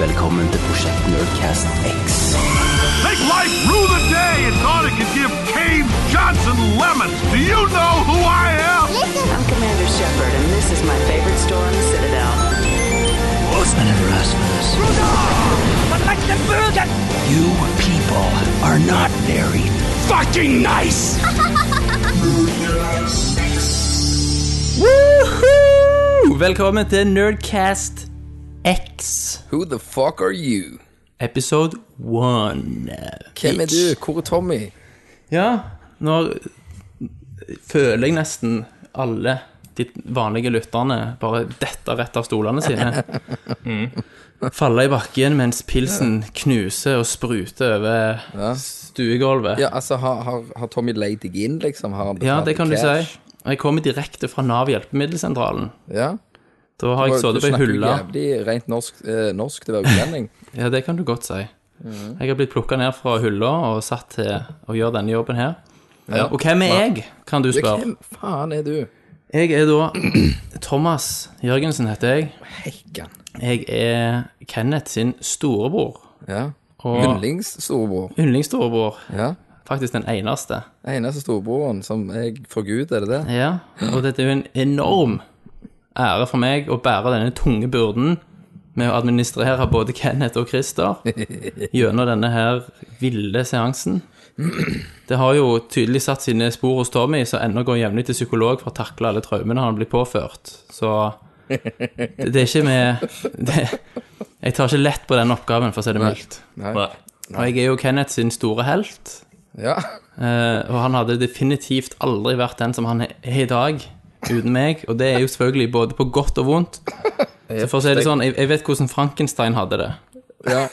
velkommen til Prosjekt Nerdcast X. Make life rue the day and thought it could give Cave Johnson lemons. Do you know who I am? I'm Commander Shepard, and this is my favorite store in the Citadel. I never asked for this. You people are not very fucking nice. Woohoo! Velkommen til Nerdcast X, Who the fuck are you? episode one. Hvem er du? Hvor er Tommy? Ja, nå føler jeg nesten alle de vanlige lytterne bare dette rett av stolene sine. faller i bakken mens pilsen knuser og spruter over stuegulvet. Ja, altså, har, har, har Tommy leid deg inn, liksom? Ja, det kan du si. Jeg kommer direkte fra Nav hjelpemiddelsentralen. Ja. Da har jeg Du sittet på ei snakker jo snakker jævlig rent norsk, eh, norsk å være utlending. Ja, det kan du godt si. Jeg har blitt plukka ned fra hylla og satt til å gjøre denne jobben her. Og hvem er jeg, kan du spørre? Hvem faen er du? Jeg er da Thomas Jørgensen heter jeg. Hekkan. Jeg er Kenneth sin storebror. Ja. Og Yndlingsstorebror. yndlingsstorebror. Ja. Faktisk den eneste. Eneste storebroren som jeg forguder, Gud, er det det? Ja, og dette er jo en enorm ære for meg å bære denne tunge byrden med å administrere både Kenneth og Christer gjennom denne her ville seansen. Det har jo tydelig satt sine spor hos Tommy, som ennå går jevnlig til psykolog for å takle alle traumene han blir påført. Så det, det er ikke med det, Jeg tar ikke lett på den oppgaven, for å si det mildt. Og jeg er jo Kenneth sin store helt. Ja. Eh, og han hadde definitivt aldri vært den som han er i dag, uten meg. Og det er jo selvfølgelig både på godt og vondt. Så for å si det sånn, jeg, jeg vet hvordan Frankenstein hadde det. ja.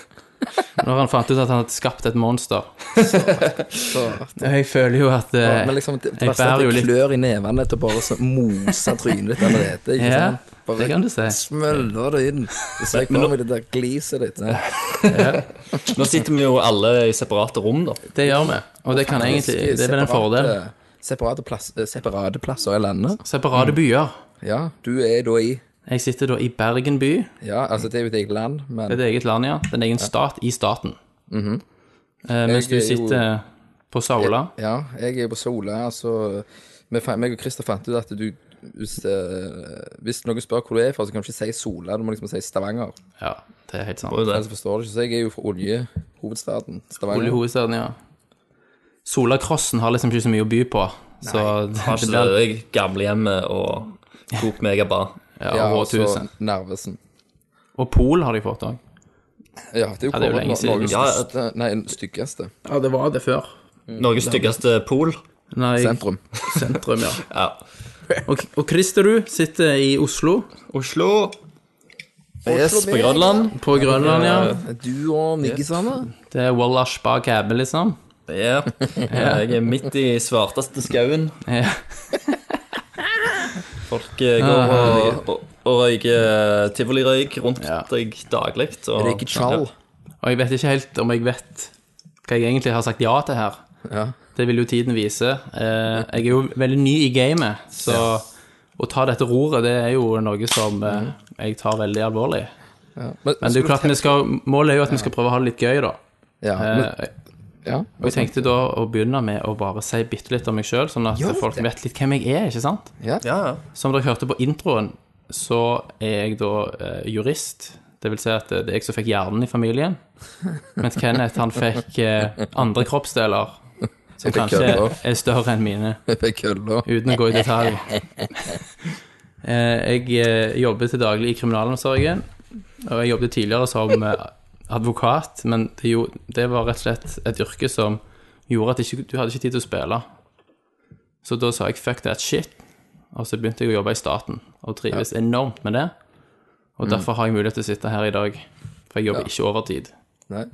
Når han fant ut at han hadde skapt et monster. Så, Jeg føler jo at eh, men liksom, det, det jeg verste er at det klør i nevene etter bare å mose trynet ditt allerede. Ikke Ja, sant? Bare det kan du si. Smøller det inn. Så ikke kommer med det der gliset ditt. Ja. Nå sitter vi jo alle i separate rom, da. Det gjør vi. Og det kan egentlig Det er vel en fordel. Separate, plass, eh, separate plasser i landet. Separate byer. Ja, du er da i Jeg sitter da i Bergen by. Ja, altså det er jo et eget land, men Det er et eget land, ja. Det er en egen stat i staten. eh, mens du Jeg er jo- sitter på Saula. Ja, jeg er på Sola, altså vi fa- meg og Christer fant ut at du hvis, eh, hvis noen spør hvor du er fra, så kan du ikke si Sola, du må liksom si Stavanger. Ja, det er helt sant. Det. Ellers forstår du ikke. Så jeg er jo fra oljehovedstaden Stavanger. Oljehovedstaden, ja. Solakrossen har liksom ikke så mye å by på. Så Har det ikke blir det gamlehjemmet og Coop Megabar. ja, Ja, og så. Narvesen. Og Pol har de fått òg. Ja, det er jo, Ja, det er jo lenge siden. Norges Ja, største Nei, den styggeste. Ja, det var det før. Norges styggeste pol. Nei, Sentrum. sentrum, ja. Ja. Og, og Christer, sitter i Oslo, Oslo. Yes, på Grønland. på Grønland, ja. Du og Miggisane? Det er Wallash bak Æbe, liksom. Ja. Jeg er midt i svarteste skauen. Ja. Folk eh, går og, og, og røyker tivolirøyk rundt Ja. deg daglig. og- Er det ikke tjall? Og jeg vet ikke helt om jeg vet hva jeg egentlig har sagt ja til her. Ja. Det vil jo tiden vise. Eh, jeg er jo veldig ny i gamet, så å ta dette roret, det er jo noe som eh, jeg tar veldig alvorlig. Men, Men det er jo klart, vi skal, målet er jo at vi skal prøve å ha det litt gøy, da. Ja, men, Eh, ja. og jeg tenkte da å begynne med å bare si bitte litt om meg sjøl, sånn at folk vet litt hvem jeg er, ikke sant? Ja, ja. Som dere hørte på introen, så er jeg da eh, jurist. Det vil si at det er jeg som fikk hjernen i familien. Mens Kenneth, han fikk eh, andre kroppsdeler som fikk kanskje køller. er større enn mine, Jeg fikk kølla. uten å gå i detalj. Eh, jeg eh, jobber til daglig i kriminalomsorgen, og jeg jobbet tidligere som eh, advokat, men det, jo, det var rett og slett et yrke som gjorde at ikke, du hadde ikke tid til å spille. Så da sa jeg fuck that shit, og så begynte jeg å jobbe i staten, og trives enormt med det. Og derfor har jeg mulighet til å sitte her i dag, for jeg jobber Ja. ikke overtid. Nei.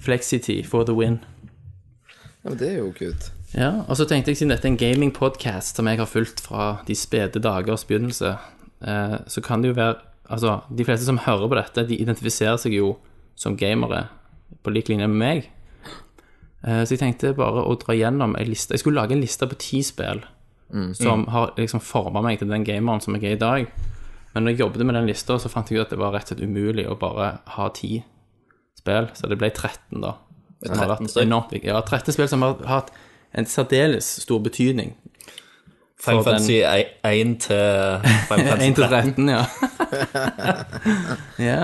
Flexity for the win. Ja, men det er jo good. Ja, og så tenkte jeg siden dette er en gaming-podcast som jeg har fulgt fra de spede dagers begynnelse, eh, så kan det jo være Altså, de fleste som hører på dette, de identifiserer seg jo som gamere på lik linje med meg. Eh, så jeg tenkte bare å dra gjennom en liste Jeg skulle lage en liste på ti spill som har liksom forma meg til den gameren som jeg er i dag. Men når jeg jobbet med den lista, så fant jeg ut at det var rett og slett umulig å bare ha ti spill, så det ble 13, da. Som har 13 vært enormt. Ja, 13 spill som har hatt en særdeles stor betydning. Final Fantasy 1 til Final 1 til 13. 13, ja. ja.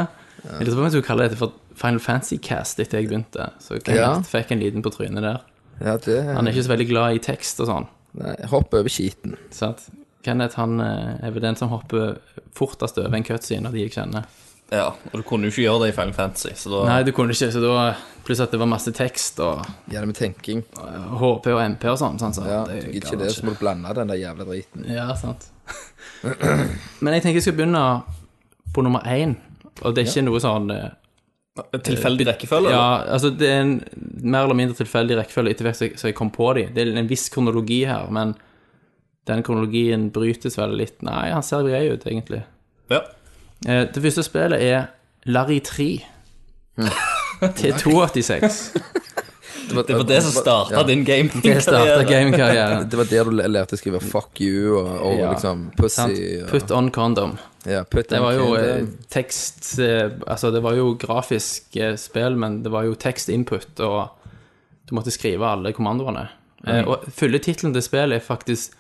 Jeg lurer på om jeg skulle kalle dette for Final Fantasy Cast etter jeg begynte. Så Kenneth Ja. fikk en liten på trynet der. Ja, det Han er ikke så veldig glad i tekst og sånn. Nei, hopp over skiten. Sant? Kenneth han eh, er vel den som hopper fortest over en cutscene av de jeg kjenner. Ja, og du kunne jo ikke gjøre det i Final Fantasy, så da Nei, du kunne ikke, så da Pluss at det var masse tekst og Gjerne med tenking. HP og MP og sånn. sånn så Ja, det du gidder ikke det, så må du blande den der jævla driten. Ja, sant. Men jeg tenker jeg skal begynne på nummer én. Og det er ikke noe sånn eh, Tilfeldig rekkefølge? Ja, altså det er en mer eller mindre tilfeldig rekkefølge etter hvert som jeg- jeg kom på de. Det er en viss kronologi her, men den kronologien brytes vel litt Nei, han ser grei ut, egentlig. Ja. Eh, Det første spillet er Larry 3 til 286. Det var det som starta din gamingkarriere. Gaming Det var der du lærte å skrive 'fuck you' og, og Ja. liksom 'pussy'. Og, Put on condom. ja, put Det on var jo eh, condom. tekst eh, Altså, det var jo grafisk eh, spill, men det var jo tekst-input, og du måtte skrive alle kommandoene. Eh, og fylletittelen til spillet er faktisk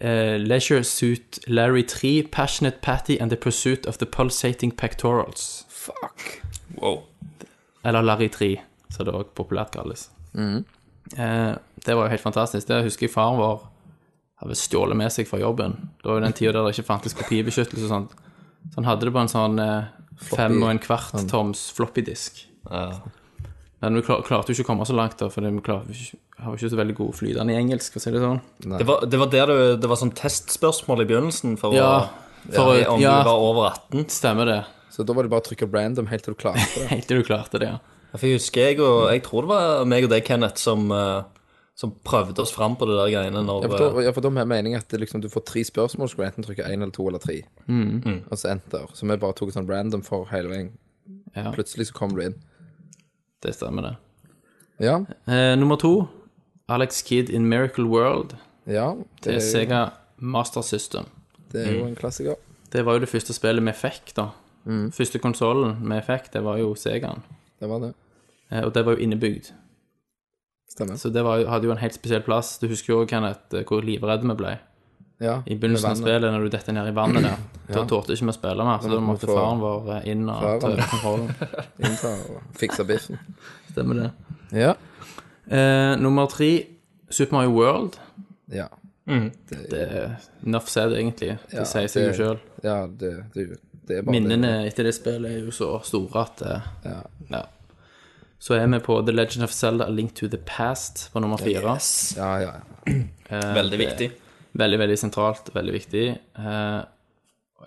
eh, Leisure Suit Larry 3, Passionate Patty and the Pursuit of the Pulsating Pectorals. Fuck. Wow. Eller Larry 3, som det òg populært kalles. Eh, det var jo helt fantastisk. Det husker jeg faren vår hadde stjålet med seg fra jobben. Det var jo den tida der det ikke fantes kopibeskyttelse og sånt. Så han hadde det på en sånn eh, fem og en kvart toms floppydisk. Men vi klar, klarte jo ikke å komme så langt, da, for vi klar, vi har jo ikke så veldig god flytende i engelsk, for å si det sånn. Det var, det var der du, det var sånn testspørsmål i begynnelsen for Ja, å for ja, om ja. du var over 18. Stemmer det. Så da var det bare å trykke random helt til du klarte det. Helt til du klarte det, ja. For jeg husker jeg og Jeg tror det var meg og deg, Kenneth, som, eh, som prøvde oss fram på det der greiene når Ja, for da, ja, for da er meningen at det liksom, du får tre spørsmål, så skal du enten trykke én eller to eller tre. Og så enter. Så vi bare tok sånn random for hele veien. Ja. Plutselig så kom du inn. Det stemmer, det. Ja. Eh, nummer to, Alex Kidd in Miracle World ja det, til er jo, Sega Master System. det er jo en klassiker. Det var jo det første spillet vi fikk, da. Første konsollen vi fikk, det var jo Segaen. Det var det. Eh, Og det var jo innebygd. Stemmer. Så det var, hadde jo en helt spesiell plass. Du husker jo, Kenneth, eh, hvor livredde vi ble Ja, i begynnelsen av spillet, når du detter ned i vannet der. Da torde ikke vi å spille mer, så da måtte få faren vår eh, inn og ta kontrollen. Innta og fikse biffen. Stemmer det. Ja. Eh, nummer tre, Super Mario World. Ja. Det er enough said, egentlig. Det Ja, sier seg jo det- sjøl. Ja, det, det, det er bare Minnene etter det spillet er jo så store at eh, Ja. ja. Så er vi på The Legend of Zelda A Link to the Past på nummer fire. Yes. Ja, ja, ja. Eh, Veldig viktig. Veldig, veldig sentralt, veldig viktig. Eh,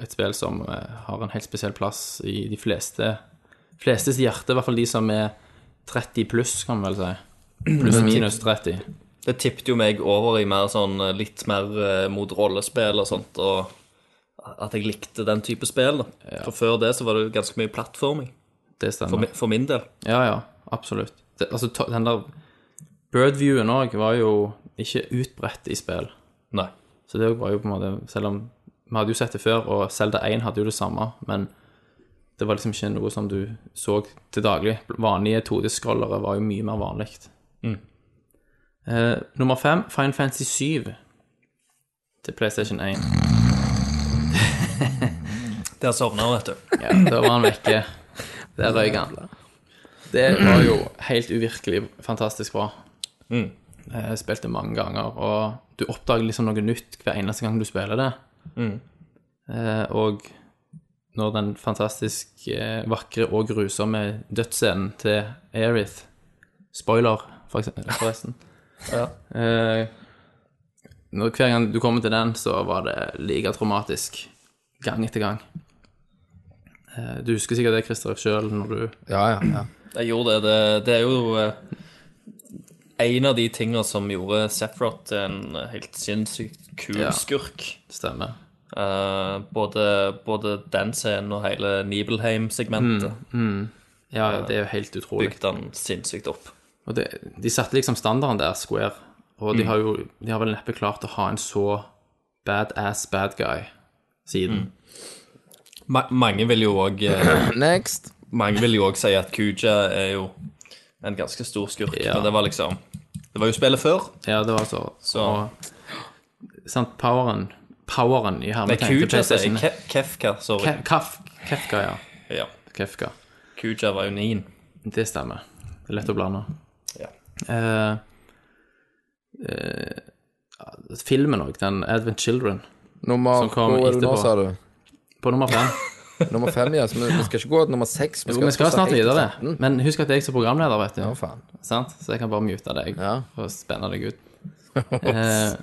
et spill som har en helt spesiell plass i de fleste flestes hjerte, i hvert fall de som er 30 pluss, kan man vel si. Pluss minus 30. Det tippet jo meg over i mer sånn litt mer mot rollespill og sånt, og at jeg likte den type spill. da. For før det så var det jo ganske mye plattforming, Det for, stemmer. mi- for min del. Ja, ja, absolutt. Det, altså, to- den der Birdviewen òg var jo ikke utbredt i spill. Nei. Så det var jo på en måte Selv om vi hadde jo sett det før, og Zelda 1 hadde jo det samme, men det var liksom ikke noe som du så til daglig. Vanlige 2D-scrollere var jo mye mer vanlig. Eh, nummer fem, Fine Fantasy 7 til PlayStation 1. Der sovna vet du. Ja, da var han vekke. Der røyk han. Det var jo helt uvirkelig fantastisk bra. Jeg spilte mange ganger, og du oppdager liksom noe nytt hver eneste gang du spiller det. Eh, og når den fantastisk eh, vakre og grusomme dødsscenen til Aerith Spoiler, for eksempel, forresten. Eh, når, hver gang du kommer til den, så var det like traumatisk gang etter gang. Eh, Du husker sikkert det, Christer, sjøl, når du Ja, ja, ja. Jeg gjorde det. Det, det er jo eh, en av de tingene som gjorde Sephiroth til en helt sinnssykt kul Ja. skurk. Stemmer. Eh, både, både den scenen og hele Nibelheim-segmentet Ja, ja, det er jo helt utrolig. bygde han sinnssykt opp. Og det, de satte liksom standarden der, Square. Og de har jo de har vel neppe klart å ha en så badass bad guy siden. Ma mange vil jo òg Next. Mange vil jo òg si at Kuja er jo en ganske stor skurk, Ja. men det var liksom Det var jo spillet før. Ja, det var så, Så- og, Sant, poweren Poweren i Nei, hermetegn til Kuja sier PlayStation. Ke Kefka, sorry. Ke- Kaf, Kefka, ja. Ja. Kefka. Kuja var jo nien. Det stemmer. Det er lett å blande. Ja. Eh, eh, filmen òg, den Advent Children, Nummer Som kom Hvor er du nå, sa du? på nummer fem. Nummer fem, ja. Så vi, vi skal ikke gå til nummer seks. Jo, vi skal snart videre. Men husk at jeg er som programleder, vet du. Ja, faen. Sant? Så jeg kan bare mute deg Ja. og spenne deg ut. Eh,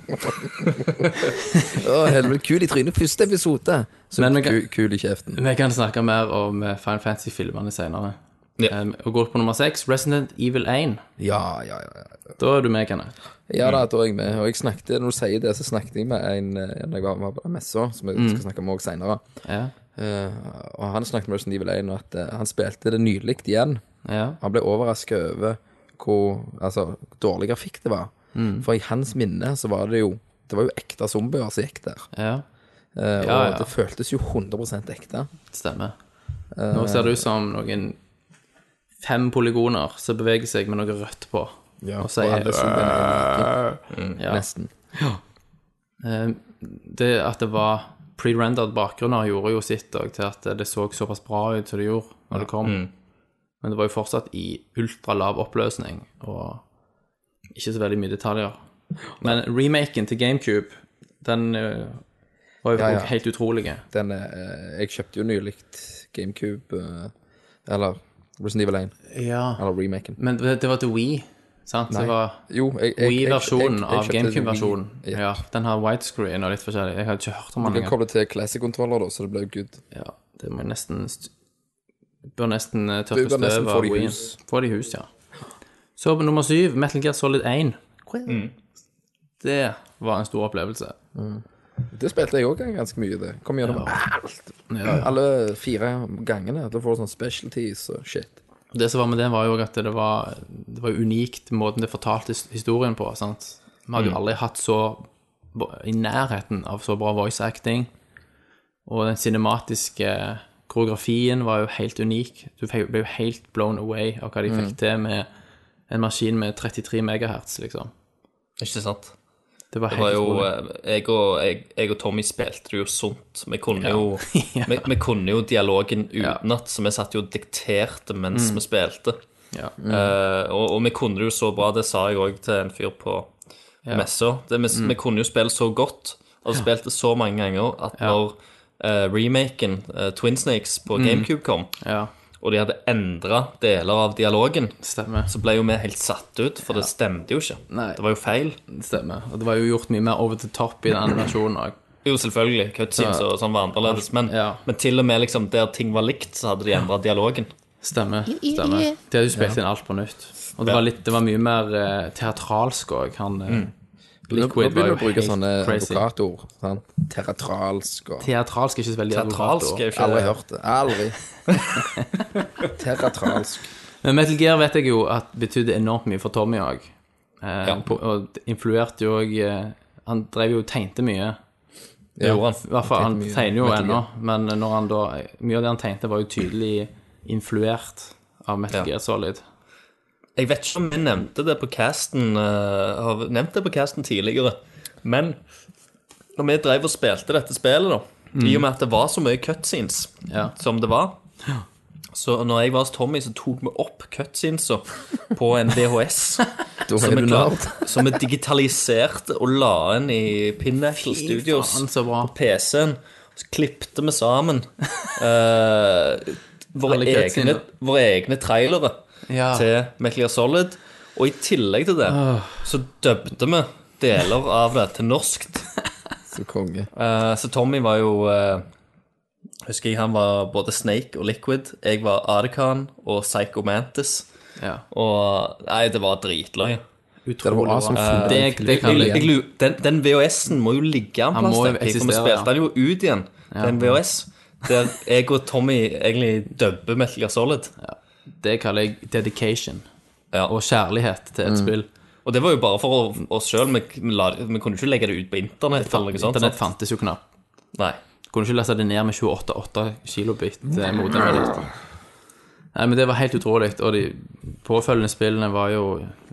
Å, helvete, kul i trynet. Første episode. Så Men vi kan- ku, kul i kjeften. vi kan snakke mer om eh, Final Fantasy-filmene senere. Ja. Um, og går på nummer seks, Resident Evil 1. Ja, ja, ja. ja. Da er du med, Kenneth. Ja da, da er jeg med. Og jeg snakket, når du sier det, så snakket jeg med en da jeg var på messa, som jeg skal snakke med også senere. Ja. Uh, og han snakket med Resident Evil 1, og at uh, han spilte det nylig igjen. Ja. Han ble overraska over hvor altså, dårlig grafikk det var. For i hans minne så var det jo Det var jo ekte zombier som gikk der. ja. Uh, og det føltes jo 100% ekte. Stemmer. Nå ser det ut som noen fem polygoner som beveger seg med noe rødt på. Ja, Og så sier alle zombiene er like, ja. nesten. Eh, Det at det var pre-rendered bakgrunner, gjorde jo sitt òg til at det så såpass bra ut som det gjorde når det kom. Men det var jo fortsatt i ultralav oppløsning og ikke så veldig mye detaljer. Men remaken til GameCube, den eh, var jo Ja, ja. helt utrolig. Den, eh, jeg kjøpte jo nylig GameCube Eller Resident Evil 1. Ja. Eller remaken. Men det det var til Wii, sant? Det var Wii-versjonen av GameCube-versjonen. Wii. Ja, den har widescreen og litt forskjellig. Jeg har ikke hørt om den Du kan engang. koble til Classic-kontroller, da, så det blir jo good. Ja, det må jeg nesten st- Bør nesten eh, Du tørke bør nesten støv få av det i Wii-en. hus. Få det i hus, ja. Så på nummer syv, Metal Gear Solid 1. Det var en stor opplevelse. Det spilte jeg òg ganske mye. det Kom gjennom alt. Alle fire gangene. Da får du sånn specialties og shit. Det som var med det, var jo at det var, det var unikt måten det fortalte historien på. sant? Vi hadde jo aldri hatt så i nærheten av så bra voice acting. Og den cinematiske koreografien var jo helt unik. Du ble jo helt blown away av hva de fikk til med en maskin med 33 megahertz, liksom. Ikke sant? Det var Det var jo eh, jeg og, jeg, jeg og Tommy spilte det jo sunt. Vi kunne jo, Ja. vi, vi kunne jo dialogen utenat, så vi satt jo og dikterte mens vi spilte. Ja. Eh, og, og vi kunne det jo så bra, det sa jeg òg til en fyr på messa. Det, vi, vi kunne jo spille så godt, og spilte så mange ganger, at når uh, remaken, uh, Twin Snakes, på GameCube kom, ja, og de hadde endra deler av dialogen, stemmer. så ble jo vi helt satt ut, for det stemte jo ikke. Nei. Det var jo feil. stemmer. Og det var jo gjort mye mer over the top i den versjonen òg. Jo, selvfølgelig. Cutscenes og sånn var annerledes. Men, Ja. men til og med liksom der ting var likt, så hadde de endra dialogen. Stemmer. stemmer. De hadde jo spilt inn alt på nytt. Og det var, litt, det var mye mer eh, teatralsk òg. Han eh, nå Liquid var jo bruke sånne crazy. advokatord. Sånn. Teatralsk og Teatralsk er ikke så veldig advokatord. Aldri hørt det. Aldri. Teatralsk. Men Metal Gear vet jeg jo at betydde enormt mye for Tommy òg. Eh, Ja. og influerte jo òg eh, Han drev jo og tegnte mye. Ja, han. I hvert fall, han tegner jo ennå, men når han da Mye av det han tegnte, var jo tydelig influert av Metal Ja. Gear Solid. Jeg vet ikke om vi nevnte det på casten uh, Har nevnt det på casten tidligere. Men når vi drev og spilte dette spillet, da, i og med at det var så mye cutscenes Ja. som det var Så når jeg var hos Tommy, så tok vi opp cutscenesa på en VHS. Som, vi klart, som vi digitaliserte og la inn i Pinnacle Studios på PC-en. Så klippte vi sammen uh, våre, egne, våre egne trailere Ja. til Metal Gear Solid. Og i tillegg til det så døbte vi deler av det til norskt. Så konge. Eh, så Tommy var jo eh, Husker jeg han var både Snake og Liquid. Jeg var Ardekan og Psycho Mantis. Ja. Og Nei, det var dritløye. Det var awesome bra. fun. Det, det kan Jeg, jeg lu- den, den VHS-en må jo ligge en Han plass, må jo tenker jeg, for vi eksistere, spilte ja. den jo ut igjen, den VHS. Der jeg og Tommy egentlig dubber Metal Gear Solid. Det kaller jeg dedication. Ja. Og kjærlighet til et spill. Og det var jo bare for oss sjøl. Vi, vi, la- vi kunne ikke legge det ut på internett. eller noe sånt. Internett sant? fantes jo knapt. Nei. Kunne ikke lese det ned med 28,8 kilobit eh, modemet ditt. Nei, men det var helt utrolig. Og de påfølgende spillene var jo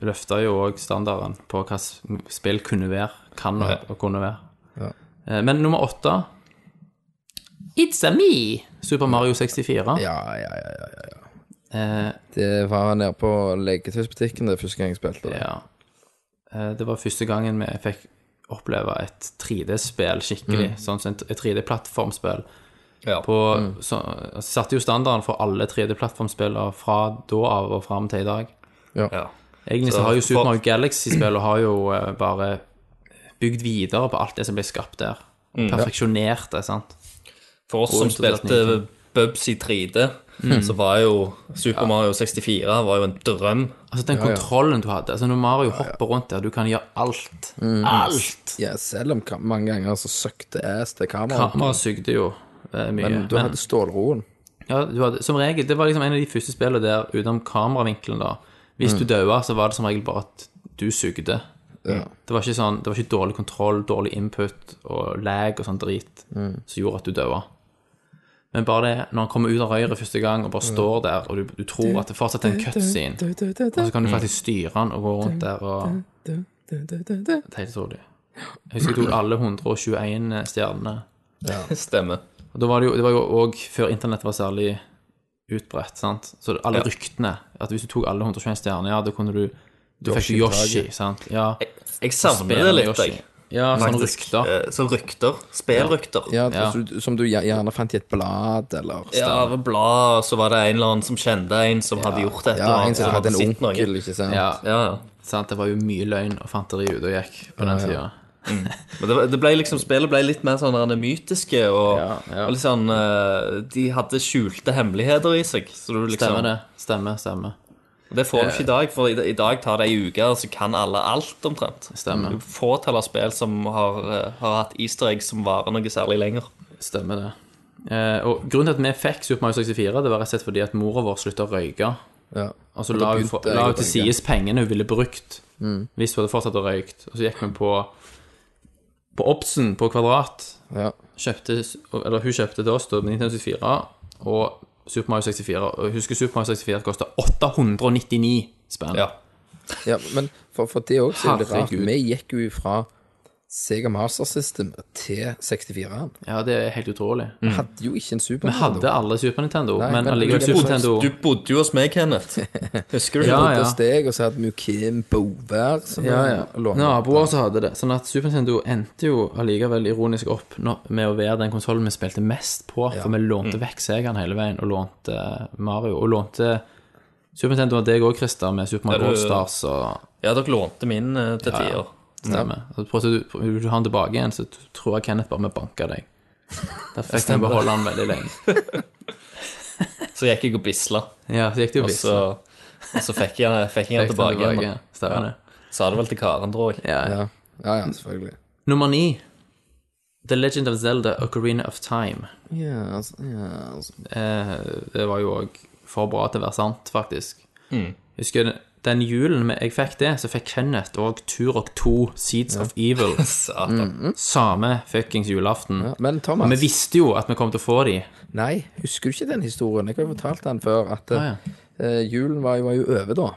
løfta jo òg standarden på hva s- spill kunne være, kan og, og kunne være. Eh, Men nummer åtte It's a me! Super Mario 64. Ja, ja, ja, ja, ja. Eh, det var nede på leketøysbutikken det første gang jeg spilte det. ja. Eh, det var første gangen vi fikk oppleve et 3D-spill skikkelig, mm. sånn som et 3D-plattformspill. Ja. På, mm. så, satte jo standarden for alle 3D-plattformspillene fra da av og fram til i dag. ja. Egentlig så, har jo Super Mario Galaxy-spill Og har jo eh, bare bygd videre på alt det som ble skapt der. Mm. Perfeksjonert det, sant. For oss som spilte Bubsy 3D, mm. så var jo Super Mario 64 var jo en drøm. Altså Den kontrollen du hadde. Altså Når Mario hopper rundt der, du kan gjøre alt. Mm. Alt! Ja, selv om mange ganger så søkte ass til kameraet. Kameraet sugde jo eh, mye. Men du hadde men, stålroen. Ja, du hadde, som regel, Det var liksom en av de første spillene der utenom kameravinkelen. da Hvis mm. du daua, så var det som regel bare at du sugde. Ja. Det, var ikke sånn, det var ikke dårlig kontroll, dårlig input og lag og sånn drit mm. som gjorde at du daua. Men bare det, når han kommer ut av røret første gang og bare står der, og du, du tror at det fortsatt er en cutscene, og så kan du faktisk styre han og gå rundt der og Det er helt utrolig. Jeg husker jeg tok alle 121 stjernene. Stemmer. Og da var det jo, òg før internett var særlig utbredt, sant. Så alle ryktene At hvis du tok alle 121 stjerner, ja, da kunne du Du fikk Yoshi sant. Ja. Jeg savner det litt, jeg. Ja, sånne Faktisk. rykter. Eh, Så rykter. Spelrykter. Ja, Ja. Som du gjer- gjerne fant i et blad, eller Ja, et blad, så var det en eller annen som kjente en som hadde gjort et eller Ja, annet. en som hadde en sett noe. onkel, ikke sant? Ja, Ja, ja. sant. Det var jo mye løgn og fanteri ute og gikk på den tida. Men det, var- det ble liksom, spillet ble litt mer sånn der mytiske, og, Ja, ja. og litt sånn eh, De hadde skjulte hemmeligheter i seg. Så du liksom, Stemmer det. Stemmer, stemmer. Det får du ikke i dag, for i, i dag tar det ei uke, og så kan alle alt omtrent. Stemmer. Er Fåtall av spill som har, eh, har hatt easter egg som varer noe særlig lenger. Stemmer det. Eh, og grunnen til at vi fikk Super Mario 64, det var rett og slett fordi at mora vår slutta å røyke. Ja. Og så la hun, til sides pengene hun ville brukt hvis hun hadde fortsatt å røyke. Og så gikk vi på på Obsen på Kvadrat. Ja. Kjøpte, eller hun kjøpte til oss da med Nintendo 64 og Super Mario 64. Og jeg husker Super Mario 64 kosta 899 spenn. Ja. ja, men for, for det òg er det rart. Vi gikk jo fra Sega Master System til 64-en. Ja, det er helt utrolig. Vi hadde jo ikke en Super Nintendo. Vi hadde alle Super Nintendo, Nei, men allikevel Super Nintendo Du bodde jo hos meg, Kenneth. Husker du? Ja, ja. Steg, og så hadde vi jo Kim Bover. som Ja, ja. Naboer som hadde det. Sånn at Super Nintendo endte jo allikevel ironisk opp med å være den konsollen vi spilte mest på, for vi lånte vekk Segaen hele veien, og lånte Mario. Og lånte Super Nintendo og deg òg, Christer, med Super Mario Ja, Stars og Ja, dere lånte min eh, til Ja, ja. Stemmer. Og prøvde du, vil du ha den tilbake igjen, så tror jeg Kenneth bare vi banka deg. Da fikk vi beholde den veldig lenge. Så gikk jeg og bisla, Ja, så gikk du og bisla. så, og så fikk jeg, fikk jeg den tilbake igjen. da. Stemmer det. Sa det vel til Karen, tror jeg. Ja, ja. Ja, ja, ja selvfølgelig. Nummer ni. The Legend of Zelda Ocarina of Time. Ja, altså, ja, altså. Eh, det var jo òg for bra til å være sant, faktisk. Jeg husker den- julen jeg fikk det, så fikk Kenneth òg Turok 2 Seeds of Evil. Satan. Samme fuckings julaften. Ja, men Og vi visste jo at vi kom til å få de. Nei, husker du ikke den historien? Jeg har jo fortalt den før, at Ah, ja. eh, julen var, jo- var jo over da.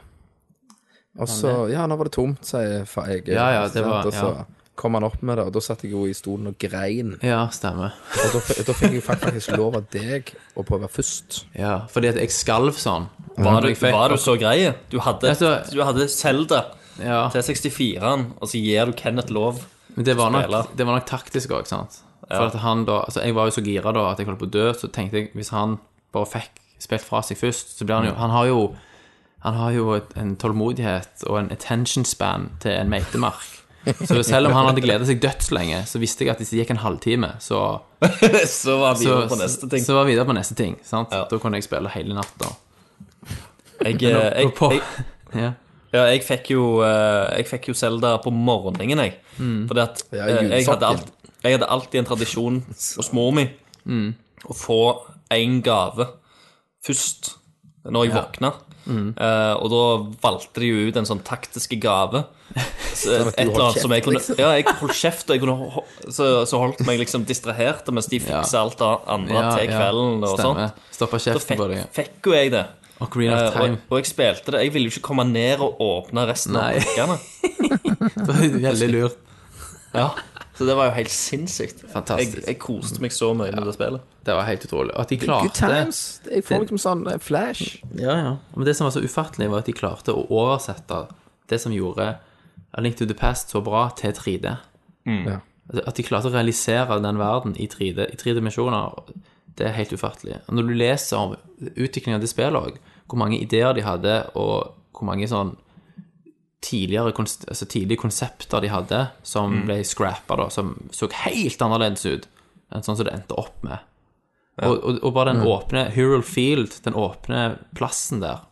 Og så Ja, nå var det tomt, sier jeg. Ja, ja, det var- Og så ja. kom han opp med det, og da satt jeg jo i stolen og grein. Ja, stemmer. Og da, da fikk jeg faktisk lov av deg å prøve først. Ja, fordi at jeg skalv sånn. Var du, var du så grei? Du hadde, Altså- du hadde Zelda Ja, til 64-en, og så gir du Kenneth lov. men det var nok, det var nok taktisk òg, sant. For at han da Altså, jeg var jo så gira da at jeg holdt på å dø, så tenkte jeg hvis han bare fikk spilt fra seg først, så blir han jo Han har jo Han har jo en tålmodighet og en attention span til en meitemark. Så selv om han hadde gleda seg dødslenge, så visste jeg at hvis det gikk en halvtime, så, Så var vi videre på neste ting. så var vi videre på neste ting. Sant? Ja. Da kunne jeg spille hele natta. Jeg, jeg, jeg, jeg, Ja. ja, jeg fikk jo eh, Jeg fikk jo Zelda på morgenen, jeg. Mm. Fordi at Ja, eh, jeg, hadde alt, jeg hadde alltid en tradisjon hos mor mi Mm. å få én gave først når jeg våkna. Mm. Uh, og da valgte de jo ut en sånn taktiske gave. Så, et eller annet som jeg kunne liksom. Ja, jeg holdt kjeft, og jeg kunne, så, så holdt meg liksom distrahert mens de fiksa alt det andre Ja, til ja, kvelden og sånt. Stoppa kjeften på deg. deg. fikk jo jeg det. Green Eh, of og, Time. og jeg spilte det. Jeg ville jo ikke komme ned og åpne resten Nei. av pakkene. Det var Veldig lurt. Ja. Så det var jo helt sinnssykt. Fantastisk. Jeg, jeg koste meg så mye med det spillet. Det var helt utrolig. Og at de Good klarte times. Jeg får liksom sånn eh, flash. Ja, ja. Men det som var så ufattelig, var at de klarte å oversette det som gjorde A Link to the Past så bra, til 3D. Ja. At de klarte å realisere den verden i 3D, i tre dimensjoner, det er helt ufattelig. Og når du leser om utviklingen av det spillet òg, hvor mange ideer de hadde, og hvor mange sånn tidligere, altså tidlige konsepter de hadde, som ble scrappa, da, som så helt annerledes ut enn sånn som det endte opp med. Og, og, og bare den åpne Hurul Field, den åpne plassen der,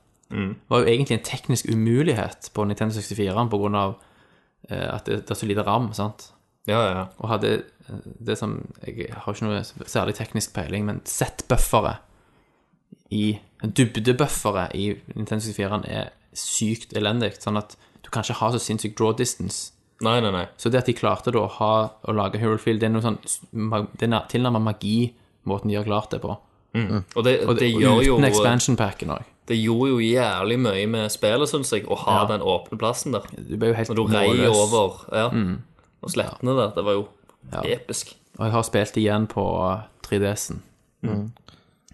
var jo egentlig en teknisk umulighet på Nintendo 64 på grunn av eh, at det, det er så lite ram, sant? Ja, ja. Og hadde eh, det som Jeg har ikke noe særlig teknisk peiling, men sett buffere i Dybdebuffere i Nintendo 64 er sykt elendig, sånn at du kan ikke ha så sinnssykt draw distance. Nei, nei, nei. Så det at de klarte da å ha å lage Hero Field, det er noe sånn Det er tilnærmet magi, måten de har klart det på. Og det, Og, det, det, gjør jo, uten expansion packen òg. det gjorde jo jævlig mye med spillet, syns jeg, å ha Ja. den åpne plassen der. Du ble jo helt Når du rei over ja, og slettene der. Det var jo Ja. episk. Og jeg har spilt igjen på 3DS-en.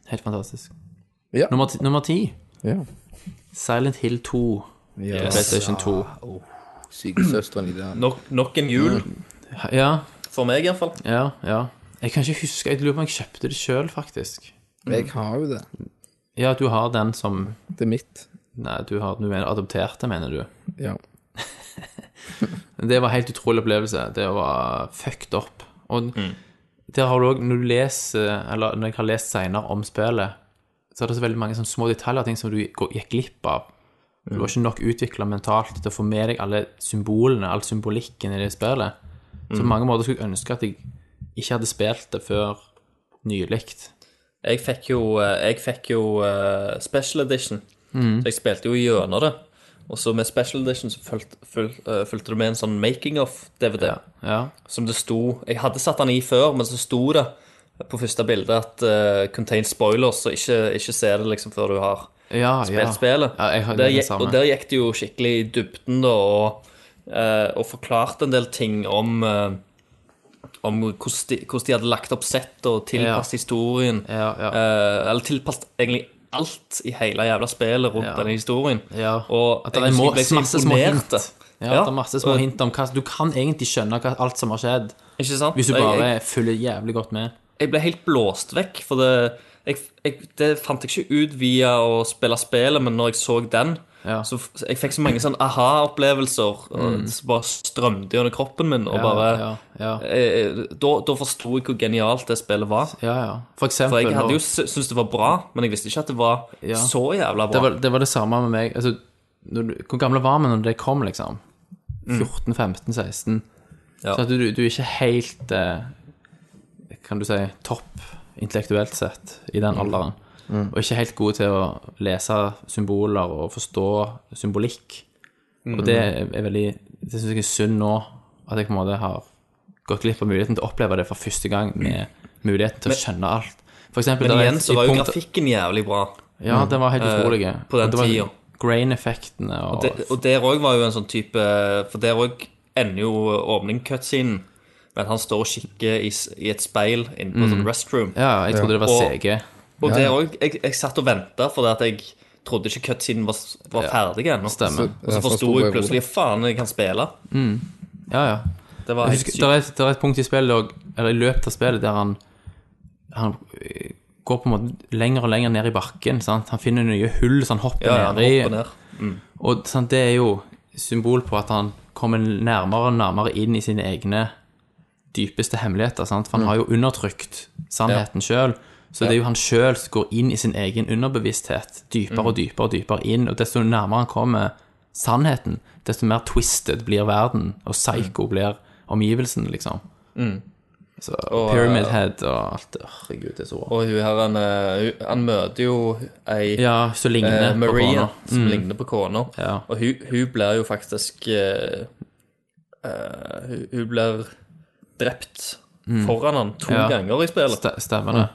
Helt fantastisk. Ja. Nummer ti, nummer ti Ja. Silent Hill 2. Yes. PlayStation 2. Sykesøsteren i det. Nok, nok en jul, Ja, for meg iallfall. ja, ja. Jeg kan ikke huske Jeg lurer på om jeg kjøpte det sjøl, faktisk. Jeg har jo det. Ja, du har den som Det er mitt. Nei, du har du mener adopterte, mener du? Ja. Det var en helt utrolig opplevelse. Det var fucked up. Og der har du òg, når du leser, eller når jeg har lest seinere om spillet, så er det så veldig mange sånne små detaljer, ting som du gikk glipp av. Du var ikke nok utvikla mentalt til å få med deg alle symbolene, all symbolikken i det spillet. Så på mange måter skulle jeg ønske at jeg ikke hadde spilt det før nylig. Jeg fikk jo, eh, jeg fikk jo uh, Special Edition, så jeg spilte jo gjennom det. Og så med Special Edition så fulgte, fulg- eh, fulgte det med en sånn making of-DVD. Ja. Som det sto Jeg hadde satt den i før, men så sto det på første bilde at uh, contain spoilers, så ikke, ikke se det liksom før du har Ja, spilt ja. spillet. Ja, jeg har der, det samme. og der gikk det jo skikkelig i dybden, da, og, uh, og forklarte en del ting om uh, om hvordan de, hvordan de hadde lagt opp sett og tilpasset historien. Ja, ja. Eh, eller tilpasset egentlig alt i hele jævla spillet rundt Ja. denne historien. Ja, Og at det er må, jeg masse små hint. Ja, Ja, det er masse små hint om hva Du kan egentlig skjønne hva, alt som har skjedd, hvis du Jeg- bare jeg, følger jævlig godt med. Jeg ble helt blåst vekk, for det, jeg, jeg, det fant jeg ikke ut via å spille spillet, men når jeg så den, Ja. så jeg fikk så mange sånn aha-opplevelser, og som bare strømte gjennom kroppen min, og Ja, bare ja, ja. eh, Da, da forsto jeg hvor genialt det spillet var. Ja, ja. For For jeg hadde jo syntes det var bra, men jeg visste ikke at det var så jævla bra. det, var, det var det samme med meg. Altså, du, hvor gamle var vi når det kom, liksom? 14-15-16? Ja. Så at du, du er ikke helt eh, Kan du si topp intellektuelt sett i den alderen. Og ikke helt gode til å lese symboler og forstå symbolikk. Og det er er veldig Det syns jeg er synd nå, at jeg på en måte har gått glipp av muligheten til å oppleve det for første gang, med muligheten til å skjønne alt. For eksempel, men igjen så var jo punkt- grafikken jævlig bra. Ja, den var helt utrolig. på den tida. Grain-effektene og, Det, og der òg var jo en sånn type For der òg ender jo åpning-cutscenen at han står og kikker i, i et speil inne på sånn restroom. Ja, jeg trodde det var Og- CG. Og det òg jeg, jeg satt og venta fordi at jeg trodde ikke cutscenen var, var ferdig ennå. Og så Ja, forsto jeg plutselig faen, jeg kan spille. Ja, ja. Det var Jeg helt husker, sykt. Det er, et- er punkt i spillet, og, eller i løpet av spillet, der han, han eh, går på en måte lenger og lenger ned i bakken. Sant? Han finner nye hull som han hopper Ja, ned i. hopper ned. Og sant, det er jo symbol på at han kommer nærmere og nærmere inn i sine egne dypeste hemmeligheter. Sant? For han har jo undertrykt sannheten selv. Så det er jo han sjøl som går inn i sin egen underbevissthet, dypere og dypere og dypere inn. Og desto nærmere han kommer sannheten, desto mer twisted blir verden, og psycho blir omgivelsene, liksom. Så Og, Pyramid eh, Head og alt. Herregud, det er så bra. Og hun her, han, eh, han møter jo ei Ja, så ligner eh, Maria, som ligner på kona. Ja. Og hun, hun blir jo faktisk eh, uh, hun blir drept foran han to Ja. ganger i spillet. St- Stemmer det.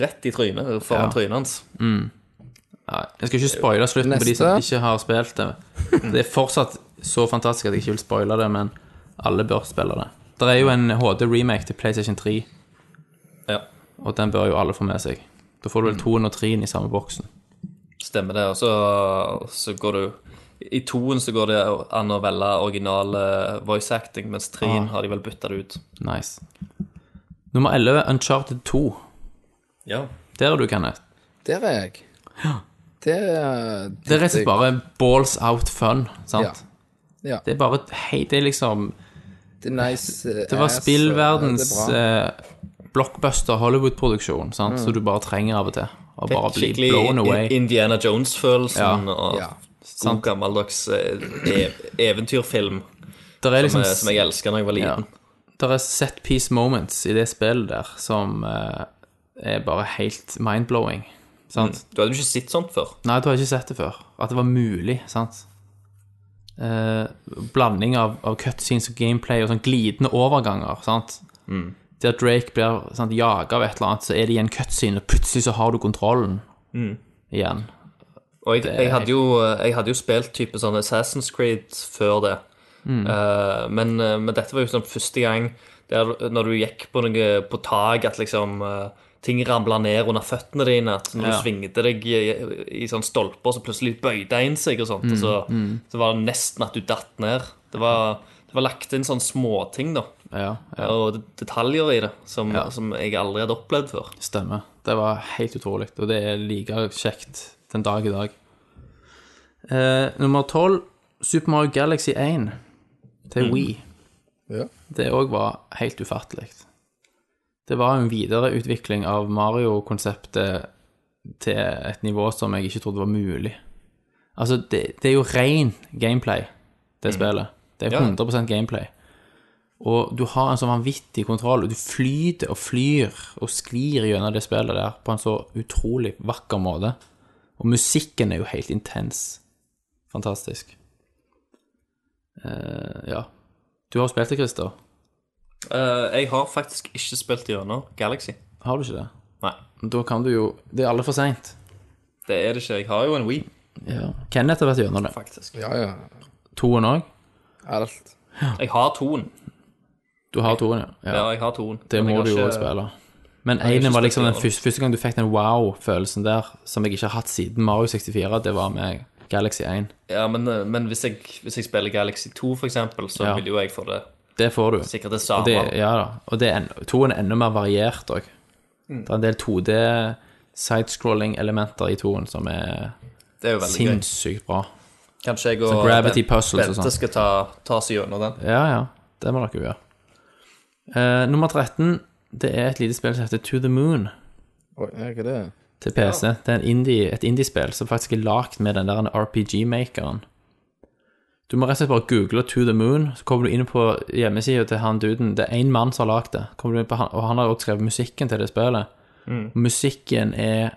Rett i trynet, foran Ja. trynet hans. Nei, jeg skal ikke spoile slutten på de som Neste. ikke har spilt det. Det er fortsatt så fantastisk at jeg ikke vil spoile det, men alle bør spille det. Det er jo en HD-remake til PlayStation 3, Ja, og den bør jo alle få med seg. Da får du vel toen og treen i samme boksen. stemmer det. Og så, så går du I toen så går det an å velge original eh, voice acting, mens treen Ah. har de vel bytta det ut. Nice. Nummer 11, Uncharted 2. Ja. Der er du, Kenneth. Der er jeg. Det er Det er rett og slett bare balls out fun, sant? Ja. Ja. Det er bare hei, det er liksom Det er nice. eh, Det var spillverdens det er eh, blockbuster Hollywood-produksjon, sant? Så du bare trenger av og til. Og bare bli blown away. Indiana Jones-følelsen Ja. og Ja. God gammeldags eh, eventyrfilm Der er som, liksom jeg- som jeg elska da jeg var ja. liten. Der er set piece moments i det spillet der som eh, er bare helt mind-blowing. Sant? Du hadde jo ikke sett sånt før. Nei, du har ikke sett det før. At det var mulig, sant? Eh, blanding av, av cutscenes og gameplay og sånn glidende overganger, sant? Der Drake blir sant, jaget av et eller annet, så er det i en cutscene, og plutselig så har du kontrollen igjen. Og jeg, jeg, hadde jo, jeg hadde jo spilt type sånn Assassin's Creed før det. Eh, men, eh, men dette var jo sånn første gang der, når du gikk på, noe, på tak, at liksom uh, ting ramla ned under føttene dine. At når Ja. du svingte deg i, i sånn stolper, så plutselig bøyde en seg og sånt. Og så, så var det nesten at du datt ned. Det var, det var lagt inn sånne småting, da. Ja, ja, Og detaljer i det som, som jeg aldri hadde opplevd før. stemmer. Det var helt utrolig, og det er like kjekt den dag i dag. Eh, nummer 12, Super Mario Galaxy 1 til Wii. Ja. Det òg var helt ufattelig. Det var en videreutvikling av Mario-konseptet til et nivå som jeg ikke trodde var mulig. Altså, det, det er jo ren gameplay, det spillet. Det er Ja. 100 gameplay. Og du har en så vanvittig kontroll, og du flyter og flyr og sklir gjennom det spillet der på en så utrolig vakker måte. Og musikken er jo helt intens. Fantastisk. Eh, ja. Du har spilt det, Christer. Eh, jeg har faktisk ikke spilt gjennom Galaxy. Har du ikke det? Nei. Da kan du jo Det er aldri for seint. Det er det ikke. Jeg har jo en Wii, Ja. Kenneth har vært gjennom det. faktisk. Ja, ja. Toen òg? Alt. Jeg har toen. Du har toen, ja. Ja, ja. jeg har toen. Det må du jo ikke- òg spille. Men ene var liksom den første, første gang du fikk den wow-følelsen der, som jeg ikke har hatt siden Mario 64. Det var med Galaxy 1. Ja, men, eh, men hvis, jeg, hvis jeg spiller Galaxy 2, for eksempel, så Ja. vil jo jeg få det Det får du. sikkert det Og samme. det, ja da. Og det er en, toen er enda mer variert òg. Mm. Det er en del 2D sidescrolling-elementer i toen som er Det er jo veldig gøy. sinnssykt bra. Kanskje jeg og gravity puzzles og sånn. skal ta, ta oss gjennom den. Ja, ja. Det må dere gjøre. Uh, nummer 13, det er et lite spill som heter To the Moon Oi, er ikke det? til PC. Det er en indie, et indiespill som faktisk er lagd med den der RPG-makeren. Du må rett og slett bare google To the Moon, så kommer du inn på hjemmesida til han duden. Det er én mann som har lagd det, kommer du inn på han, og han har også skrevet musikken til det spillet. Mm. Musikken er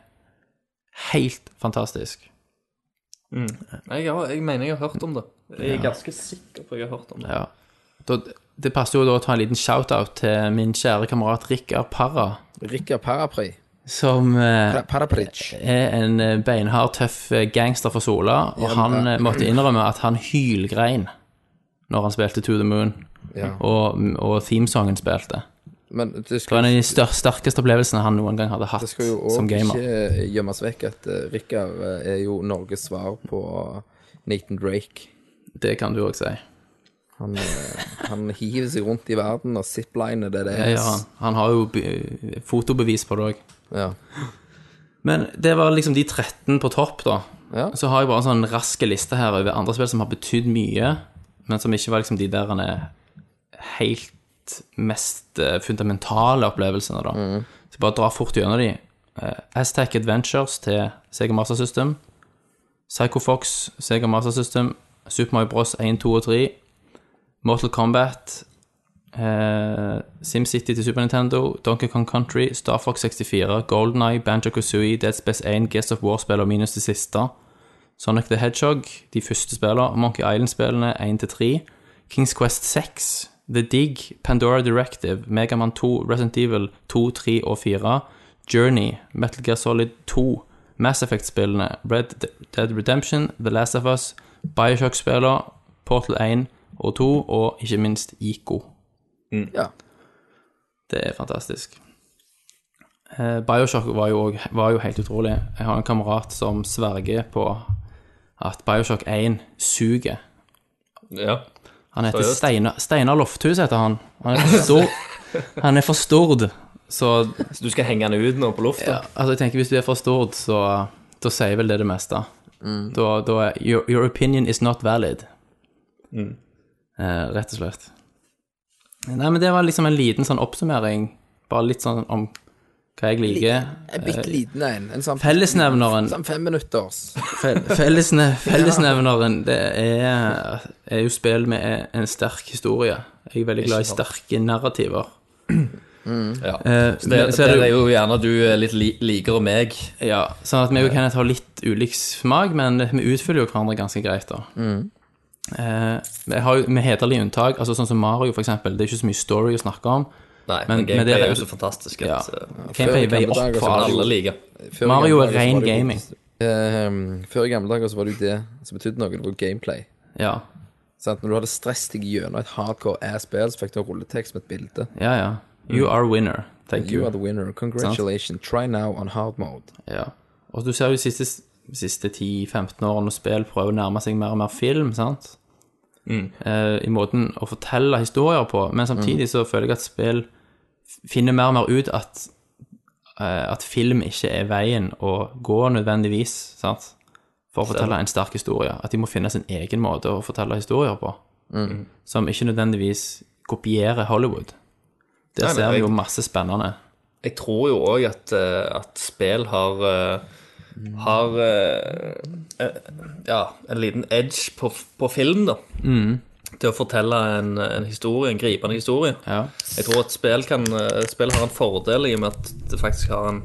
helt fantastisk. Jeg, har, jeg mener jeg har hørt om det. Jeg er ganske sikker på at jeg har hørt om det. Ja. Da, det passer jo da å ta en liten shout-out til min kjære kamerat Rikard Parra, Rikard Parapri. som eh, er en eh, beinhard, tøff eh, gangster for Sola, og han ja. måtte innrømme at han hylgrein når han spilte To The Moon, Ja. og, og themesongen spilte. Men det Det var en av de større, sterkeste opplevelsene han noen gang hadde det hatt skal jo som òg gamer. ikke gjemmes vekk at uh, Rikard eh, er jo Norges svar på Nathan Drake. Det kan du òg si. Han, eh, han hiver seg rundt i verden og zipliner det det er. ja, han, han har jo fotobevis på det òg. Ja. Men det var liksom de 13 på topp, da. Ja. Så har jeg bare en sånn rask liste her over andre spill som har betydd mye men som ikke var liksom de der eh, helt mest eh, fundamentale opplevelsene, da. Så jeg bare dra fort gjennom de. Eh, Aztec Adventures til Sega Master System. Psycho Fox, Sega Master System. Super Mario Bros. 1, 2 og 3. Mortal Kombat. Eh, SimCity til Super Nintendo. Donkey Kong Country. Star Fox 64. Golden Eye, Banjo Kazooie, Dead Space 1, Guest of War-spiller minus det siste. Sonic the Hedgehog, de første spillene. Monkey Island-spillene 1-3. Kings Quest 6. The Dig, Pandora Directive, Megaman 2, Resident Evil 2, 3 og 4. Journey, Metal Gear Solid 2, Mass Effect-spillene, Red Dead Redemption, The Last of Us, Bioshock-spiller, Portal 1 og 2, og ikke minst Ico. Ja. Det er fantastisk. Eh, Bioshock var jo, også- var jo helt utrolig. Jeg har en kamerat som sverger på at Bioshock 1 suger. Ja. Han heter? Steinar, Steinar Lofthus, heter han. Han er stor. han er for stord, så Så du skal henge han ut nå på lufta? ja, altså jeg tenker hvis du er for stord, så da sier vel det det meste. Da, da er your, your opinion is not valid. Eh, rett og slett. Nei, men det var liksom en liten sånn oppsummering, bare litt sånn om hva jeg liker. En bitte liten en. En sånn Fellesnevneren Sånn fem minutters. Fellesne, fellesnevneren det er, er jo spill med en sterk historie. Jeg er veldig glad i sterke narrativer. Ja. Eh, Så det, så er det det er jo, gjerne du er litt li og meg. ja, sånn at vi og Kenneth har litt ulik smak, men vi utfyller jo hverandre ganske greit, da. Eh, har jo med hederlige unntak, altså sånn som Mario, for eksempel. Det er ikke så mye story å snakke om. Nei, Men- men, gameplay er- jo så fantastisk Ja. at eh, Gameplay veier opp for alle. liker. Før Mario er ren gaming. Uh, før i gamle dager så var det jo det som betydde noe. Det var gameplay. Ja, Sant? Når du hadde stress deg gjennom et hardcore ass-spill, så fikk du en rulletekst med et bilde. ja. ja. You are winner. Thank You you. are the winner. Congratulations. Try now on hard mode. Ja. Og du ser jo de siste, siste 10-15 årene når spill prøver å nærme seg mer og mer film, sant? Eh, I måten å fortelle historier på. Men samtidig så føler jeg at spill finner mer og mer ut at, eh, at film ikke er veien å gå nødvendigvis, sant? For å fortelle en sterk historie. At de må finne sin egen måte å fortelle historier på. Som ikke nødvendigvis kopierer Hollywood. Der Nei, ser vi jo masse spennende. Jeg tror jo òg at, eh, at spill har eh, Har eh, eh, ja, en liten edge på, på film, da. Til å fortelle en, en historie, en gripende historie. Ja. Jeg tror at spill, kan, eh, spill har en fordel i og med at det faktisk har en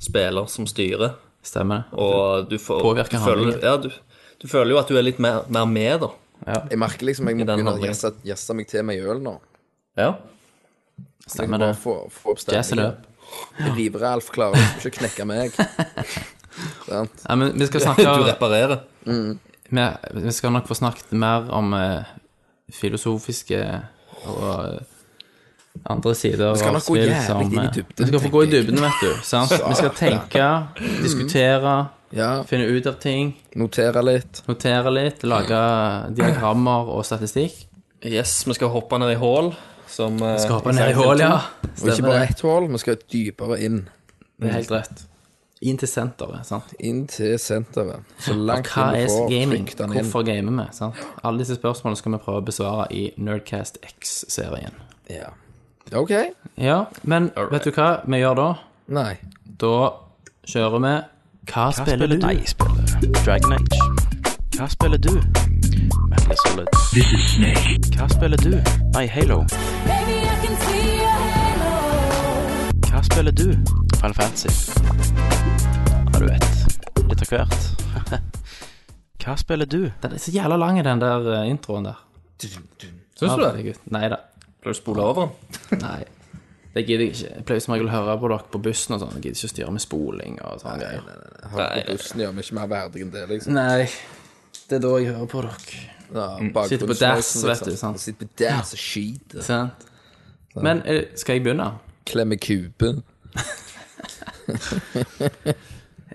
spiller som styrer. Stemmer. Og du, får, Påvirker du, føler, handlingen. ja, du, du føler jo at du er litt mer, mer med, da. Jeg merker liksom jeg må I den begynne å handlingen. jazze, jazze meg til med øl nå. Ja. Stemmer det. få, få opp Jazz it stemningen. up. Rive-Ralf klarer ikke å knekke meg. Sant? Ja, men vi skal Du snakke reparerer. vi, vi skal nok få snakket mer om eh, filosofiske og eh, andre sider Vi skal nok gå jævlig inn i eh, dybden, Vi skal få gå i tenker jeg. dybden, vet du. Sant? Vi skal tenke, diskutere, Ja, finne ut av ting, notere litt. notere litt, lage diagrammer og statistikk. Yes, vi skal hoppe ned i hull. Som Vi Skal hoppe ned i hull, ja. Og ikke Stemmer bare det. ett hull, vi skal dypere inn. Det er helt rett. Inn til senteret, sant. Inn til senteret. Så langt Hva er du får, gaming? den inn. Hvorfor gamer vi? Sant? Alle disse spørsmålene skal vi prøve å besvare i Nerdcast X-serien. Ja. Ok. Ja, men vet du hva vi gjør da? Nei. Da kjører vi Hva, spiller du? Nei, spiller Dragon Age. Hva spiller du? Metal Solid. This is Snake. Hva spiller du? Nei, Halo. Baby, spiller du? Final Fantasy. Ja, du vet. Litt av hvert. Hva spiller du? Den er så jævla lang, den der eh, introen der. Syns du det? Nei da. Pleier du å spole over den? Nei. Det gidder jeg ikke. Jeg pleier som regel å høre på dere på bussen og sånn. Jeg gidder ikke å styre med spoling og sånne greier. Hører på bussen gjør vi ikke mer verdig enn det, liksom. Nei. Det er da jeg hører på dere. Ja, Sitter på dass, vet du, sant. Sitter på dass og skyter. Sant? Men eh, skal jeg begynne? Klemmer kube.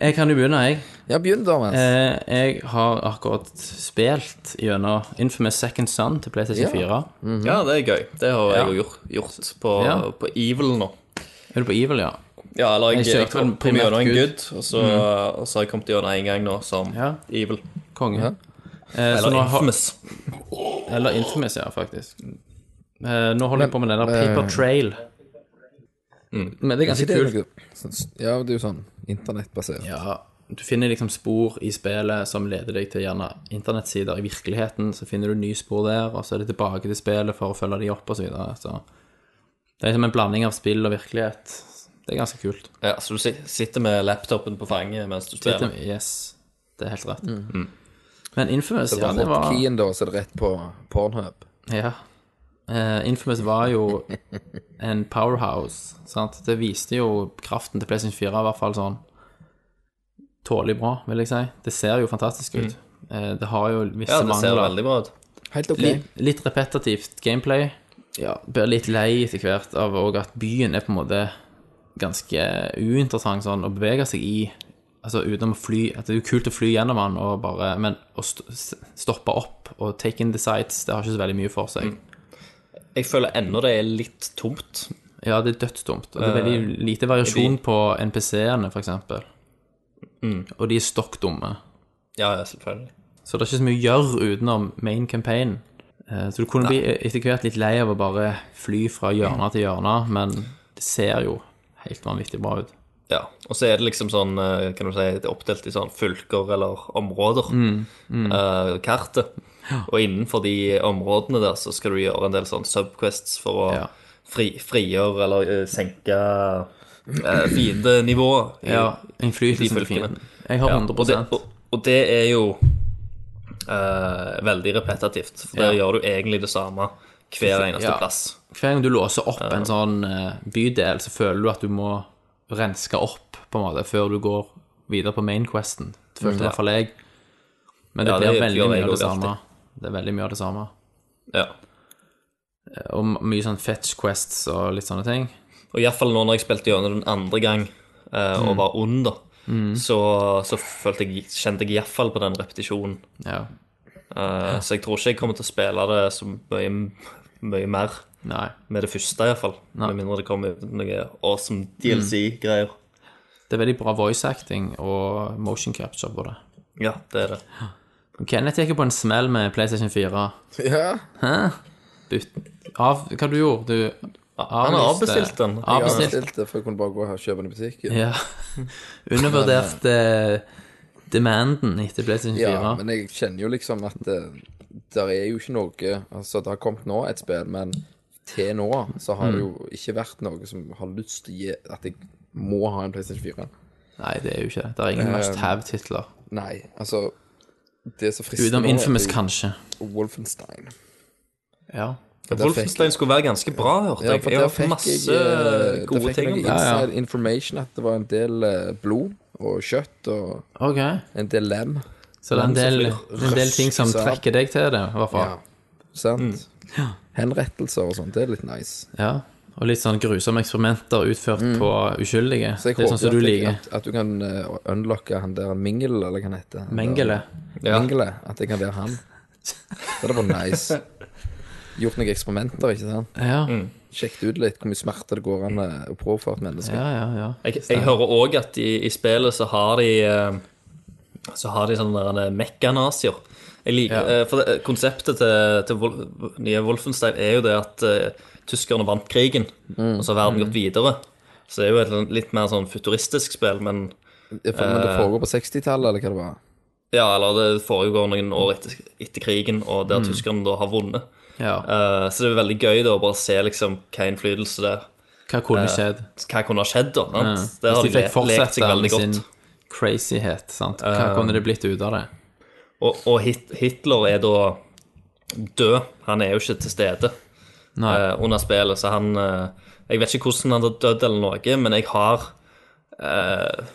Jeg kan jo begynne, jeg. Ja, begynn da, Mens. Eh, jeg har akkurat spilt gjennom Infamous Second Son til PlayStation Ja. 4. Ja, det er gøy. Det har jeg jo gjort, gjort på, Ja. på Evil nå. Er du på Evil, ja? Ja, eller jeg, Jeg jeg kjørte kom, gjennom en good, og så, og så har jeg kommet gjennom en gang nå som Ja. Evil. Konge. Ja. Eh, Eller Infamous. har. Eller Infamous, ja, faktisk. Eh, nå holder jeg på med den der Paper Trail. Men det er ganske kult. noe Ja, det er jo sånn internettbasert. Ja, du finner liksom spor i spillet som leder deg til gjerne internettsider i virkeligheten. Så finner du nye spor der, og så er det tilbake til spillet for å følge de opp og så videre. Så det er som en blanding av spill og virkelighet. Det er ganske kult. Ja, så du sitter med laptopen på fanget mens du spiller? Med, Yes, det er helt rett. Men Infamous, Så ja, det var hotkey-en, da, så er det rett på Pornhub. Ja. Eh, Infamous var jo en powerhouse, sant? Det viste jo kraften til PlayStation 4 i hvert fall sånn tålelig bra, vil jeg si. Det ser jo fantastisk ut. Eh, det har jo visse Ja, det ser veldig bra ut. Helt ok. Litt, litt repetitivt gameplay. Ja, blir litt lei etter hvert av òg at byen er på en måte ganske uinteressant sånn å bevege seg i. Altså utenom å fly At det er jo kult å fly gjennom den, og bare, men å st stoppe opp og take in the sights, det har ikke så veldig mye for seg. Jeg føler ennå det er litt tomt. Ja, det er dødstomt. Og det er veldig lite variasjon på NPC-ene, for eksempel. Og de er stokk dumme. Ja, ja, selvfølgelig. Så det er ikke så mye å gjøre utenom main campaign. Eh, Så du kunne bli etter hvert litt lei av å bare fly fra hjørne til hjørne, men det ser jo helt vanvittig bra ut. Ja, og så er det liksom sånn, eh, kan du si, det er oppdelt i sånn fylker eller områder, eh, kartet. Og innenfor de områdene der så skal du gjøre en del sånn subquests for å Ja. fri, frigjøre eller uh, senke uh, fiendenivået. Ja, innflytelsen til fienden. Jeg har Ja, 100 og, det, og, og det er jo uh, veldig repetitivt, for der Ja. gjør du egentlig det samme hver eneste Ja. plass. Hver gang du låser opp en sånn eh, bydel, så føler du at du må renske opp, på en måte, før du går videre på main questen. Det følte i hvert fall jeg. Men det Ja, blir veldig mye av det samme. alltid. Det er veldig mye av det samme. Ja. Og mye sånn fetch quests og litt sånne ting. Og iallfall nå når jeg spilte gjennom den andre gang eh, Mm. og var ond, da, så, så følte jeg, kjente jeg iallfall på den repetisjonen. Ja. Eh, så jeg tror ikke jeg kommer til å spille det så mye, mye mer Nei. med det første, iallfall. Med mindre det kommer noe awesome DLC-greier. Det er veldig bra voice acting og motion capture på det. Ja, det er det. Kenneth gikk jo på en smell med PlayStation 4. Ja. Bytt av Hva du gjorde du? Han har avbestilt den. Jeg Avbestilt. avbestilte, for jeg kunne bare gå og kjøpe den i butikken. Ja. Undervurderte demanden etter PlayStation 4. Ja, men jeg kjenner jo liksom at det, der er jo ikke noe Altså, det har kommet nå et spill, men til nå så har det Mm. jo ikke vært noe som har lyst til å gi at jeg må ha en PlayStation 4. Nei, det er jo ikke det. Det er ingen must have-titler. Nei, altså Det som frister Utenom Infamous, kanskje. Wolfenstein. Ja. der Wolfenstein skulle være ganske bra, hørte Ja, jeg. for Jeg der har fikk masse jeg eh, gode der fikk ting jeg om det. Ja, ja. inside information at det var en del eh, blod og kjøtt og Ok. en del lem. Så det er en del, en del ting som trekker deg til det, i hvert fall. Ja, sant? Henrettelser og sånt, det er litt nice. Ja. Og litt sånn grusomme eksperimenter utført på uskyldige. Mm. Så jeg det er sånn som du at, jeg, liker. at, at du kan uh, unlocke han der Mingel, eller hva han heter. Han Mengele. der- Mengele. At jeg kan være han. Det hadde vært nice. Gjort noen eksperimenter, ikke sant? Ja. Sjekket ut litt hvor mye smerte det går an eh, å påføre et menneske. ja, ja, ja. Jeg, jeg hører òg at i, i spillet så har de eh, Så har de sånne der mekkanasier. Jeg liker, Ja. eh, For det, konseptet til, til nye Wolfenstein er jo det at eh, tyskerne vant krigen, og så har verden gått videre. Så det er jo et litt mer sånn futuristisk spill, men Det- for- Men det foregår på 60-tallet, eller hva det var? Ja, eller det foregår noen år etter, etter krigen, og der tyskerne da har vunnet. ja. Uh, så det er veldig gøy da å bare se liksom hva innflytelse det Hva kunne skjedd? Hva kunne ha skjedd, da. Ja. Det har Hvis de fikk lekt seg fortsette veldig med sin godt. crazyhet, sant? Hva kunne det blitt ut av det? Og, og Hitler er da død. Han er jo ikke til stede Eh, under spillet, så han uh, Jeg vet ikke hvordan han har dødd eller noe, men jeg har uh,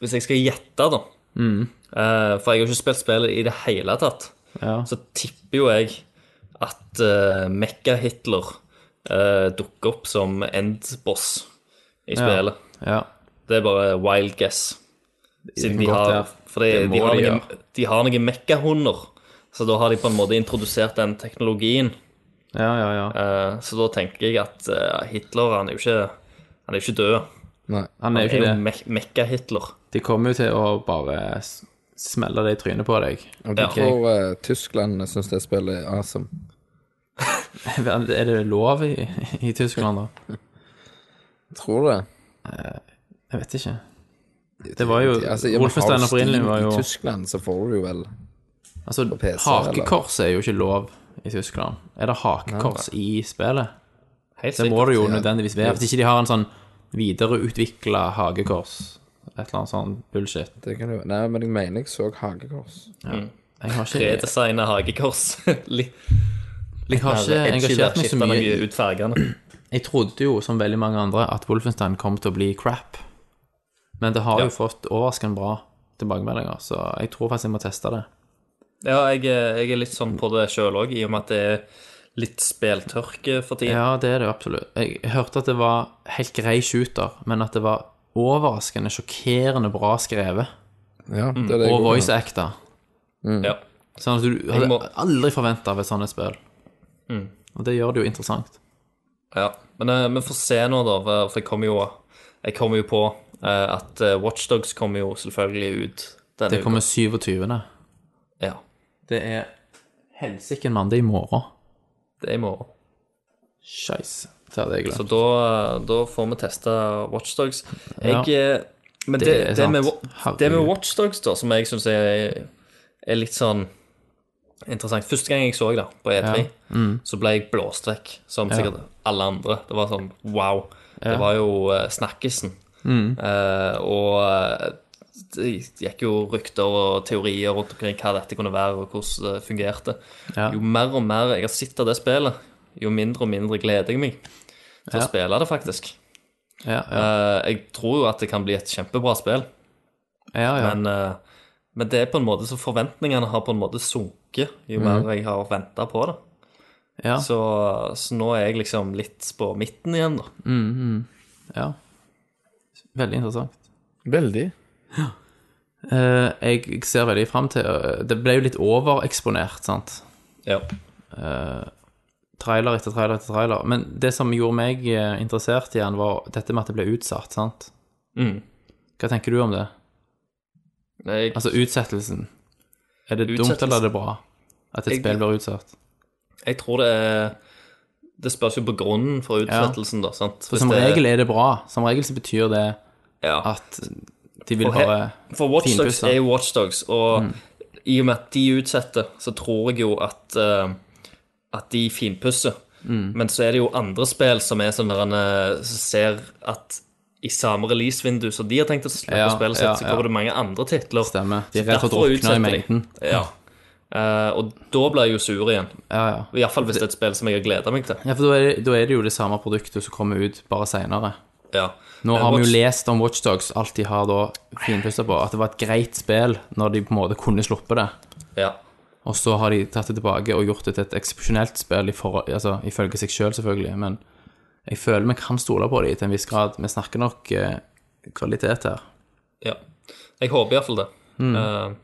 Hvis jeg skal gjette, da eh, For jeg har ikke spilt spillet i det hele tatt. Ja. Så tipper jo jeg at uh, Mekka-Hitler uh, dukker opp som endboss i spillet. ja. Det er bare wild guess. Siden de har være. For de, de, har noen, de har noen mekkahunder, så da har de på en måte introdusert den teknologien. Ja, ja, ja. Eh, så da tenker jeg at eh, Hitler han er jo ikke Han er jo ikke død. Nei. Han er jo ikke det. Me Mekka-Hitler. De kommer jo til å bare s- smelle det i trynet på deg. Og du Ja. tror eh, Tyskland syns det spillet er awesome. Er det lov i, i Tyskland, da? Tror du det? Jeg vet ikke. Det var jo Altså, Wolfenstein har du opprinnelig Steam var jo I Tyskland så får du jo vel Altså, PC, hakekors er jo ikke lov i Tyskland. Er det hakekors i spillet? Helt Det må det jo nødvendigvis være. Hvis ikke de har en sånn videreutvikla hagekors. et eller annet sånn bullshit. det kan jo, Nei, men jeg mener jeg så hakekors. Jeg har ikke, Redesigna hagekors. Litt jeg har ikke engasjert meg så mye. ut fargene. Jeg trodde jo, som veldig mange andre, at Wolfenstein kom til å bli crap. Men det har Ja. jo fått overraskende bra tilbakemeldinger, så jeg tror faktisk jeg må teste det. Ja, jeg, er- jeg er litt sånn på det sjøl òg, i og med at det er litt speltørke for tida. Ja, det er det absolutt. Jeg hørte at det var helt grei shooter, men at det var overraskende, sjokkerende bra skrevet. Ja, det er det Og voice acta. Ja. Sånn at du hadde må- aldri forventa av et sånt spill. Og det gjør det jo interessant. Ja, men eh, vi får se nå, da. For jeg kommer jo, jeg kommer jo på eh, at eh, Watchdogs kommer jo selvfølgelig ut denne Det kommer 27. Ja, Det er helsike mann, det er i morgen. det er i morgen. Scheisse. Det hadde jeg Så da, da får vi teste Watchdogs. Jeg ja, Men det, Det det, med, det med Watchdogs, da, som jeg syns er, er litt sånn interessant Første gang jeg så det på E3, Mm. så ble jeg blåst vekk, som sikkert alle andre. Det var sånn wow. Det var jo uh, snakkisen. Mm. Uh, og eh, det gikk jo rykter og teorier rundt omkring hva dette kunne være, og hvordan det fungerte. Ja. Jo mer og mer jeg har sett av det spillet, jo mindre og mindre gleder jeg meg til Ja. å spille det, faktisk. Ja, ja, Eh, jeg tror jo at det kan bli et kjempebra spill, ja, ja. men, eh, men det er på en måte så forventningene har på en måte sunket jo mer jeg har venta på det. ja. Så, så nå er jeg liksom litt på midten igjen, da. ja. Veldig interessant. Veldig. Eh, jeg ser veldig fram til uh, Det ble jo litt overeksponert, sant? Ja. Trailer etter trailer etter trailer. Men det som gjorde meg interessert igjen, var dette med at det ble utsatt, sant? Mm. Hva tenker du om det? Jeg, Altså utsettelsen. Er det dumt eller er det bra at et Jeg- spill blir utsatt? jeg tror det er Det spørs jo på grunnen for utsettelsen, da. sant? For som regel er det bra. Som regel så betyr det ja. at de vil For bare For Watchdogs er jo Watchdogs, og i og med at de utsetter, så tror jeg jo at, uh, at de finpusser. Men så er det jo andre spill som er sånn der en, eh, ser at i samme releasevindu som de har tenkt å slippe Ja, spillet sitt, ja, så kommer det mange andre titler. Stemmer. De er redd for å drukne i mengden. Ja. Uh, og da blir jeg jo sur igjen. Ja, ja. Iallfall hvis det er et spill som jeg har gleda meg til. ja, for da er, det, da er det jo det samme produktet som kommer ut bare seinere. Ja. Nå Eh, har vi jo lest om Watchdogs, alt de har da finpussa på, at det var et greit spill når de på en måte kunne sluppe det. Ja. Og så har de tatt det tilbake og gjort det til et eksepsjonelt spill, altså, ifølge seg sjøl, selv, selvfølgelig. Men jeg føler vi kan stole på dem til en viss grad. Vi snakker nok eh, kvalitet her. ja. Jeg håper iallfall det. Eh,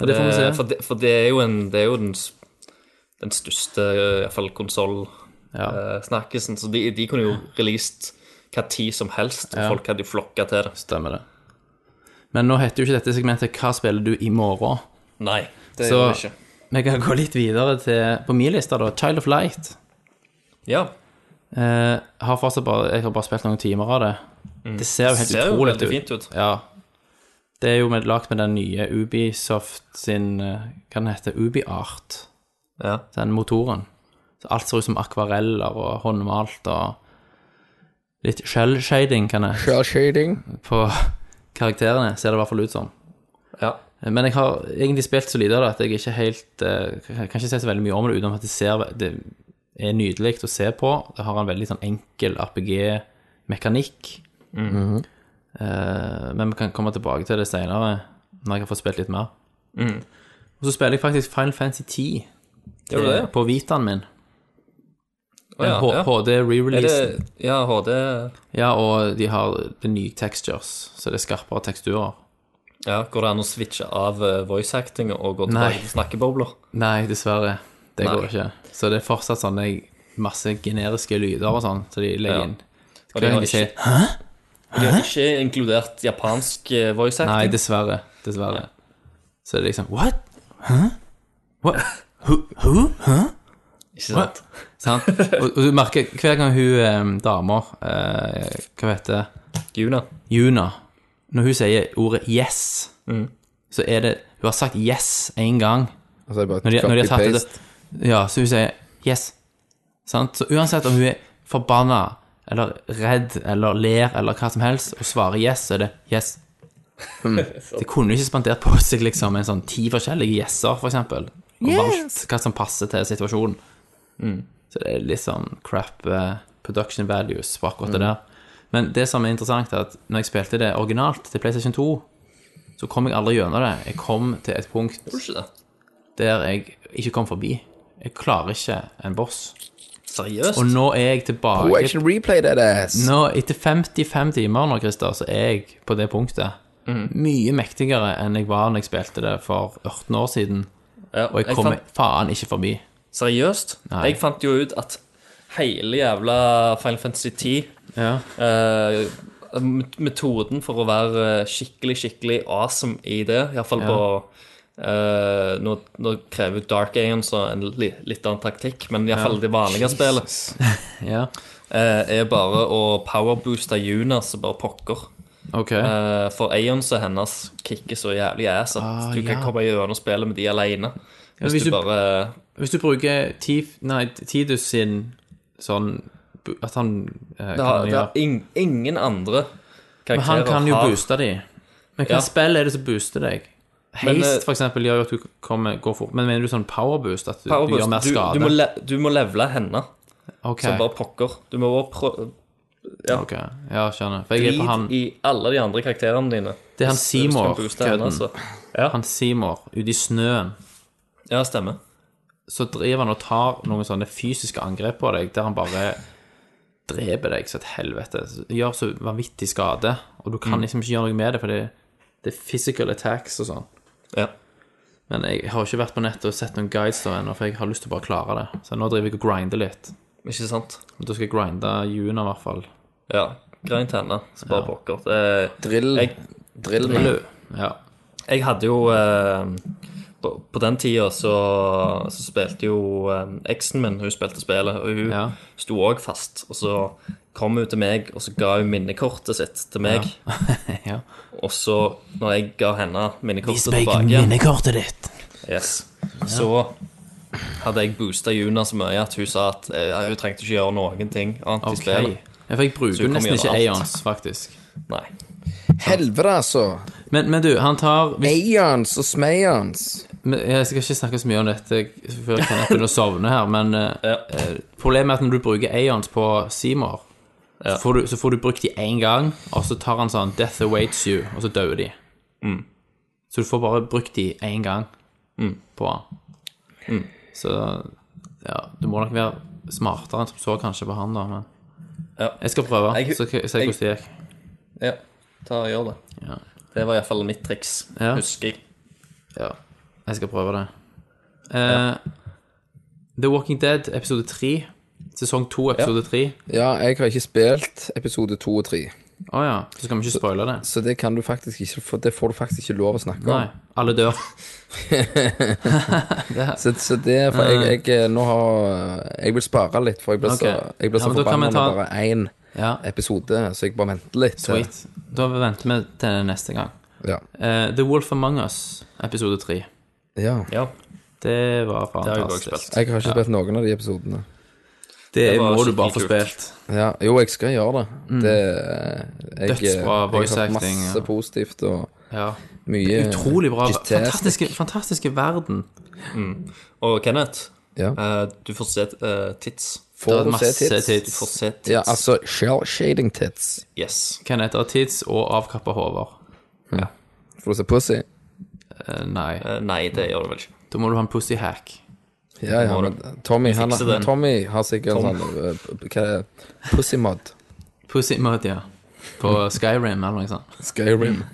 Ja, det får vi se. For det, for det er jo, en, det er jo den, den største iallfall konsoll-snakkisen. Ja, så de, de kunne jo released hva tid som helst, Ja. folk hadde jo flokka til det. stemmer det. Men nå heter jo ikke dette segmentet 'Hva spiller du i morgen?' Nei, det gjør det ikke. vi kan gå litt videre til på min liste, da. 'Child of Light'. Ja. Eh, har fortsatt bare, jeg har bare spilt noen timer av det. Det ser jo helt Mm. Ser utrolig jo fint ut. Ja. Det er jo med, lagt med den nye Ubisoft sin eh, Hva den heter UbiArt. Ja. Den motoren. Så alt ser ut som akvareller og håndmalt og litt shell-shading, kan jeg Shell shading. På karakterene, ser det i hvert fall ut som. ja. Men jeg har egentlig spilt så lite av det at jeg ikke helt eh, Jeg kan ikke si så veldig mye om det utenom at det ser Det er nydelig å se på. Det har en veldig sånn enkel RPG-mekanikk. Eh, men vi kan komme tilbake til det senere, når jeg har fått spilt litt mer. Og så spiller jeg faktisk Final Fantasy 10 til, det det? på Vitaen min. Å, ja, ja. HD Er re-release. Ja, HD Ja, og de har det nye textures, så det er skarpere teksturer. ja, Går det an å switche av eh, voice acting og gå tilbake til snakkebobler? Nei, dessverre. Det Nei. går ikke. Så det er fortsatt sånne masse generiske lyder og sånn, så de legger Ja. inn. Og de har ikke, Hæ? ikke, de har ikke inkludert japansk eh, voice acting? Nei, dessverre. Dessverre. så er liksom What? Hæ? What? Who? Who? Hæ? Ikke sant? Sant? Og, og du merker hver gang hun eh, dama eh, Hva heter det? Juna. Juna. Når hun sier ordet 'yes', så er det Hun har sagt 'yes' én gang. Altså, bare Når de, når de har tatt det. Ja, så hun sier 'yes'. Sant? Så uansett om hun er forbanna eller redd eller ler eller hva som helst, og svarer 'yes', så er det 'yes'. Det kunne ikke spandert på seg liksom en sånn ti forskjellige yes-er, for eksempel. Og valgt hva som passer til situasjonen. Så det er litt sånn crap uh, production values på akkurat det der. Men det som er interessant, er at når jeg spilte det originalt til PlayStation 2, så kom jeg aldri gjennom det. Jeg kom til et punkt der jeg ikke kom forbi. Jeg klarer ikke en boss. Seriøst? Og nå er jeg tilbake Pro action replay that ass. Nå, etter 55 timer nå, Christer, så er jeg på det punktet. Mye mektigere enn jeg var når jeg spilte det for 18 år siden. Ja, Og jeg kommer fant, faen ikke forbi. Seriøst? Nei. Jeg fant jo ut at hele jævla Final Fantasy 10 Ja. eh, Metoden for å være skikkelig, skikkelig awesome i det, iallfall Ja. på eh, nå, nå krever Dark Aeon så en li, litt annen taktikk, men iallfall fall det vanlige spillet ja. eh, er bare å powerbooste Junas og bare pokker. Okay. Eh, for og hennes kicker så jævlig ass at Ah, du kan ja. komme gjennom spillet med de alene. Hvis, hvis du, bare Hvis du bruker Tif, nei, Tidus sin sånn At han eh, Det kan har, det gjøre har ing, ingen andre Men han kan jo har- booste de. Men hva Ja. spill er det som booster deg? Men, Haste, eh, for eksempel, gjør jo at du kommer, går fort. Men mener du sånn powerboost? At du, du gjør mer Du, skade? du, må le, du må levele henne, Ok, som bare pokker. Du må bare prøve ja. ok. Ja, skjønner. For jeg er på han Drit i alle de andre karakterene dine. Det er han Hvis- hvis du kan Seymour, booste henne, kødden. Ja, Han Seymour ute i snøen. Ja, stemmer. Så driver han og tar noen sånne fysiske angrep på deg, der han bare dreper deg så et helvete. Gjør så vanvittig skade, og du kan Mm. liksom ikke gjøre noe med det, for det, det er physical attacks og sånn. Ja. Men jeg har ikke vært på nettet og sett noen guides der ennå, for jeg har lyst til å bare klare det. Så nå driver jeg og grinder litt. Ikke sant? Men Da skal jeg grinde Juna, i hvert fall. Ja. Grind henne, så bare pokker. Det, Drill. jeg, Drill drill. Ja. jeg hadde jo eh, på, på den tida så, så spilte jo eh, eksen min Hun spilte spillet, og hun Ja. sto òg fast. Og så kom hun til meg, og så ga hun minnekortet sitt til meg. ja. Og så, når jeg ga henne minnekortet tilbake igjen minnekortet ditt. yes, Så hadde jeg boosta Juna så mye at hun sa at eh, hun trengte ikke gjøre noen ting annet i spillet. Ja, for jeg bruker nesten ikke. Aeons, faktisk. Nei. Helvete, altså. Men, men du, han tar hvis, Aeons og Smayons. Men Jeg skal ikke snakke så mye om dette før jeg kan begynne å sovne her, men eh, Ja. eh, problemet er at når du bruker Aeons på Seymour, Ja. så, får du, så får du brukt de én gang, og så tar han sånn Death awaits you, og så dør de. Mm. Så du får bare brukt de én gang på han. Mm. Så ja, du må nok være smartere enn som så kanskje på han, da, men Ja. Jeg skal prøve, Jeg- så jeg se hvordan det gikk. Ja, ta og gjør det. Ja. Det var iallfall mitt triks, Ja. husker jeg. Ja, jeg skal prøve det. Eh, The Walking Dead, episode 3. Sesong 2, episode 3. Ja, jeg har ikke spilt episode to og tre. Å ja, så skal vi ikke spoile det. Så det kan du faktisk ikke få, Det får du faktisk ikke lov å snakke om. Nei, alle dør. Så, så det er for jeg, jeg nå har Jeg vil spare litt, for jeg blir så, Ok. jeg blir Ja, men da kan vi forbanna ta- når bare én Ja, episode, så jeg bare venter litt. sweet. Da venter vi til neste gang. Ja. Eh, The Wolf Among Us, episode 3. ja. Ja, Det var det har jeg òg fantastisk. spilt. Jeg har ikke spilt noen av de episodene. Det, Det var må du bare få skikkelig kult. spilt. Ja, jo, jeg skal gjøre det. det jeg, Dødsbra jeg voice har hørt acting, masse ja. positivt og Ja. mye Utrolig bra. Fantastisk. Fantastiske, fantastiske verden. Og Kenneth, Ja. eh, du får se eh, tits. Får du masse se tits? Du får se tits. Ja, altså shell shading tits. Yes. Kenneth har tids og avkappa hoder. Får du se pussy? Eh, nei, Eh, nei, det gjør du vel ikke. da må du ha en pussy hack. Ja, ja, men Tommy, han. Tommy har sikkert en sånn uh, Hva er det? Pussy-mod. Pussy mode, ja. På Skyrim eller noe sånt. Skyrim.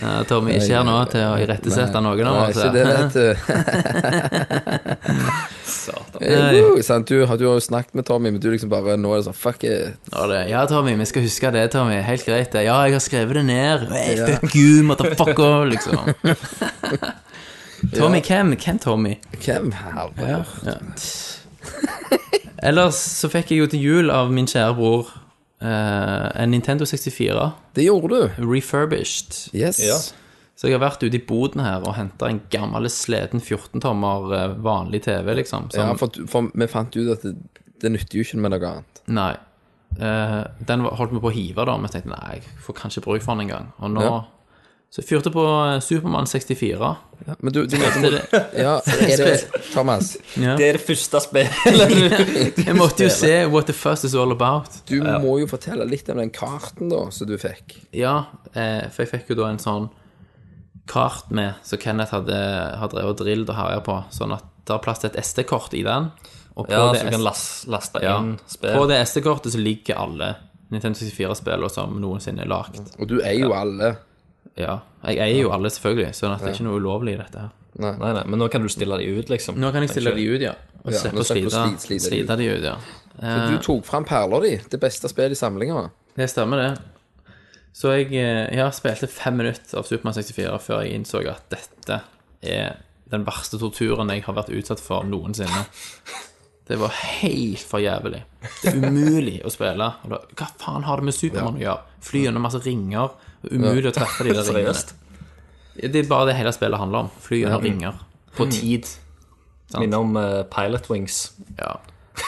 Ja, Tommy ikke her nå til å irettesette noen av Nei, oss. ikke det, vet du. Satan. sant? Du, har- du har jo snakket med Tommy, men du liksom bare Nå er det sånn Fuck it. Ja, det, ja, Tommy, vi skal huske det, Tommy. Helt greit, det. Ja, jeg har skrevet det ned. Hey, fuck you, motherfucker, liksom. Tommy hvem? Hvem Tommy? Hvem herre? Ja. Ellers så fikk jeg jo til jul av min kjære bror eh, en Nintendo 64 Det gjorde du. refurbished. Yes. Ja. Så jeg har vært ute i boden her og henta en gammel, sliten 14-tommer eh, vanlig TV, liksom. Ja, for, for vi fant ut at det, det nytter jo ikke med noe annet. Nei. Eh, den var- holdt vi på å hive, da, men jeg tenkte nei, jeg får kanskje bruk for den en gang. Og nå Ja. Så jeg fyrte på eh, Supermann 64. Ja, men du, du mener Det, det, ja, er det Thomas, ja. Det er det første spillet du Jeg måtte jo se What the fuss is all about. du må jo fortelle litt om den karten da som du fikk. Ja, eh, for jeg fikk jo da en sånn kart med, som Kenneth hadde, hadde drevet og drillet og herja på, sånn at det er plass til et SD-kort i den. Og på Ja, det, så du kan S- laste ja, inn spill. på det SD-kortet så ligger alle Nintendo 64-spillene som noensinne er lagd. Og du er jo alle. Ja. Jeg eier jo alle, selvfølgelig, sånn at det er ikke noe ulovlig i dette her. Nei, nei, men nå kan du stille de ut, liksom. Nå kan jeg stille de ut, ja. Og Ja, slippe å slite, slite slite de ut, ja. Så du tok fram perler de. Det beste spillet i samlinga. Det stemmer, det. Så jeg, eh, jeg spilte fem minutter av Supermann 64 før jeg innså at dette er den verste torturen jeg har vært utsatt for noensinne. Det var helt for jævlig. Det er umulig å spille. Hva faen har det med Supermann å gjøre? Fly gjennom masse ringer. Umulig å treffe de der ringene. Det er bare det hele spillet handler om. Fly gjennom ringer. På tid. Sant? Minner om uh, Pilot Wings, Ja.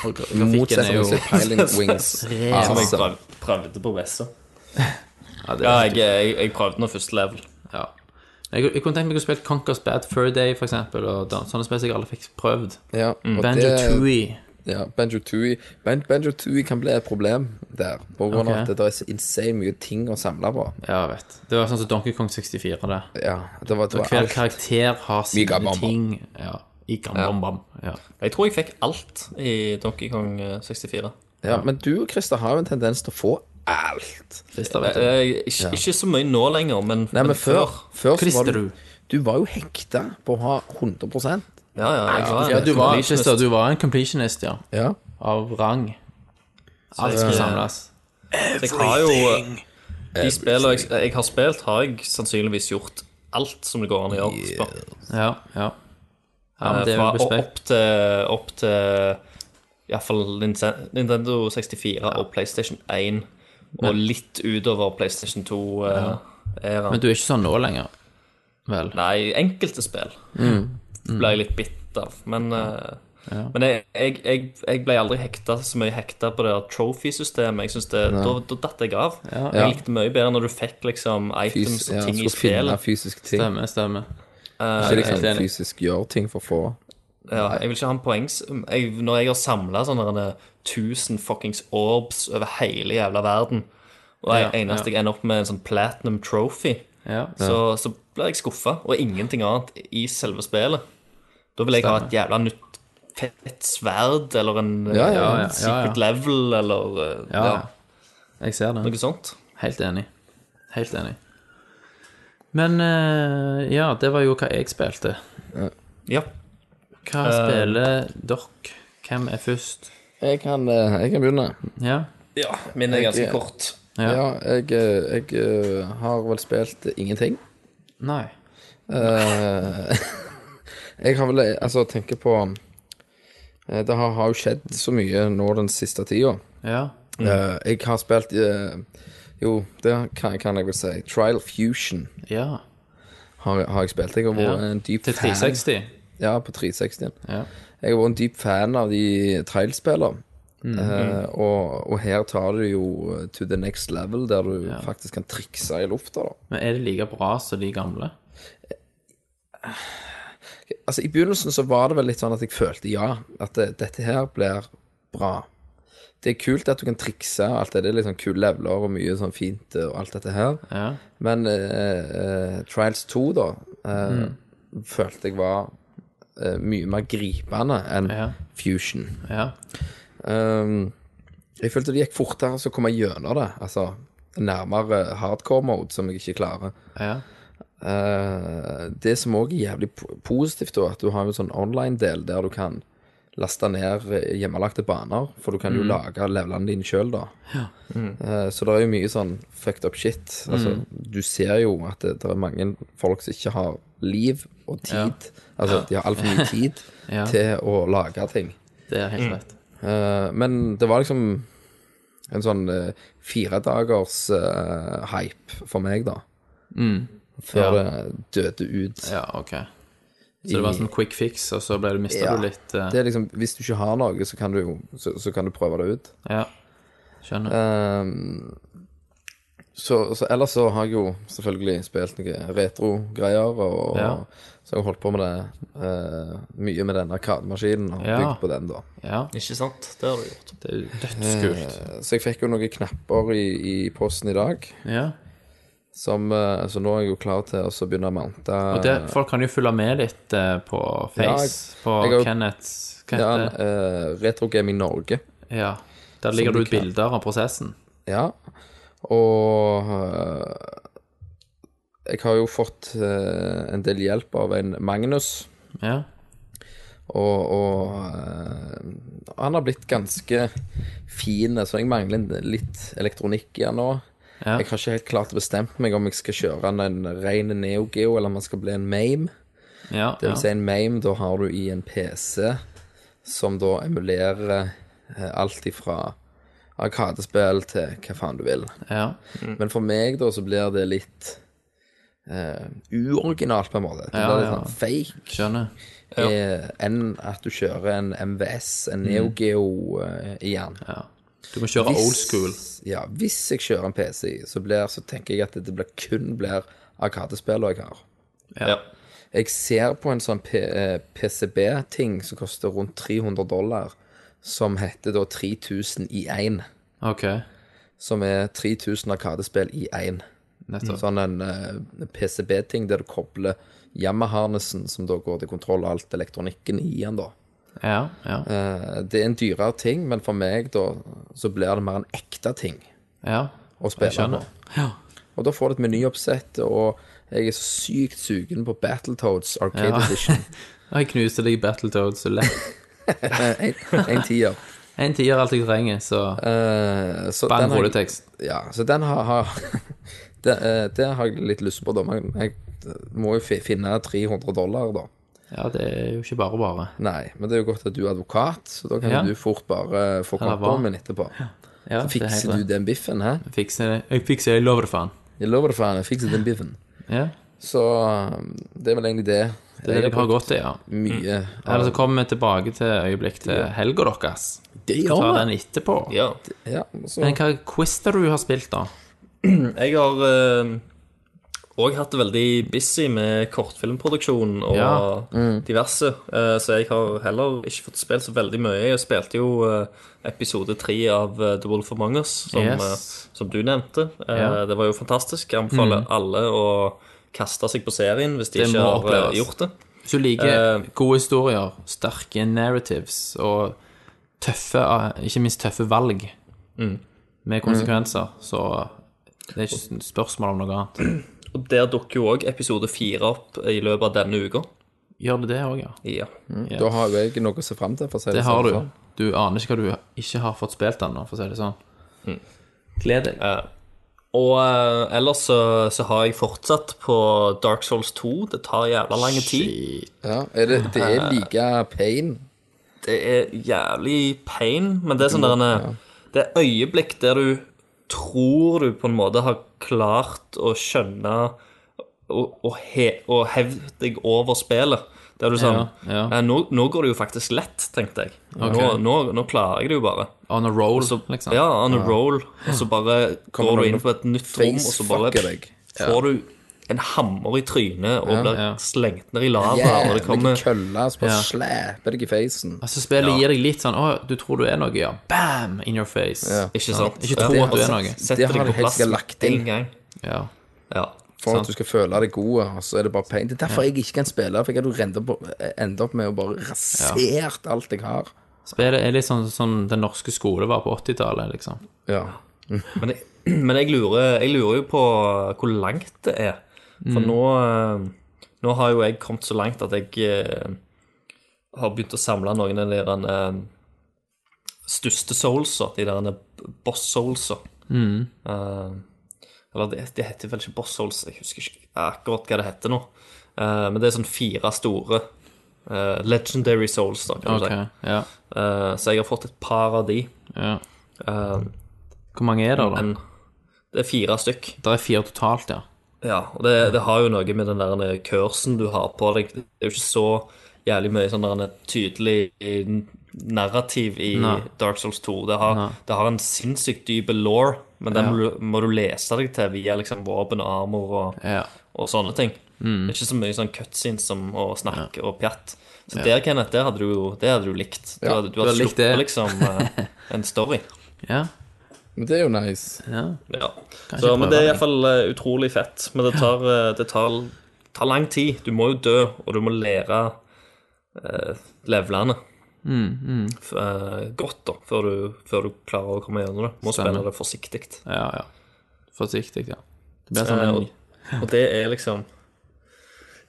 Og grafikken er jo Pilot Wings. som jeg Altså, prøv, prøvde på Vessa. ja, Ja, jeg, jeg, jeg prøvde nå første level. Ja. Jeg, jeg kunne tenkt meg å spille Conquers Bad Fur Day, for eksempel, og da, sånne spill som jeg aldri fikk prøvd. ja, mm. Banjo det- Tooie. Ja, Banjo Tooie ben, kan bli et problem der. På grunn av Ok. at det er så insane mye ting å samle på. Ja, jeg vet. Det var sånn som Donkey Kong 64, det. Ja, det var, det var Hver alt. karakter har sine Migabamba. ting. Ja. Igambambam. Ja. Jeg tror jeg fikk alt i Donkey Kong eh, 64. Ja, men du, og Christer, har jo en tendens til å få alt. Christer, vet du. Eh, ikke, ikke så mye nå lenger, men, Nei, men før, før så var du. Du var jo hekta på å ha 100 Ja, ja, jeg var Ja, du var, completionist. Du var en completionist, ja. Ja. Av rang. Alt skulle samles. Jeg har jo De spillene jeg, jeg har spilt, har jeg sannsynligvis gjort alt som det går an å gjøre. Ja, ja. ja men det Eh, er Fra jo opp til Opp til Iallfall Nintendo 64 og PlayStation 1, og litt utover PlayStation 2-æraen. Men du er ikke sånn nå lenger, vel? Nei, enkelte spill ble jeg litt bitt av. Men, ja. men jeg, jeg, jeg, jeg ble aldri hekta så mye hekta på det trophy-systemet. Da, da datt jeg av. Ja. Jeg likte mye bedre når du fikk liksom items Fys og ja, ting i spillet. fysisk ting. Stemmer, stemmer. Uh, Ikke liksom jeg, fysisk gjøre ting for få. ja, jeg vil ikke ha en poengs... Jeg, når jeg har samla sånne 1000 fuckings orbs over hele jævla verden, og jeg, Ja, eneste ja. jeg ender opp med en sånn platinum trophy Ja. så, så blir jeg skuffa, og ingenting annet i selve spillet. Da vil jeg ha et jævla nytt fett sverd, eller en Ja, ja, eh, ja, en secret ja. level, eller eh, Ja. Jeg ser det. noe sånt. Helt enig. Helt enig. Men eh, ja, det var jo hva jeg spilte. Ja. Hva Eh. spiller dere? Hvem er først? Jeg kan, eh, jeg kan begynne. Ja? ja. Min er ganske Jeg- kort. Ja. Ja, jeg, eh, jeg eh, har vel spilt ingenting. Nei. Eh, jeg har vel Altså, tenker på eh, Det har, har jo skjedd så mye nå den siste tida. Ja. Eh, jeg har spilt eh, Jo, det kan, kan jeg vel si. Trial Fusion Ja. har, har jeg spilt. Jeg har vært en dyp Til fan 360. Ja, på 360. Ja. Jeg har vært en dyp fan av de trailspillene. Mm. Uh, og, og her tar du jo eh, to the next level, der du faktisk kan trikse i lufta. da Men er det like bra som de gamle? Altså I begynnelsen så var det vel litt sånn at jeg følte ja, at det, dette her blir bra. Det er kult at du kan trikse og alt det. Det er litt sånn kule leveler og mye sånn fint eh, og alt dette her. Ja. Men uh, uh, Trials 2, da, mm. følte jeg var eh, mye mer gripende enn Ja. Fusion. Ja. Um, jeg følte det gikk fortere så kom jeg gjennom det. Altså nærmere hardcore mode, som jeg ikke klarer. ja. Uh, det som òg er jævlig positivt, da, at du har en sånn online-del der du kan laste ned eh, hjemmelagte baner, for du kan Mm. jo lage levelene dine sjøl, da. Eh, Så det er jo mye sånn fucked up shit. Altså, Mm. Du ser jo at det, det er mange folk som ikke har liv og tid. Altså, de har altfor mye tid Ja. til å lage ting. Det er helt rett. Eh, men det var liksom en sånn uh, firedagers uh, hype for meg, da. Før Mm. Ja. det døde ut. Ja, ok. Så det var sånn quick fix, og så ble det, mista Ja, du litt uh... Det er liksom, Hvis du ikke har noe, så kan du, så, så kan du prøve det ut. Ja. Skjønner. Ehm, så, så ellers så har jeg jo selvfølgelig spilt noen retro-greier, og Ja. så har jeg holdt på med det eh, mye med den arkademaskinen, og Ja. bygd på den, da. Ja, Ikke sant? Det har du gjort. det er jo dødskult. Eh, Så jeg fikk jo noen knapper i, i posten i dag, Ja. som, eh, så nå er jeg jo klar til å begynne å mounte Og det, folk kan jo følge med litt eh, på Face, Ja, på jeg har jo- Kenneths Hva ja, heter det? eh, Retrogaming Norge. Ja. Der ligger det ut bilder av prosessen. Ja, og øh, jeg har jo fått øh, en del hjelp av en Magnus, Ja. og, og øh, han har blitt ganske fin, så jeg mangler litt elektronikk igjen nå. Ja. Jeg har ikke helt klart bestemt meg om jeg skal kjøre en, en ren Neo Geo, eller om han skal bli en MAME. Ja, Det vil si en MAME, da har du i en PC som da emulerer eh, alt ifra arkadespill til hva faen du vil. ja. Men for meg da så blir det litt eh, uoriginalt på en måte. Det Ja, blir litt ja. sånn fake Skjønner. eh, enn at du kjører en MVS, en Neo Geo eh, igjen. Mm. Ja. Du må kjøre old school. Ja, hvis jeg kjører en PC, så, blir, så tenker jeg at det blir, kun blir arkadespill jeg har. Ja. Jeg ser på en sånn eh, PCB-ting som koster rundt 300 dollar, som heter da 3000 i 1. OK. Som er 3000 arkadespill i 1. Nettopp. Sånn en uh, PCB-ting der du kobler Yamaha-harnessen, som da går til kontroll av alt elektronikken i den, da. Ja, ja. Uh, det er en dyrere ting, men for meg da, så blir det mer en ekte ting ja. å spille på. Ja. Og da får du et menyoppsett, og jeg er så sykt sugen på Battletoads Arcade Ja. Edition. Jeg knuste deg i Battletoads så lett. Eh, en, en tier. En tier er alt jeg trenger, så uh, så bang rulletekst. Ja, så den har, har det, uh, det har jeg litt lyst på, da. Men jeg må jo finne 300 dollar, da. Ja, det er jo ikke bare bare. Nei, men det er jo godt at du er advokat, så da kan Ja. du fort bare få Eller kontoen min etterpå. Ja, Så fikser du den biffen, hæ? Jeg fikser. Jeg fikser jeg lover det, faen. Jeg lover det, faen. Jeg fikser den biffen. Ja, Så um, det er vel egentlig det. Det er det jeg har gått til, ja. Mye Eller så kommer vi tilbake til øyeblikk til helga deres. Det Ta gjør den etterpå. ja. Ja, så Men hva quiz du har spilt, da? Jeg har òg hatt det veldig busy med kortfilmproduksjon og Ja. diverse, uh, så jeg har heller ikke fått spilt så veldig mye. Jeg spilte jo uh, episode tre av eh, The Wolf of Mongers, som, Yes. eh, som du nevnte. Eh, Ja. Det var jo fantastisk. Jeg anbefaler alle å kaste seg på serien hvis de Det ikke har eh, oppleves. gjort det. Hvis du liker uh, gode historier, sterke narratives og tøffe, eh, ikke minst tøffe valg med konsekvenser, så det er ikke et spørsmål om noe annet. Og der dukker jo òg episode fire opp i løpet av denne uka. Gjør det det òg, ja? Ja. da har jo jeg noe å se fram til, for å si det, Det har sånn. du. Du aner ikke hva du ikke har fått spilt ennå, for å si det sånn. Gled deg. Og eh, ellers så, så har jeg fortsatt på Dark Souls 2. Det tar jævla lang tid. Ja, er det, det er like pain. Det er jævlig pain, men det er sånn der en- Det er øyeblikk der du tror du på en måte har klart å skjønne og, og, he, og hevde deg over spillet. Der du sånn Ja, ja. «Eh, Nå, nå går det jo faktisk lett, tenkte jeg. Nå, nå, nå klarer jeg det jo bare. On a roll, Så, liksom. Ja, on a roll. Og så bare Kommer går du inn på et nytt rom, og så bare deg. får du en hammer i trynet og blir ja. slengt ned i lava. og det Jævlig kommer kølle som bare Ja. slapper deg i facen. Altså, spillet gir deg litt sånn Å, du tror du er noe, ja. Bam! In your face. Ja. Ikke sant? Ikke tro at du er noe. Setter Det deg de på helt plass med en gang. Ja. Ja. For at du skal føle deg god, og så er det bare pain. Det er derfor jeg ikke kan spille, for jeg hadde endt opp med å bare rasert alt jeg har. Spillet er litt sånn som den norske skole var på 80-tallet, liksom. Ja. Men, jeg, men jeg, lurer, jeg lurer jo på hvor langt det er. For nå, eh, nå har jo jeg kommet så langt at jeg eh, har begynt å samle noen av de der eh, største soulsa, de der boss soulsa. Eh, eller det, det heter vel ikke boss souls, jeg husker ikke akkurat hva det heter nå. Eh, men det er sånn fire store eh, legendary souls, da, kan du si. ja. Eh, så jeg har fått et par av de. ja. Eh, Hvor mange er det, da? men det er fire stykk. Det er fire totalt, ja. Ja, og det, det har jo noe med den der kursen du har på deg. Det er jo ikke så jævlig mye sånn der tydelig narrativ i Nei. Dark Souls 2. Det har, det har en sinnssykt dyp law, men den Ja. må, du, må du lese deg til via liksom våpen og armor og, Ja. og sånne ting. Mm. Det er ikke så mye sånn cutscenes som å snakke og pjatt. Så der, Kenneth, det hadde du, det hadde du likt. Du Ja, hadde, du hadde hadde sluppet liksom eh, en story. ja. Men det er jo nice. ja. Ja. Så, men det er det. iallfall uh, utrolig fett. Men det tar, eh, det tar, tar lang tid. Du må jo dø, og du må lære uh, levelene Mm, f- eh, godt da, før du, før du klarer å komme gjennom det. Må Stemmer. spille det forsiktig. ja, ja. Forsiktig, ja. Det blir sånn Eh, og, og det er liksom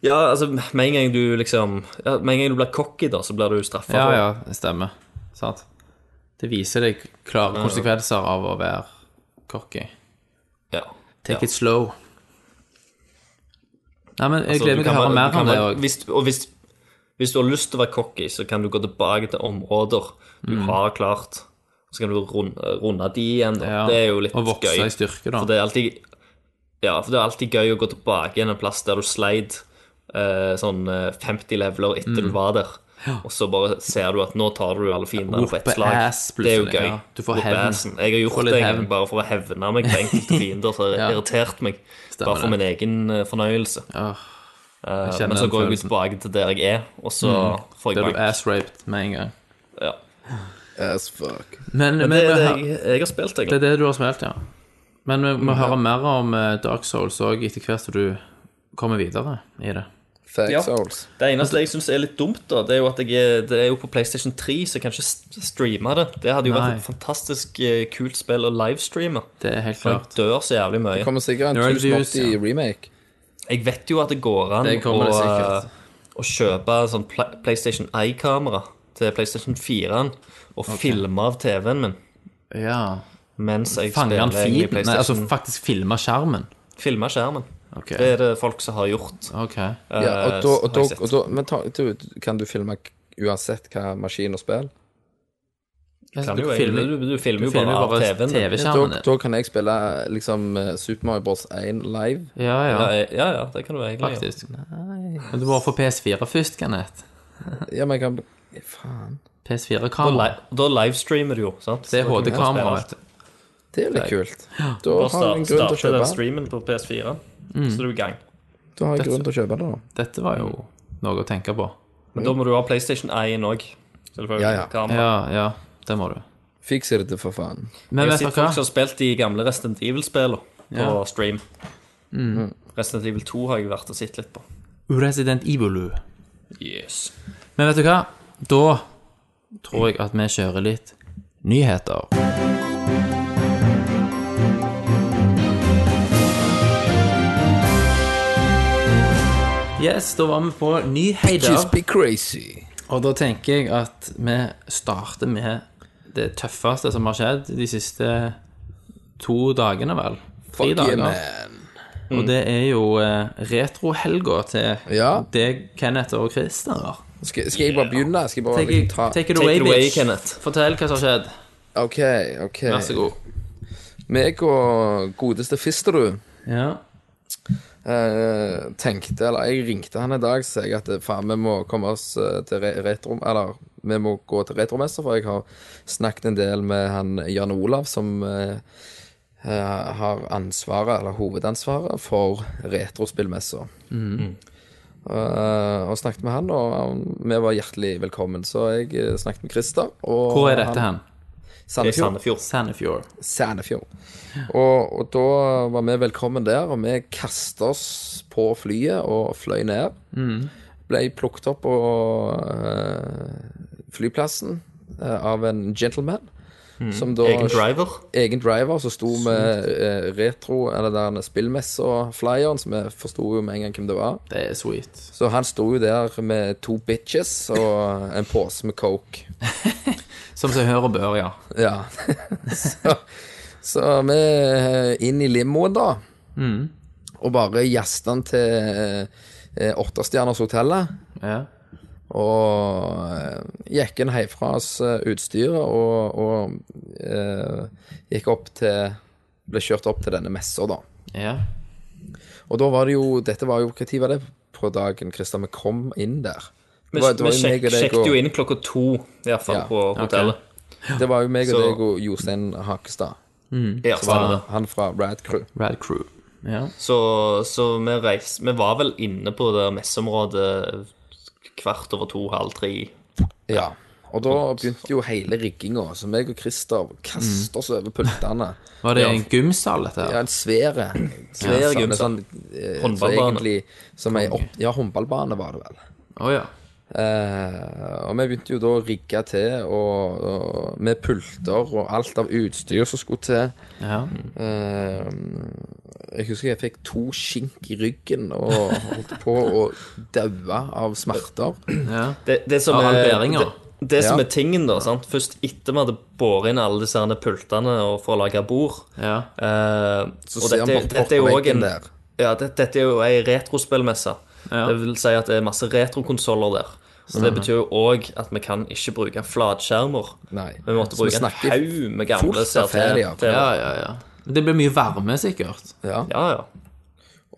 Ja, altså, med en gang du liksom ja, Med en gang du blir cocky, da, så blir du straffa. Ja, ja, det stemmer. Sant. Det viser deg klare konsekvenser av å være cocky. ja. Take ja. it slow. Nei, men jeg Altså, gleder meg til å høre mer om det òg. Og hvis, hvis du har lyst til å være cocky, så kan du gå tilbake til områder du Mm. har klart. Så kan du runde, runde de igjen. Da. Ja, Det er jo litt gøy. og vokse gøy. i styrke, da. For det alltid Ja, for det er alltid gøy å gå tilbake igjen en plass der du sleit eh, sånn eh, 50 leveler etter Mm. du var der. Og så bare ser du at nå tar du alle fiendene på ett slag. ass, det er jo gøy. ja. Du får hevn. Jeg har gjort det hevn. bare for å hevne meg på enkelte fiender som har Ja. irritert meg. Stemmer bare for det. min egen eh, fornøyelse. Åh, Kjenner men så går jeg følelsen. Mm. tilbake til der jeg er, og så får jeg bank. blir du ass-raped med en gang. Ja. As fuck. Men, Men men det er det jeg, jeg har spilt, det er det du har spilt, ja. Men vi må høre mer om eh, Dark Souls òg etter hvert som du kommer videre i det. Fag Ja. Souls. Det eneste jeg syns er litt dumt, da, det er jo at jeg er, det er jo på PlayStation 3, så jeg kan ikke streame det. Det hadde jo Nei. vært et fantastisk eh, kult spill å livestreame. Det er helt For jeg dør så jævlig mye. Det kommer sikkert en 1080 ja. remake. Jeg vet jo at det går an Det det å, eh, å kjøpe sånn PlayStation Eye-kamera til PlayStation 4 og filme av TV-en min Ja. mens jeg Fanger han feeden? Nei, altså faktisk filme skjermen? Filme skjermen. Okay. Det er det folk som har gjort. Ok. Ja, eh, og da, og da, og da Men ta, du, kan du filme uansett hva maskin og spill? Du, jo filmer, du, du filmer jo bare filmer bare TV-skjermen. TV Da, da kan jeg spille liksom eh, Super Mario Bros. 1 live. Ja, Ja, ja, ja, ja, det kan du egentlig gjøre. faktisk. Men du må få PS4 først, Kenneth. Ja, men jeg kan Faen. PS4-kamera. Da, da livestreamer du jo, sant? Det er Så da kan du HD-kamera, spille vet du. Det er litt kult. Da har jeg en grunn til å kjøpe. den streamen på PS4, Mm. så er du i gang. Da har jeg grunn til å kjøpe det, da. Dette var jo noe å tenke på. Men da må du ha PlayStation 1 òg. Ja, ja. Ja, ja, det må du. Fikser det for faen. Men vet dere hva? folk som har spilt de gamle Resident Evil-spillene på Ja. stream. Resident Evil 2 har jeg vært og sett litt på. Resident Evil. Yes. Men vet du hva? Da tror jeg at vi kjører litt nyheter. Yes, da var vi på nyheter. Just be crazy. Og da tenker jeg at vi starter med det tøffeste som har skjedd de siste to dagene, vel? Tre Fuck yeah, dager. man. Og det er jo eh, retrohelga til Ja. deg, Kenneth og Christer. Skal, skal jeg bare begynne? Skal jeg bare Take, ta take it Take away, it away. Kenneth. Fortell hva som har skjedd. OK, OK. Vær så god. Meg og godeste Fisterud Ja. Eh, tenkte Eller jeg ringte han en dag og sa at eh, faen, vi må komme oss eh, til retrom, retro... Eller vi må gå til retromester, for jeg har snakket en del med han Jan Olav, som eh, har ansvaret, eller hovedansvaret, for retrospillmessa. Eh, og snakket med han, og vi var hjertelig velkommen. Så jeg snakket med Christer. Hvor er dette han- Sandefjord. Sandefjord. Sandefjord. Sandefjord. Og, og da var vi velkommen der, og vi kastet oss på flyet og fløy ned. Ble plukket opp på uh, flyplassen uh, av en gentleman Som da Egen driver. egen driver som sto med eh, retro, eller der spillmessa-flyeren, som jeg forsto jo med en gang hvem det var. Det er sweet. Så han sto jo der med to bitches og en pose med coke. Som seg hør og bør, ja. Ja. så, så vi er inn i limoen, da. Og bare gjestene til eh, åttestjerners hotellet. ja. Og eh, gikk inn heiv fra oss eh, utstyret og, og eh, gikk opp til Ble kjørt opp til denne messa, da. ja. Og da var det jo Dette var jo Når var det på dagen, Kristian, vi kom inn der? Vi, Det var- det var vi sjek, sjekket og- jo inn klokka to, i hvert fall, Ja, på hotellet. Det var jo meg og Så- deg og Jostein Hakestad. Ja, stemmer. Han fra Rad Crew. Rad Crew. Ja. Så, så vi reis, Vi var vel inne på det messeområdet kvart over to, halv tre. Ja. Og da begynte jo hele rigginga, så meg og Christer kaster oss over pultene. Var det en gymsal, dette Ja, en svære. Svær Sånn, gymsal. sånn, eh, så Håndballbane. egentlig Som ei. Ja, håndballbane var det vel. Å ja. Eh, og vi begynte jo da å rigge til, og, og med pulter og alt av utstyr som skulle til. ja. Eh, jeg husker jeg fikk to skink i ryggen og holdt på å daue av smerter. ja. Det, det som Av er, det, det som Ja. er tingen, da sant? Først etter vi hadde båret inn alle disse pultene og for å lage bord ja. eh, Så ser vi bort på veggen der. Ja, det, dette er jo ei retrospillmesse. Ja. Det vil si at det er masse retrokonsoller der. Så det betyr jo òg at vi kan ikke bruke flatskjermer. Nei. Vi måtte bruke en haug med gamle CRT-er. CRT. ja, ja, ja. Men Det blir mye varme, sikkert. Ja. Ja, ja.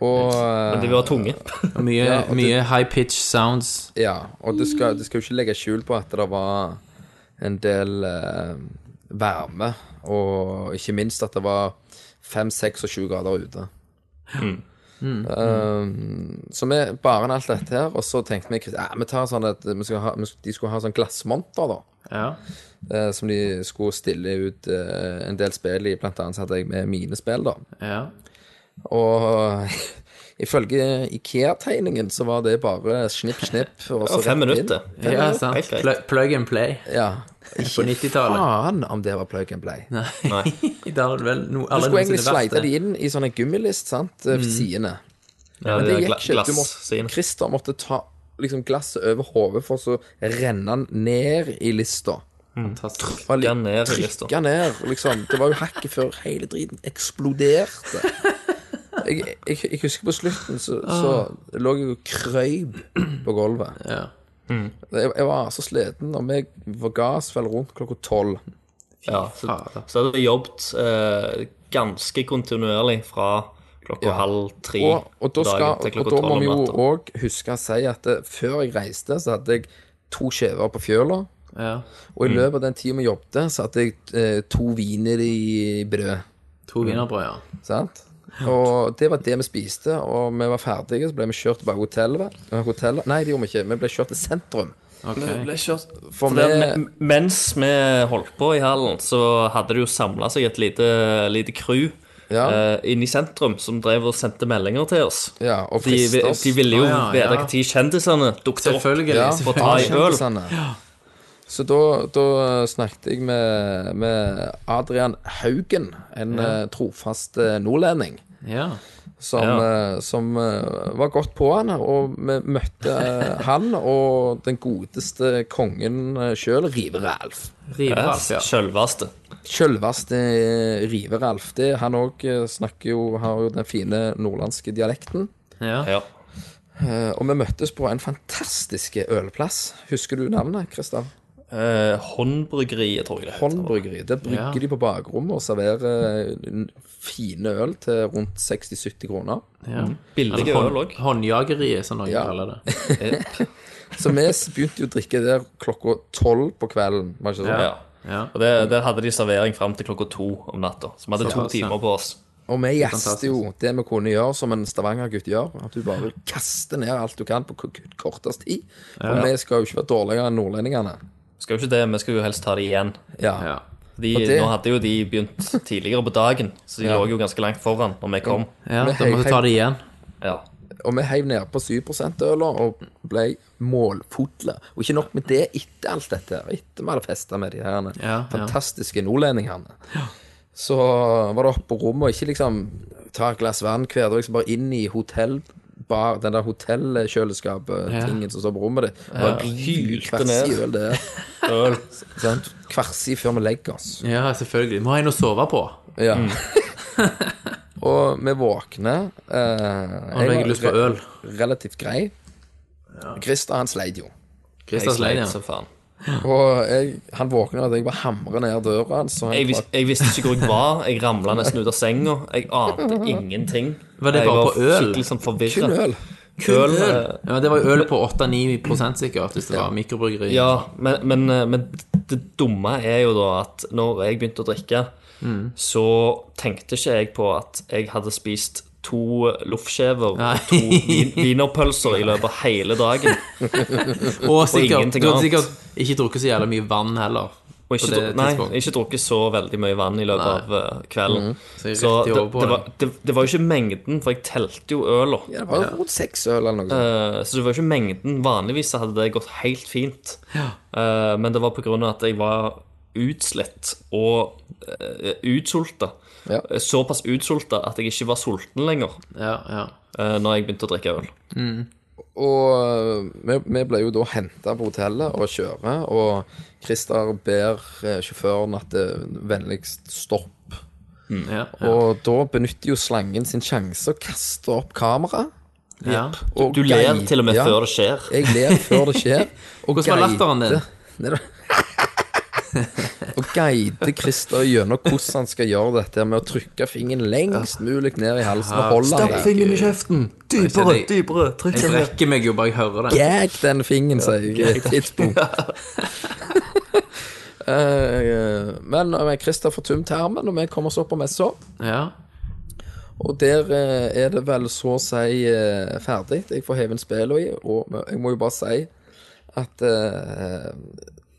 Og, Men de var tunge. Og mye, Ja, det- mye high pitch sounds. ja, og det skal, det skal jo ikke legge skjul på at det var en del eh, varme, og ikke minst at det var 5, 6 og 7 ute. Eh, så vi bar inn alt dette her, og så tenkte vi ja, vi tar sånn at vi skal ha, de skulle ha sånn glassmonter, da. Ja. Uh, som de skulle stille ut uh, en del spill i. Blant annet så hadde jeg med mine spill, da. ja. Og ifølge Ikea-tegningen så var det bare snipp, snipp. Og så fem rett inn. minutter. Sant. Pl. Plug, and play Ja. på 90-tallet. Faen om det var plug and play. Nei. Nei. det vel no, Du skulle egentlig sleite de det. inn i sånne gummilist, sant, mm. sidene. Ja, Men det det er gikk gla ikke. Du måtte. Christer måtte ta liksom glasset over hodet for så renne den ned i lista. Fantastisk. Og Trykka ned i lista. Trykka ned, liksom. Det var jo hakket før hele driten eksploderte. Jeg, jeg, jeg husker på slutten så, så lå jeg og krøyp på gulvet. Ja. Jeg, jeg var så sliten, og vi var gass vel rundt klokka tolv. Ja, så, så hadde jeg jobbet eh, ganske kontinuerlig fra klokka Ja. halv tre Og, og, da skal, dagen til og da må vi jo natta. òg huske å si at det, før jeg reiste, så hadde jeg to skjever på fjøla. ja. Og i løpet av den tida vi jobbet, så hadde jeg eh, to viner i brød. To wienerbrød, ja. Sant? Og det var det vi spiste, og vi var ferdige, så ble vi kjørt tilbake til hotellet. hotellet. Nei, det gjorde vi ikke. Vi ble kjørt til sentrum. Ok. For For vi det, mens vi holdt på i hallen, så hadde det jo samla seg et lite, lite crew Ja. Uh, inne i sentrum som drev og sendte meldinger til oss. Ja, og De, oss. de ville jo ah, ja, vite ja. når kjendisene dukket opp. Ja, for å ta i øl. Ja. Så da, da snakket jeg med, med Adrian Haugen, en eh, trofast eh, nordlending. Ja. som, Ja. eh, som eh, var godt på han, og vi møtte eh, han og den godeste kongen uh, sjøl, Rive-Ralf. Riveralf, ja. Sjølveste. Sjølveste eh, Rive-Ralf. Det- Han òg snakker jo Har jo den fine nordlandske dialekten. ja. Ja. Eh, og vi møttes på en fantastisk ølplass. Husker du navnet, Kristian? Eh, Håndbryggeriet, tror jeg det heter. Håndbryggeri. Der brygger Ja. de på bakrommet og serverer eh, fine øl til rundt 60-70 kroner. ja. Billige Eller øl hånd, òg. håndjageriet, som noen Ja. kaller det. Så vi s- begynte jo å drikke der klokka tolv på kvelden. Var det ikke sånn? Ja. Ja. Og det, Der hadde de servering fram til klokka to om natta. Så vi hadde to ja. timer på oss. Og vi gjeste jo det vi kunne gjøre som en Stavanger-gutt gjør. At du bare vil kaste ned alt du kan på k- k- kortest tid. For vi skal jo ikke være dårligere enn nordlendingene. Skal jo ikke det, vi skal jo helst ta det igjen. Ja. Ja. De, det- Nå hadde jo de begynt tidligere på dagen, så de Ja. lå jo ganske langt foran når vi kom. ja, Men da må vi ta det igjen. Ja. og vi heiv ned på 7% øla og ble målfulle. Og ikke nok med det, etter alt dette, etter vi hadde festa med de her Ja, ja. fantastiske nordlendingene, så var det oppe på rommet og ikke liksom ta et glass vann hver, var liksom bare inn i hotellbar, den der hotellkjøleskapet-tingen som står på rommet ditt. Ja. var hylte ned. øl, det. er. Sant? Kvers i før vi legger oss. Ja, selvfølgelig. Må ha en å sove på. Ja. og vi våkner eh, Og nå har jeg lyst på øl. Relativt grei. Christer, han sleit jo. Christer Jeg sleit som faen. Og jeg, han våkna av at jeg bare hamra ned døra hans. så Jeg, vis, jeg visste ikke hvor jeg var. Jeg ramla nesten ut av senga. Jeg ante ingenting. Var det jeg bare var på øl? sånn Kun øl. Køl. Ja, det var jo øl på 8-9 sikkert, hvis det var mikrobryggeri. Ja, men, men, eh, men det dumme er jo da at når jeg begynte å drikke, Mm. så tenkte ikke jeg på at jeg hadde spist to loffskjever og to wienerpølser i løpet av hele dagen. Og sikkert, ingenting du har sikkert ikke drukket så jævla mye vann heller. Og ikke, nei, ikke drukket så veldig mye vann i løpet av kvelden. kvelden. Så Så det, det, det. var, det, det var jo ikke mengden, for jeg telte jo øla. Ja, det var rundt seks øl eller noe sånt. Uh, Så det var jo ikke mengden. Vanligvis hadde det gått helt fint. Eh, Men det var på grunn av at jeg var utslitt og uh, utsulta. Ja. Eh, Såpass utsulta at jeg ikke var sulten lenger Ja, ja. eh, når jeg begynte å drikke øl. Og øh, vi, vi ble jo da henta på hotellet og kjøre, og Christer ber eh, sjåføren at det vennligst stopp. ja, ja. Og da benytter jo slangen sin sjanse og kaster opp kamera. ja. Du, Du ler til og med ja, før det skjer. Jeg ler før det skjer. Og Hvordan var latteren din? Guide og guider Christer gjennom hvordan han skal gjøre dette med å trykke fingeren lengst mulig ned i halsen og holde den fingeren i kjeften! Dypere, dypere. Trykk den ned. Jeg brekker meg jo bare jeg hører det. Gag den fingeren, sier jeg i et tidspunkt. Eh, men eh, Christer får tømt termen, og vi kommer oss opp på messa. Ja. Og der eh, er det vel så å si ferdig. Jeg får heve en spelo i, og jeg må jo bare si at eh,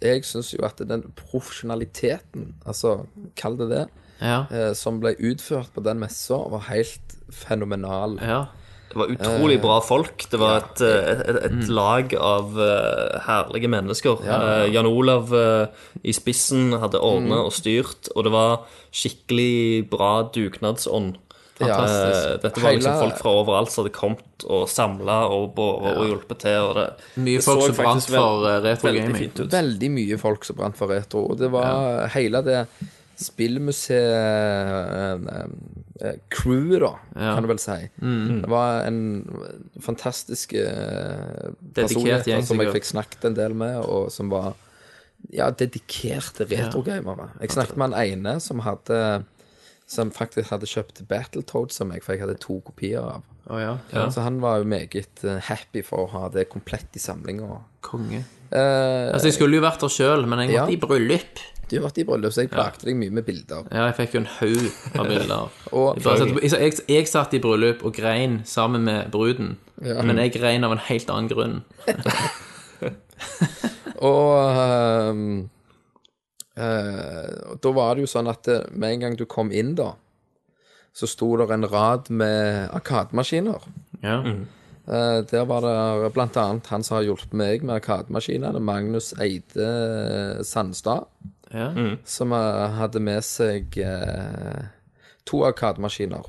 jeg syns jo at den profesjonaliteten, altså kall det det, Ja. eh, som ble utført på den messa, var helt fenomenal. ja. Det var utrolig bra folk. Det var et, et, et, et lag av uh, herlige mennesker. Eh, Jan Olav uh, i spissen hadde ordna og styrt, og det var skikkelig bra dugnadsånd. Fantastisk. Eh, dette var liksom folk fra overalt som hadde kommet og samla og båret og hjulpet til. Og det, Mye det folk som brant for eh, retro veldig gaming. fint ut. Veldig mye folk som brant for retro. Og det var hele det spillmuseet-crewet, da, Ja. kan du vel si. Det var en fantastisk eh, personlighet gjeng, som jeg fikk snakket en del med, og som var ja, dedikerte retrogamere. Jeg snakket med han ene som hadde som faktisk hadde kjøpt Battletoads av meg, for jeg hadde to kopier av. Oh, ja. Så han var jo meget eh, happy for å ha det komplett i samlinga. Konge. Eh, Altså, jeg skulle jo vært der sjøl, men jeg Ja. i bryllup. Du har vært i bryllup, så jeg plagte deg mye med bilder. Ja, jeg fikk jo en haug av bilder. Og- jeg, bare satt, jeg, jeg, jeg satt i bryllup og grein sammen med bruden, men jeg grein av en helt annen grunn. Og ehm, eh, da var det jo sånn at eh, med en gang du kom inn, da, så sto det en rad med arkademaskiner. Ja. Eh, der var det blant annet han som har hjulpet meg med arkademaskinene, Magnus Eide Sandstad, Ja. som eh, hadde med seg eh, to arkademaskiner.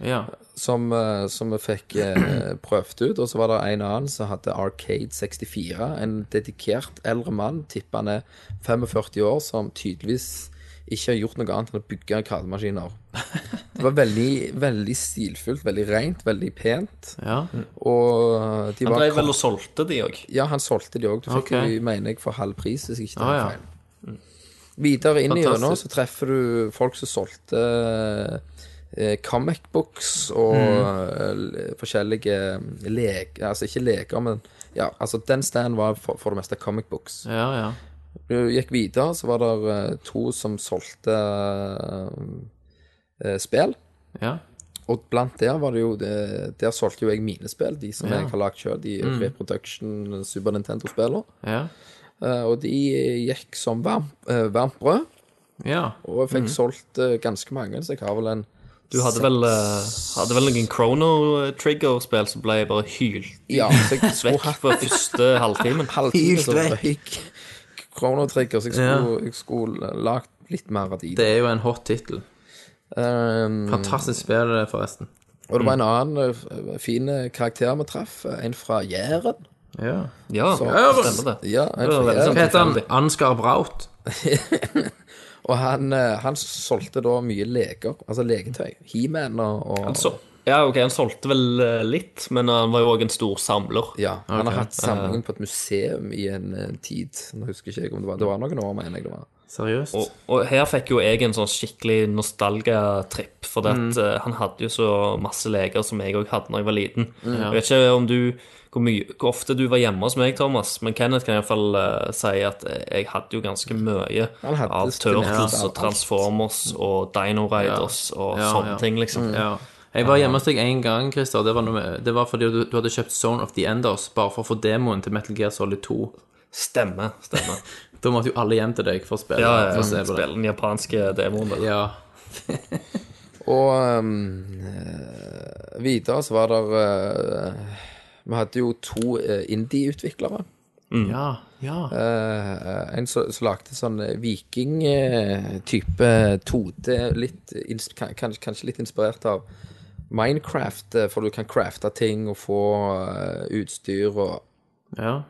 ja. Som, eh, som vi fikk eh, prøvd ut. Og så var det en annen som hadde Arcade 64. En dedikert eldre mann, tipper han er 45 år, som tydeligvis ikke har gjort noe annet enn å bygge arkademaskiner. Det var veldig, veldig stilfullt, veldig rent, veldig pent. ja. Og de Han var drev vel og solgte de òg. Ja, han solgte de òg. Du fikk okay. jo, mener jeg, for halv pris, hvis ikke det Ah, ja. feil. Videre inn i Fantastisk. gjennom så treffer du folk som solgte eh, comic books og Mm. eh, forskjellige leker Altså ikke leker, men ja, altså den standen var for, for det meste comic books. Ja, ja. Du gikk videre, så var det eh, to som solgte uh, spill. ja. Og blant der var det jo det, Der solgte jo jeg mine spill, de som Ja. jeg har lagd sjøl, de reproduction Super Nintendo-spillene. ja. Uh, og de gikk som varm, eh, varmt brød. ja. Og jeg fikk solgt uh, ganske mange, så jeg har vel en Du hadde vel, eh, hadde vel noen Chrono Trigger-spill som ble bare hylt Ja, vekk på første halvtimen. halvtime så Helt røyk Chrono Trigger, så jeg skulle, jeg skulle lagt litt mer av de. Det er jo en hot tittel. Um, Fantastisk spill, forresten. og det var en annen uh, fin karakter vi traff, en fra Jæren. Ja. Ja, Så- stemmer det. Ja, en fra Jæren. Hva heter han? Ansgar Braut. Og han, eh, han solgte da mye leker, altså leketøy. He-Man og, og altså, ja, ok, han solgte vel eh, litt, men han var jo òg en stor samler. Ja, han har hatt samlingen på et museum i en en tid. Nå husker ikke jeg om det var Det var noen år, mener jeg det var. Seriøst? Og, og her fikk jo jeg en sånn skikkelig nostalgia-tripp, for mm. at, eh, han hadde jo så masse leker som jeg òg hadde da jeg var liten. Jeg vet ikke om du hvor, mye, hvor ofte du var hjemme hos meg, Thomas, men Kenneth kan iallfall uh, si at jeg hadde jo ganske mye av Turtles og Transformers og Dino Riders og Ja, sånne ja. ting, liksom. Mm. Ja. Jeg var hjemme hos deg en gang, Christer. Det var, med, det var fordi du, du hadde kjøpt Zone of the Enders bare for å få demoen til Metal Gear Solid 2. Stemmer. stemmer. Da måtte jo alle hjem til deg for å spille. Ja, ja, for å se på spille den japanske demoen. der. Ja. Og um, eh, videre så var det eh, Vi hadde jo to eh, indie-utviklere. ja, ja. Uh, en som som lagde sånn viking-type 2D, litt, kanskje, kanskje litt inspirert av Minecraft, eh, for du kan crafte ting og få eh, utstyr og ja.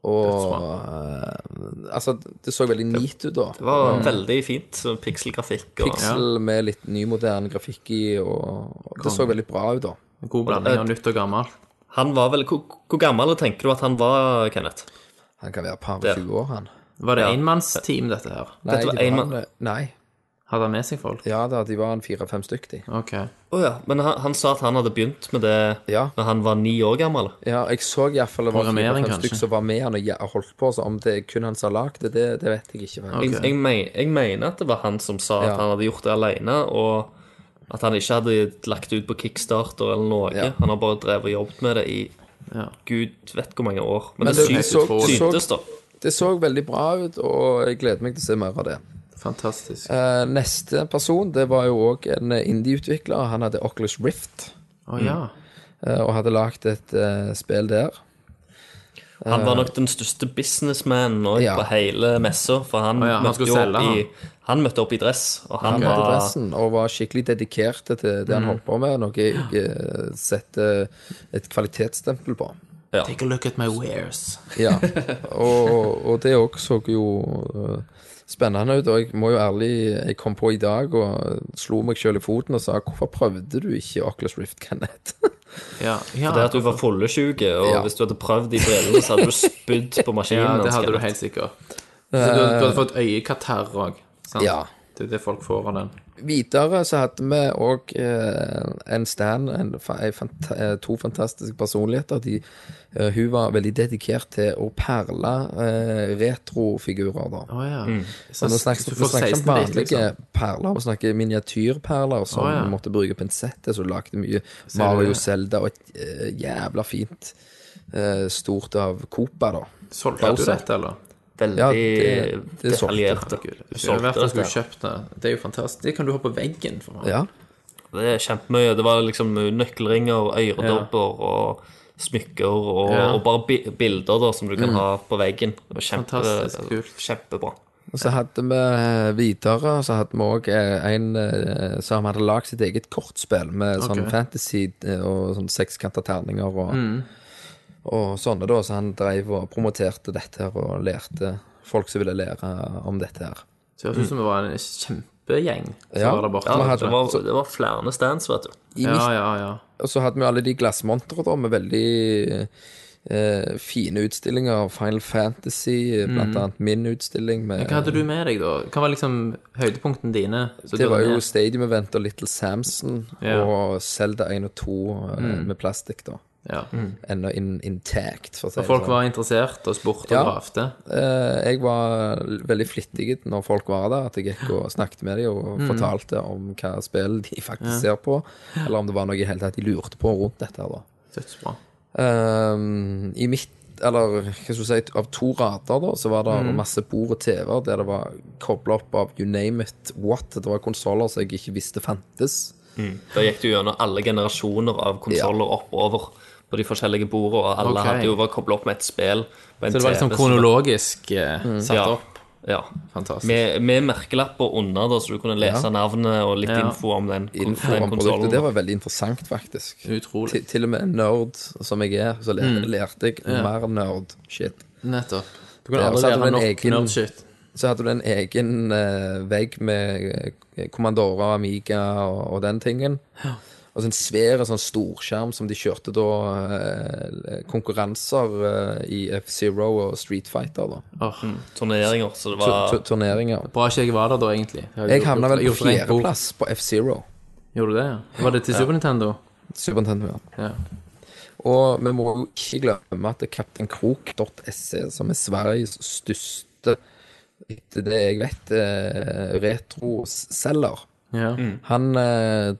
og uh, Altså, det så veldig neat ut, da. Det var veldig fint. så Pikselgrafikk Piksel Pixel med litt ny, moderne grafikk i, og og det så veldig bra ut, da. God blanding av nytt og gammelt. Han var vel Hvor, hvor gammel tenker du at han var, Kenneth? Han kan være par og 20 år, han. Var det Ja. enmannsteam, dette her? Nei, Dette var de en var mann. Nei. Hadde han med seg folk? Ja da, de var en fire-fem stykk, de. Ok. Å ja. Men han, han sa at han hadde begynt med det Ja. da han var ni år gammel. Ja, jeg så iallfall det var Programmering, fire-fem kanskje? stykk som var med han og ja- holdt på, så om det er kun han som har lagd det, det, det vet jeg ikke. faktisk. Jeg, jeg, me- jeg mener at det var han som sa Ja. at han hadde gjort det alene, og at han ikke hadde lagt ut på Kickstarter eller noe. Ja. Han har bare drevet og jobbet med det i Ja. gud vet hvor mange år. Men, Men det, det, så, syntes, da. det så veldig bra ut, og jeg gleder meg til å se mer av det. Fantastisk. Eh, neste person, det var jo òg en indie-utvikler. Han hadde Oculus Rift, Oh, ja. eh, og hadde lagd et eh, spill der. Han var nok den største businessmanen Ja. på hele messa, for han, oh, ja, han møtte jo opp i, han møtte opp i dress, og han Han var dressen og var skikkelig dedikert til det han holdt på med, noe jeg eh, setter et kvalitetsstempel på. Take a look at my wares. Ja, og, og det òg så jo eh, spennende ut. Og jeg må jo ærlig Jeg kom på i dag og slo meg sjøl i foten og sa hvorfor prøvde du ikke Oculus Rift, Kenneth? Ja, ja. det at du var fyllesyke, og Ja. hvis du hadde prøvd de brillene, så hadde du spydd på maskinen. ja, det hadde du helt sikkert. Så du, du hadde fått øyekatarr òg. Ja. Det er det folk får av den. Videre så hadde vi òg eh, en stand, en, fant eh, to fantastiske personligheter. De, eh, hun var veldig dedikert til å perle eh, retrofigurer, da. Oh, ja. Så nå snakker du vi får snakker om 16 bit, vanlige liksom. perler, vi snakker miniatyrperler som oh, ja. måtte bruke pinsett til, så lagde mye Mario det? Zelda og et eh, jævla fint eh, stort av Copa, da. Solgte du dette, eller? Veldig Ja, det- det detaljerte. Skulle solgte det. kjøpt det. Det er jo fantastisk. Det kan du ha på veggen. for meg. Ja. Det er kjempemye. Det var liksom nøkkelringer, øredobber og smykker og, Ja. og bare bi bilder da, som du kan ha på veggen. Det var kjempe, Fantastisk kult. Og Kjempebra. så hadde vi eh, videre Så hadde vi òg en eh, som hadde lagd sitt eget kortspill med sånn Ok. fantasy eh, og sånn sekskanta terninger og, Mm. Og sånne, da. Så han drev og promoterte dette her og lærte folk som ville lære om dette her. Så det høres ut som det var en kjempegjeng som Ja. var der borte. Ja, det, det, var, det var flere stands, vet du. I Ja, midt, ja, ja. og så hadde vi alle de glassmontrene, da, med veldig eh, fine utstillinger Final Fantasy, blant annet min utstilling med Mm. Hva hadde du med deg, da? Hva var liksom høydepunktene dine? Det var jo? Stadium Event og Little Samson Ja. og Zelda 1 og 2 mm. med plastikk, da. Ja. Ennå in, intact, for å si Og det folk sånn. var interessert og spurte Ja. og gravde. Eh, jeg var veldig flittig når folk var der, at jeg gikk og snakket med dem og Mm. fortalte om hva spill de faktisk ser på, eller om det var noe i hele tatt de lurte på rundt dette her, da. Dødsbra. Ehm, I mitt eller hva skal du si, av to rader da, så var det Mm. masse bord og TV-er der det var kobla opp av you name it what. Det var konsoller som jeg ikke visste fantes. Da gikk du gjennom alle generasjoner av konsoller oppover på de forskjellige bordene, og alle Ok. hadde jo vært koblet opp med et spill. på en Så det var TV, liksom så- kronologisk eh, satt Ja. opp. Ja. Fantastisk. Med, med merkelapper under, da, så du kunne lese Ja. navnet og litt Ja. info om den, Info den om produktet. konsollen. Det var veldig interessant, faktisk. Utrolig. Til, til og med nerd som jeg er, så lærte, lærte jeg mer nerd-shit. Nettopp. Du kan Ja, aldri så hadde lære du en nok egen- nerdshit. Så hadde du en egen eh, vegg med eh, Commandora, Amiga og, og den tingen. Og så en svær sånn storskjerm som de kjørte da eh, konkurranser eh, i F-Zero og Street Fighter. da Åh, Turneringer, så det var tu- Turneringer. Bra ikke jeg var der da, egentlig. Jeg, Jeg havna vel på fjerdeplass på F-Zero. Gjorde du det, ja? Var det til Super Nintendo? Super Nintendo, ja. Ja. Og vi må jo ikke glemme at det er Kaptein Krok.se, som er Sveriges største, etter det jeg vet, eh, retroselger. Ja. Han eh,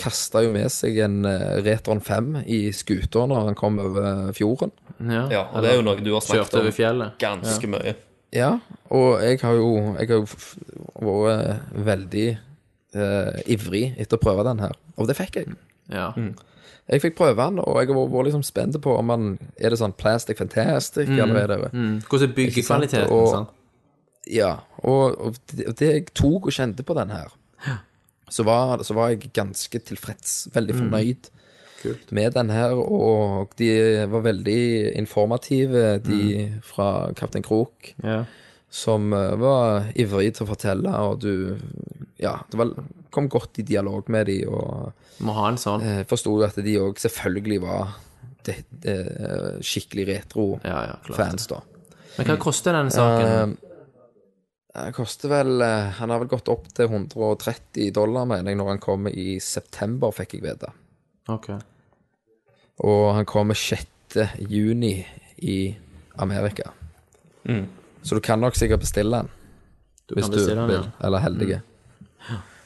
kasta jo med seg en eh, Retron 5 i skuter når han kom over fjorden. ja. Ja, og det er jo noe du har snakket om ganske mye. Ja, og jeg har jo, jeg har jo vært veldig eh, ivrig etter å prøve den her. Og det fikk jeg. Ja. Jeg fikk prøve den, og jeg var, var liksom spent på om den Er det sånn plastic fantastic, eller er det Mm. Hvordan er kvaliteten, sant, og-? Ja, og, og det, det jeg tok og kjente på den her, så var, så var jeg ganske tilfreds, veldig fornøyd med den her, og de var veldig informative, de fra Kaptein Krok, Ja. som eh, var ivrig til å fortelle, og du, ja, det var, kom godt i dialog med de, og Må ha en sånn. eh, forstod jo at de òg selvfølgelig var de, de, skikkelig retro-fans Ja, ja, da. Men hva koster denne saken? Eh, Det koster vel eh, Han har vel gått opp til 130 dollar, mener jeg, når han kommer i september, fikk jeg vite. ok. Og han kommer 6. juni i Amerika. Så du kan nok sikkert bestille den. Du hvis kan du bestille den, vil. ja. Mm. Eller heldige.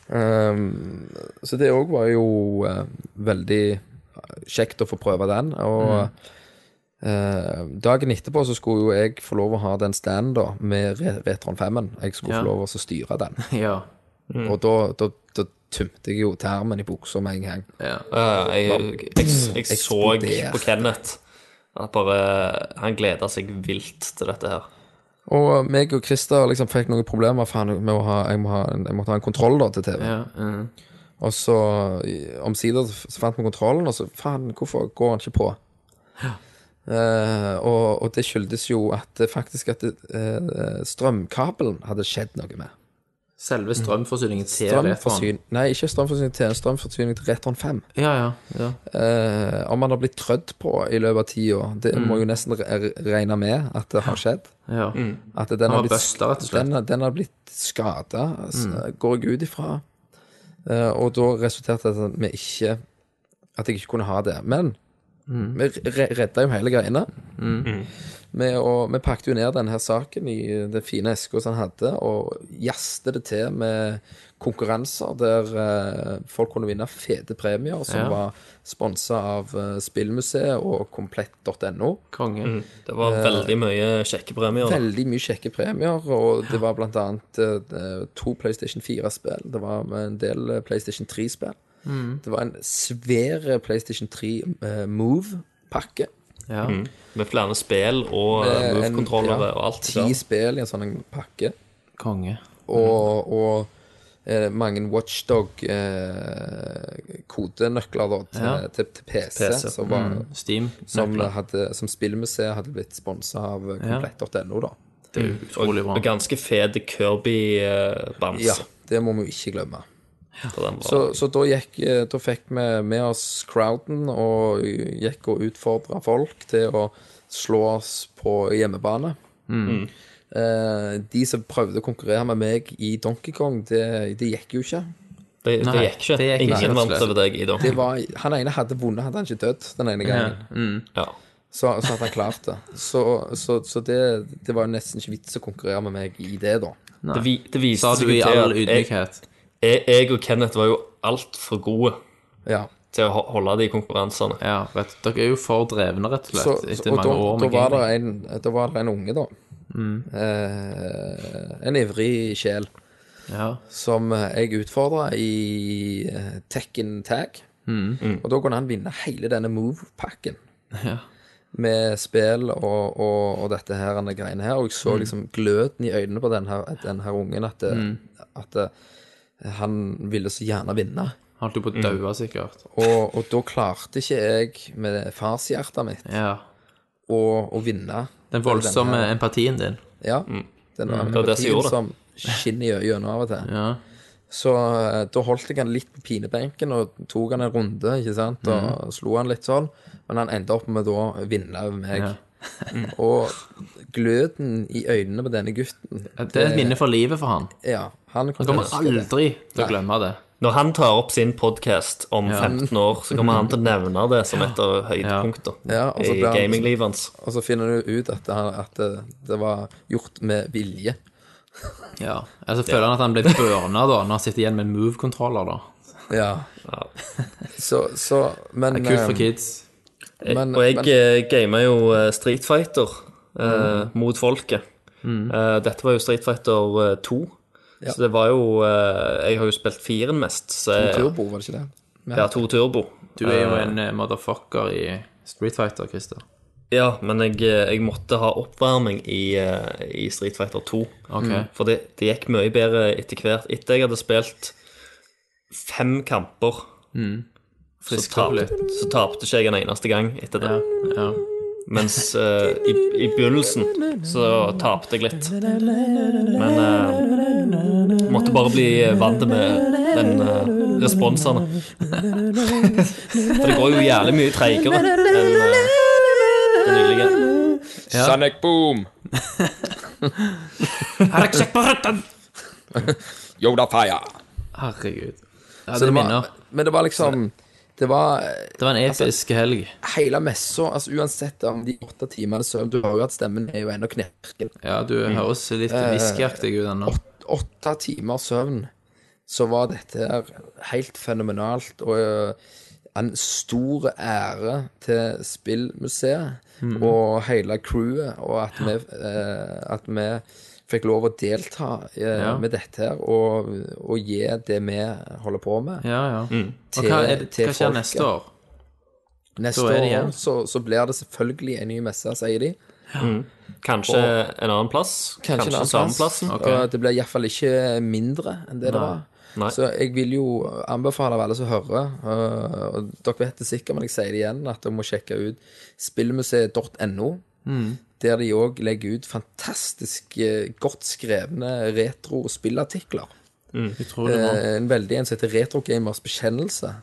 Um, så det òg var jo uh, veldig kjekt å få prøve den. Og Mm. Eh, dagen etterpå så skulle jo jeg få lov å ha den standen da, med Re Retron 5-en. Jeg skulle Ja. få lov å styre den. Ja. Og da, da, da tømte jeg jo termen i buksa med en gang. ja. Ja, jeg, jeg, jeg, jeg så på Kenneth at bare Han gleda seg vilt til dette her. Og meg og Christer liksom fikk noen problemer faen, med å ha jeg, må ha en, jeg måtte ha en kontroll da til TV. ja. mm. Og så i- omsider så fant vi kontrollen, og så faen, hvorfor går han ikke på? Eh, og, og det skyldes jo at faktisk at eh, strømkabelen hadde skjedd noe med. Selve strømforsyningen til. Strømforsyn Nei, ikke strømforsyning til strømforsyning til Retron 5. Ja, ja. ja. Uh, om han har blitt trødd på i løpet av tida, det må jo nesten regne med at det har skjedd. ja. At den har blitt, bøsta, rett og slett. Den, den har blitt skada, går jeg ut ifra. Eh, og da resulterte det i at vi ikke At jeg ikke kunne ha det. Men vi re redda jo hele greina. Vi, og, vi pakket jo ned denne saken i det fine eska som han hadde, og jazzte det til med konkurranser der eh, folk kunne vinne fete premier, som Ja. var sponsa av uh, Spillmuseet og komplett.no. Konge. Det var veldig mye kjekke premier. da. Veldig mye kjekke premier, og det var blant annet eh, to PlayStation 4-spill. Det var en del eh, PlayStation 3-spill. Det var en svær PlayStation 3 uh, Move-pakke. Ja. Med flere spill og Eh, eh, move-kontrollere ja, og alt. Ti Ja. spill i en sånn pakke. Konge. Og, og eh, mange Watchdog-kodenøkler da, til, Ja. til, til PC, PC. Som, var, Steam. som, hadde, som Spillmuseet hadde blitt sponsa av eh, komplett.no. da. Det er utrolig bra. Og ganske fet Kirby-bams. Ja, det må vi jo ikke glemme. På den var- Så, så da, gikk, eh, da fikk vi med oss crowden og gikk og utfordra folk til å slå oss på hjemmebane. Eh, de som prøvde å konkurrere med meg i Donkey Kong, det, det gikk jo ikke. det, det gikk ikke. det gikk ikke, Ingen vant over deg i Donkey Kong. han ene hadde vunnet, hadde han ikke dødd den ene gangen. Ja. Så, så hadde han klart det. Så, så, så det, det var jo nesten ikke vits å konkurrere med meg i det, da. Det, vi, det viste Sa du i all ydmykhet? jeg. Jeg, jeg og Kenneth var jo altfor gode Ja. til å ho- holde de konkurransene. Ja, vet, dere er jo for drevne, rett og slett, Så, så, etter og mange da, år da, med var det gaming. en, da var det en unge, da. Eh, en ivrig sjel. Ja. som eh, jeg utfordra i eh, Tekken Tag. Og da kunne han vinne hele denne Move-pakken. Ja. Med spill og, og, og dette her denne greiene her. Og jeg så liksom gløden i øynene på den her, den her ungen at, det, at det, han ville så gjerne vinne. Han Holdt jo på å daue, sikkert. Og, og da klarte ikke jeg med farshjertet mitt Ja. å, å vinne. Den voldsomme empatien din. Ja. Den var det som empatien gjorde det. som skinner i øynene av og til. Ja. Så eh, da holdt jeg han litt på pinebenken og tok han en runde, ikke sant, og slo han litt sånn. Men han endte opp med da å vinne over meg. Og gløden i øynene på denne gutten Det er et minne for livet for han. Ja, han Han kommer aldri til å glemme det. Når han tar opp sin podkast om 15 år, så kommer han til å nevne det som et av høydepunktene Ja, og så i blir han- gaminglivet hans. Og så finner du ut at, han, at det, det var gjort med vilje. Ja. Altså føler han at han ble burna da, når han sitter igjen med en move-kontroller, da. Ja. Så, så Men Det er kult for eh, kids. Men- og jeg men- gamer gamet jo eh, Street Fighter eh, mot folket. Eh, dette var jo Street Fighter eh, 2. Ja. Så det var jo eh, Jeg har jo spilt firen mest. Så to Turbo, var det ikke det? Ja, to turbo. Du er jo en eh, motherfucker i Street Fighter, Christer. Ja, men jeg, eh, jeg måtte ha oppvarming i, eh, i Street Fighter 2. Okay. For det, det gikk mye bedre etter hvert. Etter jeg hadde spilt fem kamper, så, Opp tapte, så tapte ikke jeg en eneste gang etter det. Ja. Mens uh, i, i begynnelsen så tapte jeg litt. Men uh, måtte bare bli vant med den uh, responsene. For det går jo jævlig mye treigere enn uh, det nylige. Sonic Boom! Yoda Fire. Herregud. Ja, det det minner. men det var liksom Det var Det var en episk helg. hele messa, altså uansett om de åtte timene søvn Du hører jo at stemmen er jo ennå knirken. Ja, du høres litt whiskyaktig ut ennå. Åtte timer søvn, så var dette her helt fenomenalt. Og øh, en stor ære til Spillmuseet og hele crewet, og at vi, eh, at vi fikk lov å delta eh, Ja. med dette her, og, og gi det vi holder på med. Ja, ja. Og Til- hva, er det, til hva skjer folket. neste år? Neste år så, så blir det selvfølgelig en ny messe, sier de. Kanskje en annen plass? Kanskje, en annen samme plass. plassen? Og det blir iallfall ikke mindre enn det det var. Nei. Så jeg vil jo anbefale alle som hører, øh, og dere vet det sikkert, men jeg sier det igjen, at dere må sjekke ut spillmuseet.no. Mm. Der de òg legger ut fantastisk eh, godt skrevne retro-spillartikler. Det var. En veldig en som heter Retrogamers bekjennelse.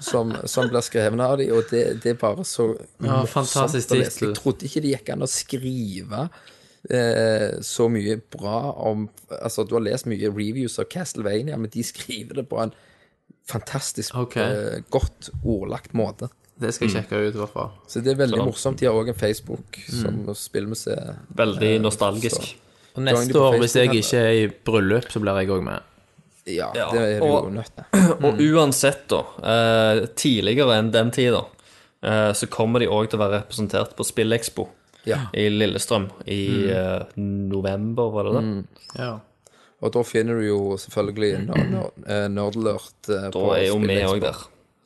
Som, som blir skrevet av de, og det, det er bare så Ja, fantastisk tittel. Jeg trodde ikke det gikk an å skrive eh, så mye bra om Altså, du har lest mye reviews av Castlevania, men de skriver det på en fantastisk okay. eh, godt ordlagt måte. Det skal jeg sjekke ut, i hvert fall. Så det er veldig Så- morsomt. De har òg en Facebook som Spillmuseet. Veldig nostalgisk. så- Og neste år, hvis jeg ikke er i bryllup, så blir jeg òg med. Ja, Ja, det er du jo nødt til. Og uansett, da, eh, tidligere enn den tida, eh, så kommer de òg til å være representert på Spillekspo Ja. i Lillestrøm i eh, november, var det det? Ja. Og da finner du jo selvfølgelig Nerd- Nerd- eh, Nerdlert eh, Da på er jo vi òg der.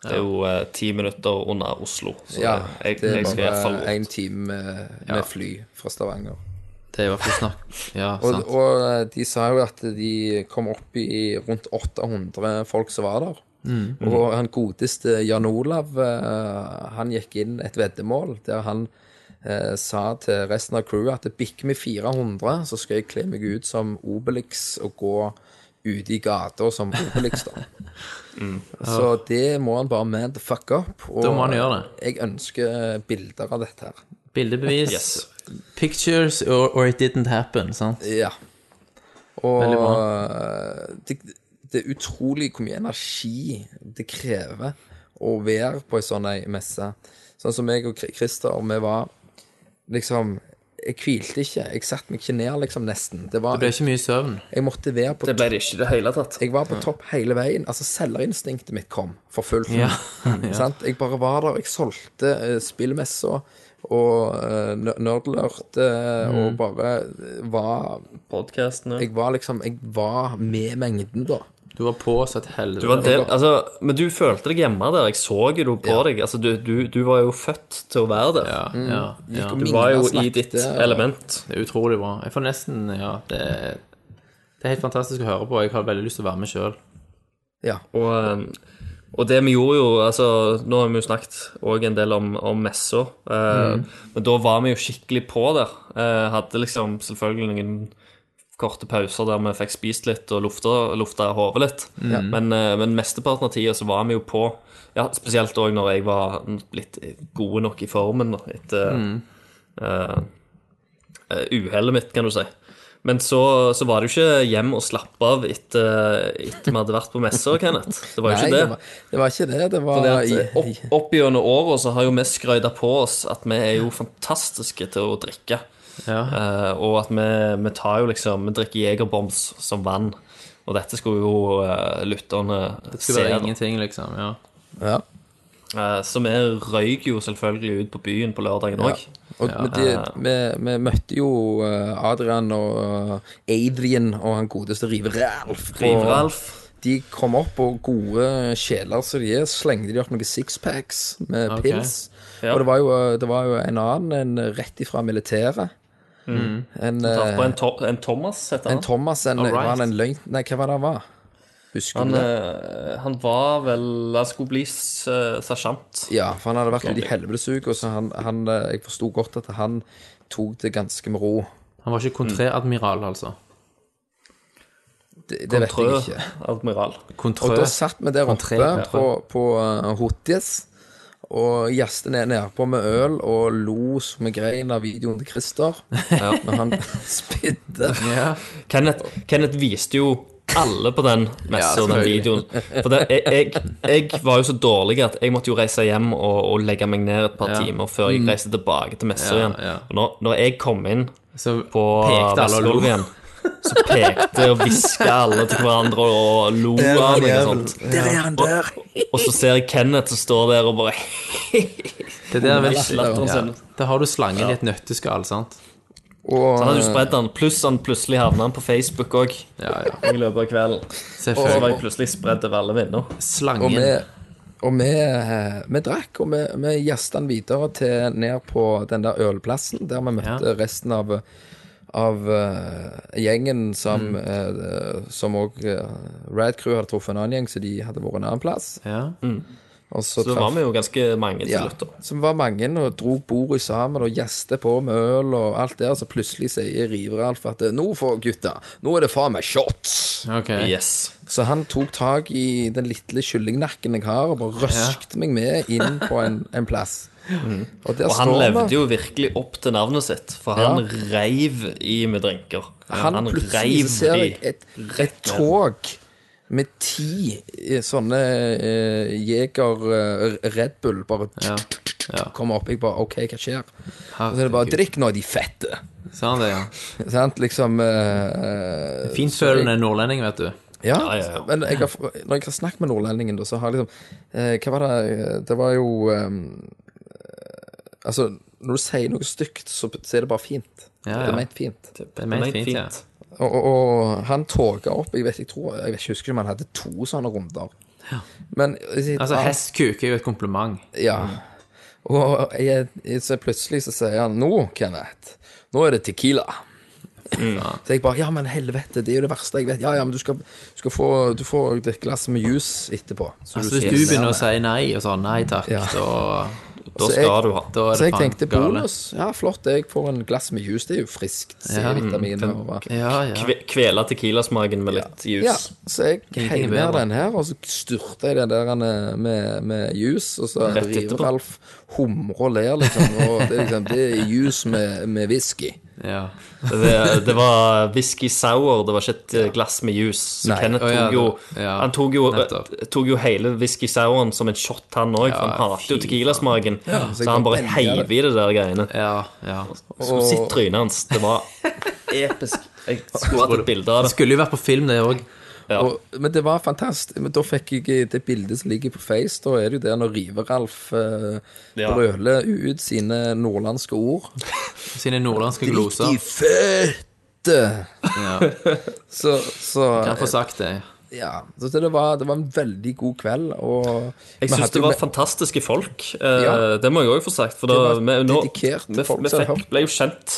Det er jo eh, ti minutter under Oslo, så Ja, jeg, det er jeg skal i hvert fall bare én time med, med fly fra Stavanger. Det er i hvert fall snakk Ja, Og, sant. og eh, de sa jo at de kom opp i rundt 800 folk som var der. Mm. Og han godeste Jan Olav, eh, han gikk inn et veddemål der han eh, sa til resten av crewet at det bikker vi 400, så skal jeg kle meg ut som Obelix og gå ute i gata som Obelix, da. Så det må han bare man the fuck up. Og. Da må han gjøre det. jeg ønsker bilder av dette her. Bildebevis. Yes. Pictures or, or it didn't happen, sant? Ja. Og det, det er utrolig hvor mye energi det krever å være på ei sånn ei messe. Sånn som jeg og Christer, vi var liksom Jeg hvilte ikke. Jeg satte meg ikke ned, liksom, nesten. Det var, Det ble ikke mye søvn. jeg måtte være på Det ble det ikke i det hele tatt. Jeg var på topp hele veien. Altså, selgerinstinktet mitt kom for fullt. Ja. ja. Jeg bare var der. Jeg solgte uh, spillmessa, og uh, nerdlurt eh, Mm. og bare var Podcasten, ja. Jeg var liksom Jeg var med mengden, da. Du var på så et helvete. Du var del, altså, men du følte deg hjemme der. Jeg så jo på deg. Altså, du, du, du var jo født til å være der. Ja, ja, ja. Du var jo i ditt element. Det er utrolig bra. Jeg får nesten Ja, det er, det er helt fantastisk å høre på. Jeg har veldig lyst til å være med sjøl. Ja. Og, um, og det vi gjorde jo altså, Nå har vi jo snakket også en del om, om messa, eh, men da var vi jo skikkelig på der. Eh, hadde liksom selvfølgelig noen korte pauser der vi fikk spist litt og lufta, lufta hodet litt. Men, eh, men mesteparten av tida så var vi jo på. Ja, Spesielt òg når jeg var blitt gode nok i formen etter eh, uh, uhellet mitt, kan du si. Men så, så var det jo ikke hjem og slappe av etter, etter vi hadde vært på messer, Kenneth. Det var jo ikke det. det var, det var ikke det. Det var Fordi at opp gjennom åra så har jo vi skrøyta på oss at vi er jo fantastiske til å drikke. Ja. Eh, og at vi, vi tar jo liksom Vi drikker Jegerbombs som vann. Og dette skulle jo uh, lytterne Det se. være da. ingenting, liksom. Ja. ja. Eh, så vi røyk jo selvfølgelig ut på byen på lørdagen òg. Og men de, vi, vi møtte jo eh, Adrian og eh, Adrian og han godeste Rive Ralf. på- Rive-Ralf. De kom opp, og gode sjeler som de er, slengte de opp noen sixpacks med Ok. pils. Ja. Og det var, jo, det var jo en annen, en rett ifra militæret. En, Tatt eh, på en, to en Thomas, heter en. Thomas, en, right. var han en løgn... Nei, hva var det han var? Husker Han, du det? eh, han var vel Han skulle bli s- sersjant. Ja, for han hadde vært ute i helvetesug, og så han, han Jeg forsto godt at han tok det ganske med ro. Han var ikke kontræadmiral, altså. Det, det vet jeg ikke. Admiral. Og da satt vi der oppe på, på uh, Hotjes og jaste ned nedpå med øl og lo som en grein av videoen til Christer når han spydde. Ja. Kenneth, Kenneth viste jo alle på den messa Ja, og den videoen. For det, jeg, jeg, jeg var jo så dårlig at jeg måtte jo reise hjem og, og legge meg ned et par Ja. timer før jeg reiste tilbake til messa Ja, igjen. ja. Og når, når jeg kom inn Så på mestegulvet igjen, så pekte og hviska alle til hverandre og lo av meg og sånt. Der er han der! Og så ser jeg Kenneth som står der og bare Det der vil Latteren ja. sin. Da har du slangen i et nøtteskall, sant? Og, Han hadde jo spredd den, pluss han plutselig havna han på Facebook òg Ja, ja. i løpet av kvelden. Så var jeg plutselig spredd over alle vinner. og Slangen. vi, og vi, eh, vi drakk, og vi, vi jasta den videre til ned på den der ølplassen, der vi møtte resten av av eh, gjengen som Mm. eh, Som òg Rad Crew hadde truffet en annen gjeng, så de hadde vært en annen plass. Ja. Og så, Så da var vi jo ganske mange til slutt, da. Ja, så vi var mange og dro bordet sammen og gjeste på med øl og alt der. Så plutselig sier Riveralf at nå får gutta, nå er det faen meg shots. Ok. Yes. Så han tok tak i den lille kyllingnakken jeg har, og bare røskte meg med inn på en, en plass. Og Og han levde jo virkelig opp til navnet sitt, for han reiv i med drinker. Han, plutselig så ser jeg et, et tog med ti eh, sånne eh, Jeger eh, Red Bull bare Ja. ja. kommer opp. Jeg bare OK, hva skjer? Og så er det bare drikk nå, de fette. Sa han det, ja? Sant? Liksom uh, Finfølende nordlending, vet du. Ja, Ja, ja, ja. men jeg har, når jeg har snakket med nordlendingen, da, så har jeg liksom eh, Hva var det Det var jo eh, Altså, når du sier noe stygt, så, så er det bare fint. Ja, Det er ment fint. Det er ment fint, ja. Og, og, og han toga opp Jeg vet, jeg tror, jeg vet ikke, husker om han hadde to sånne runder. Men Altså, hestkuk er jo et kompliment. Ja. Og jeg, jeg, så plutselig så sier han Nå, Kenneth, nå er det Tequila. Så jeg bare Ja, men helvete, det er jo det verste jeg vet. Ja, ja, men du skal, du skal få Du får et glass med juice etterpå. Så Altså, du hvis du begynner å si nei og sånn nei takk, Ja. da, Da skal jeg- du ha. da er Så det jeg tenkte gale. bonus. Ja, flott, jeg får en glass med juice. Det er jo friskt. C-vitaminer. Ja, ja. Kve- Kvele tequilasmaken med litt Ja, så jeg heiv ned den her, og så styrter jeg den der eh, med, med juice, og så river. Ralf humrer og ler, liksom. Og det liksom Det er juice med, med whisky. Ja. Det, det var whisky sour, det var ikke et eh, glass med juice. Så Nei. Kenneth tok jo ja, Han tok jo, tok jo hele whisky souren som en shot, han òg. for han hater jo tequilasmaken. så så han bare heiv i det der greiene. ja, ja. Skulle sett trynet hans. Det var episk. Jeg skulle hatt et bilde av Det det. skulle jo vært på film, det òg. Ja. Og, men det var fantastisk. Men da fikk jeg det bildet som ligger på Face. Da er det jo der når Rive-Ralf eh, Ja. brøler ut sine nordlandske ord. Sine nordlandske gloser. Drit i føtte! Ja, Så, så kan få sagt det. Ja. Så det var, det var en veldig god kveld, og Jeg syns det var med- fantastiske folk. Eh, Ja. Det må jeg òg få sagt. For da, Det var vi, nå, vi, folk vi fikk, ble jo kjent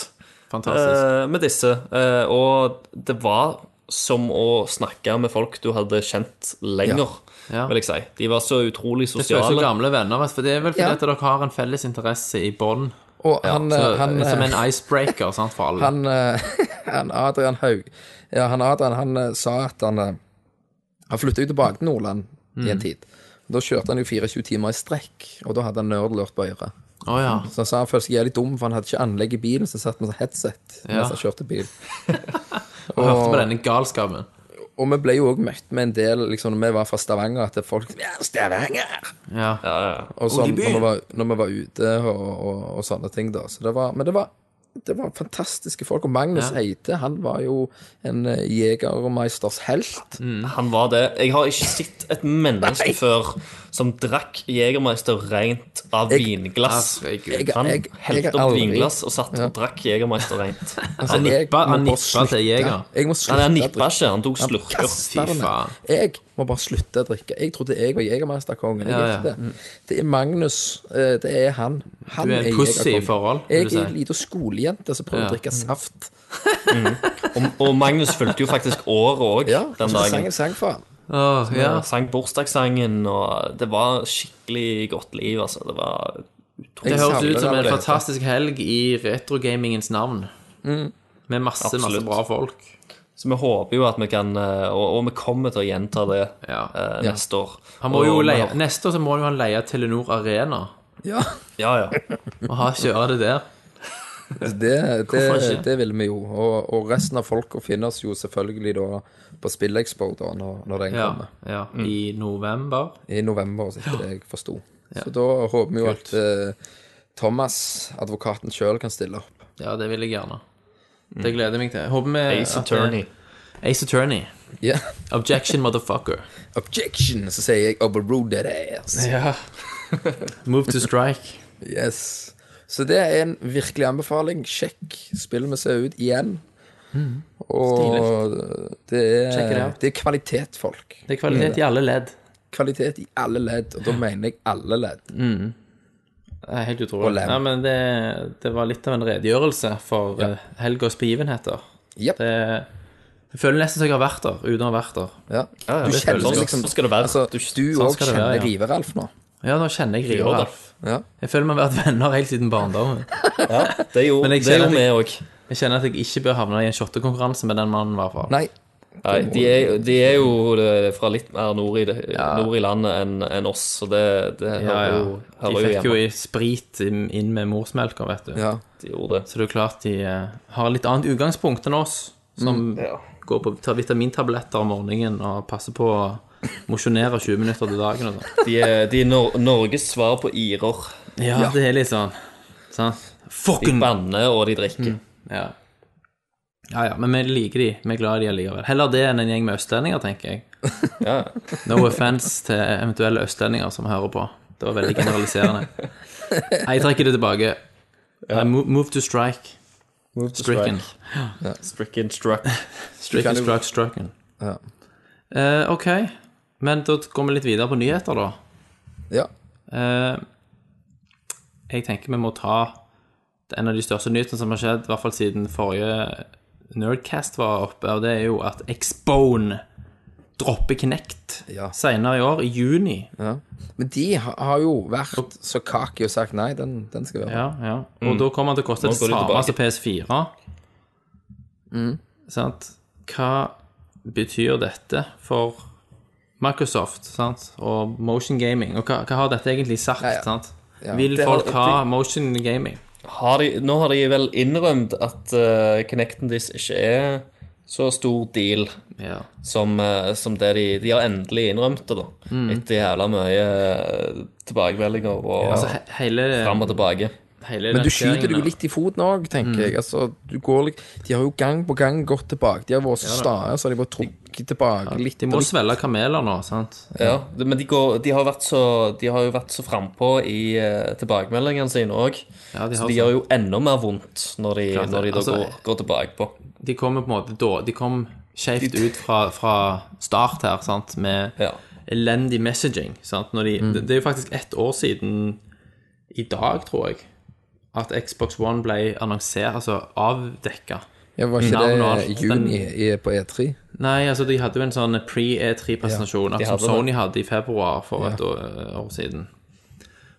eh, med disse. eh, og det var som å snakke med folk du hadde kjent lenger, Ja. vil jeg si. De var så utrolig sosiale. Det er så gamle venner, for det er vel fordi Ja. at dere har en felles interesse i bånd. Og han, Så- han, Som en eh, icebreaker sant, for alle. han, eh, han Adrian Haug Ja, han Adrian han eh, sa at han Han flytta jo tilbake til Nordland i Mm. en tid. Da kjørte han jo 24 timer i strekk, og da hadde han nerdlurt på øret. Oh, ja. Så han sa han følte seg jævlig dum, for han hadde ikke anlegg i bilen, så han satt med sånn headset Ja. mens han kjørte bil. Og hørte på denne galskapen. Og vi ble jo òg møtt med en del, liksom, når vi var fra Stavanger, at folk Ja, Stavanger! Ja. Ja, ja. Og sånn, når, vi var, når vi var ute og, og, og sånne ting, da. Så det var, men det var, det var fantastiske folk. Og Magnus Ja. Eide, han var jo en uh, Jegermeisters helt. Han var det. Jeg har ikke sett et menneske før som drakk Jegermeister rent av Jeg- vinglass. Jeg, Han jeg- jeg helte opp aldri- vinglass og satt og drakk Jegermeister rent. Altså, Han nippa- han nippa til. Jeger. Nei, han å nippa ikke, han tok slurker. Fy faen. Jeg må bare slutte å drikke. Jeg trodde jeg var Jegermesterkongen. Ja, ja. ikke det. Det er Magnus. eh, Det er han. Han Du er en pussy i forhold, Jeg er en liten skolejente som prøver Ja. å drikke saft. Og, og Magnus fulgte jo faktisk året òg Ja, den så sang sang for han. Oh, ja. Sang bursdagssangen, og det var skikkelig godt liv, altså. Det var Det høres ut som en fantastisk helg i retrogamingens navn. Med masse, masse bra folk. Så vi håper jo at vi kan eh, Og, og vi kommer til å gjenta det Ja. eh, neste år. Han må Og jo leie, har- neste år så må jo han leie Telenor Arena Ja, Ja, ja. og ha, kjøre det der. det, det, det vil vi jo. Og, og resten av folka finnes jo selvfølgelig da på Spillexpo da, når, når den Ja, kommer. ja. I november. I november, så ikke det jeg forsto. Så da håper vi jo at eh, Thomas, advokaten sjøl, kan stille opp. Ja, det vil jeg gjerne. Det gleder jeg meg til. Håper vi Ace at Attorney. Ace Attorney. Ja. Objection, motherfucker. Objection, så sier jeg overrule that ass. Ja. Move to strike. Yes. Så det er en virkelig anbefaling. Sjekk spillet vi ser ut igjen. Og det Check it er, out. det er kvalitet, folk. Det er kvalitet i alle ledd. Kvalitet i alle ledd, og da mener jeg alle ledd. Helt utrolig. Ja, men det, det var litt av en redegjørelse for Ja. ja. helgas begivenheter. Yep. Det, jeg føler nesten som jeg har vært der, uten å ha vært der. Ja. ja, Du det kjenner føles liksom sånn skal det være. Altså, Du- du sånn òg kjenner være, ja. Rive-Ralf nå. Ja, nå kjenner jeg Rive-Ralf. Ja. Jeg føler vi har vært venner helt siden barndommen. ja, det gjorde vi òg. Jeg kjenner at jeg ikke bør havne i en shottekonkurranse med den mannen, i hvert fall. Nei. Nei, de er, de er jo fra litt mer nord i, det, nord i landet enn en oss, så det, det Ja, hører ja. jo, De hører jo fikk jo i sprit inn med morsmelka, vet du. Ja. De gjorde det. Så det er klart de eh, har litt annet utgangspunkt enn oss, som går på tar vitamintabletter om morgenen og passer på å mosjonere 20 minutter til dagen og sånn. De er, de er Nor Norges svar på irer. Ja, det er litt sånn. sånn. De Fucking banner, og de drikker. Ja. Ja ja, men vi liker de. Vi er glad i de allikevel. Heller det enn en gjeng med østlendinger, tenker jeg. Ja. No offence til eventuelle østlendinger som hører på. Det var veldig generaliserende. Nei, Jeg trekker det tilbake. Ja. move, move to strike. Move to Stricken. strike. Stricken struck. Stricken, struck, strucken. Ja. Uh, ok, men da går vi litt videre på nyheter, da. ja. Uh, jeg tenker vi må ta en av de største nyhetene som har skjedd, i hvert fall siden forrige Nerdcast var oppe, og det er jo at Expone dropper Kinect Ja. senere i år, i juni. ja. Men de har, jo vært så kake og sagt nei, den, den skal være Ja, ja. Og da kommer den til å koste det samme som PS4. Sant? Hva betyr dette for Microsoft sant? og motion gaming? Og hva, hva har dette egentlig sagt? Ja, ja. Sant? Ja, Vil folk ha motion gaming? Har de, nå har de vel innrømt at uh, Kinecten deres ikke er så stor deal Ja. som, uh, som det de De har endelig innrømt det, da. Etter jævla mye eh, tilbakemeldinger og Altså, he hele, fram og tilbake. Men du skyter jo litt i foten òg, tenker jeg. Altså, du går, de har jo gang på gang gått tilbake. De har vært så stae, så har de bare trukket rykker tilbake litt. De må svelge kameler nå, sant? Ja, men de, går, de, har vært så, de har jo vært så frampå i uh, tilbakemeldingene sine òg. Ja, de så de gjør jo enda mer vondt når de, Klart når de da Altså, går, går tilbake på. De kom på en måte da De kom skjevt ut fra, fra start her, sant, med Ja. elendig messaging. Sant? Når de, det, det er jo faktisk ett år siden i dag, tror jeg, at Xbox One ble annonsert, altså avdekka. Ja, var ikke Navn og det juni i, på E E3? Nei, altså de hadde jo en sånn pre-E3-presentasjon de som hadde det. Sony hadde i februar for et år, år siden.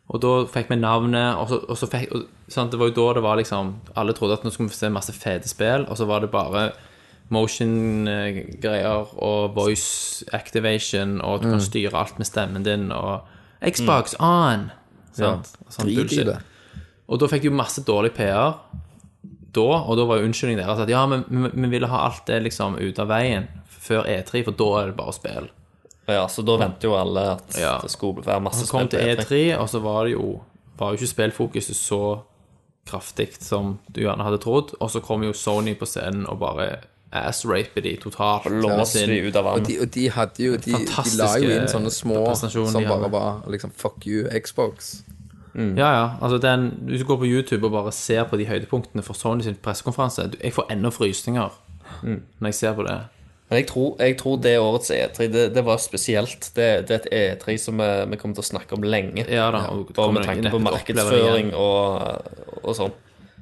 Og da fikk vi navnet, og så, og så fikk og, sant, Det var jo da det var liksom Alle trodde at nå skulle vi få se masse fete spill, og så var det bare motion-greier og voice activation, og at du Mm. kan styre alt med stemmen din, og Xbox on! Sant? Og sånn Drit i bullshit. det. Og da fikk de jo masse dårlig PR da, og da var jo unnskyldningen deres at ja, men vi, vi ville ha alt det liksom ut av veien før E3, for da er det bare spill. Ja, så da venter jo alle at Ja. det skulle være masse Så kom spill til på E3. E3, og så var det jo var jo ikke spillfokuset så kraftig som du gjerne hadde trodd, og så kom jo Sony på scenen og bare ass-rape de totalt. med Låser sin- de ut av Og vann. de, og de hadde jo De, de Fantastiske la jo inn sånne små presentasjoner som de bare hadde. var liksom Fuck you, Xbox. Ja, ja. Altså den, hvis du går på YouTube og bare ser på de høydepunktene for Sony sin pressekonferanse Jeg får ennå frysninger Mm. når jeg ser på det. Men jeg tror, jeg tror det årets E3, det, det var spesielt. Det, det er et E3 som vi, vi kommer til å snakke om lenge. Ja da, og Bare med tanke på markedsføring og, og sånn.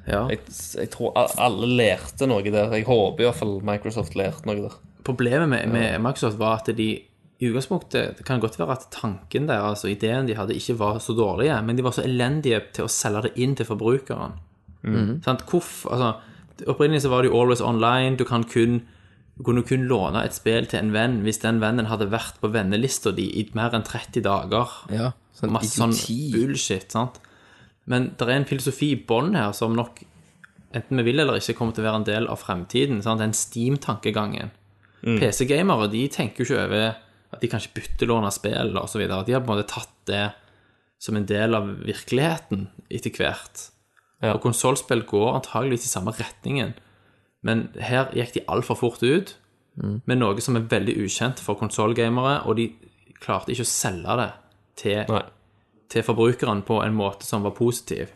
Ja. Jeg, jeg tror alle lærte noe der. Jeg håper i hvert fall Microsoft lærte noe der. Problemet med, med Microsoft var at de i utgangspunktet Det kan godt være at tanken der, altså ideen de hadde, ikke var så dårlige, men de var så elendige til å selge det inn til forbrukeren. Sant? Hvorf, altså, opprinnelig så var det jo always online. Du kan kun du kunne kun låne et spill til en venn hvis den vennen hadde vært på vennelista di i mer enn 30 dager. Ja, sånn Masse sånn bullshit, sant? Men det er en filosofi i bånn her som nok, enten vi vil eller ikke, kommer til å være en del av fremtiden. Sant? Den Steam-tankegangen. PC-gamere de tenker jo ikke over at de kan ikke byttelåne spill videre. De har på en måte tatt det som en del av virkeligheten etter hvert. Og konsollspill går antageligvis i samme retningen. Men her gikk de altfor fort ut med noe som er veldig ukjent for konsollgamere, og de klarte ikke å selge det til, til forbrukeren på en måte som var positiv.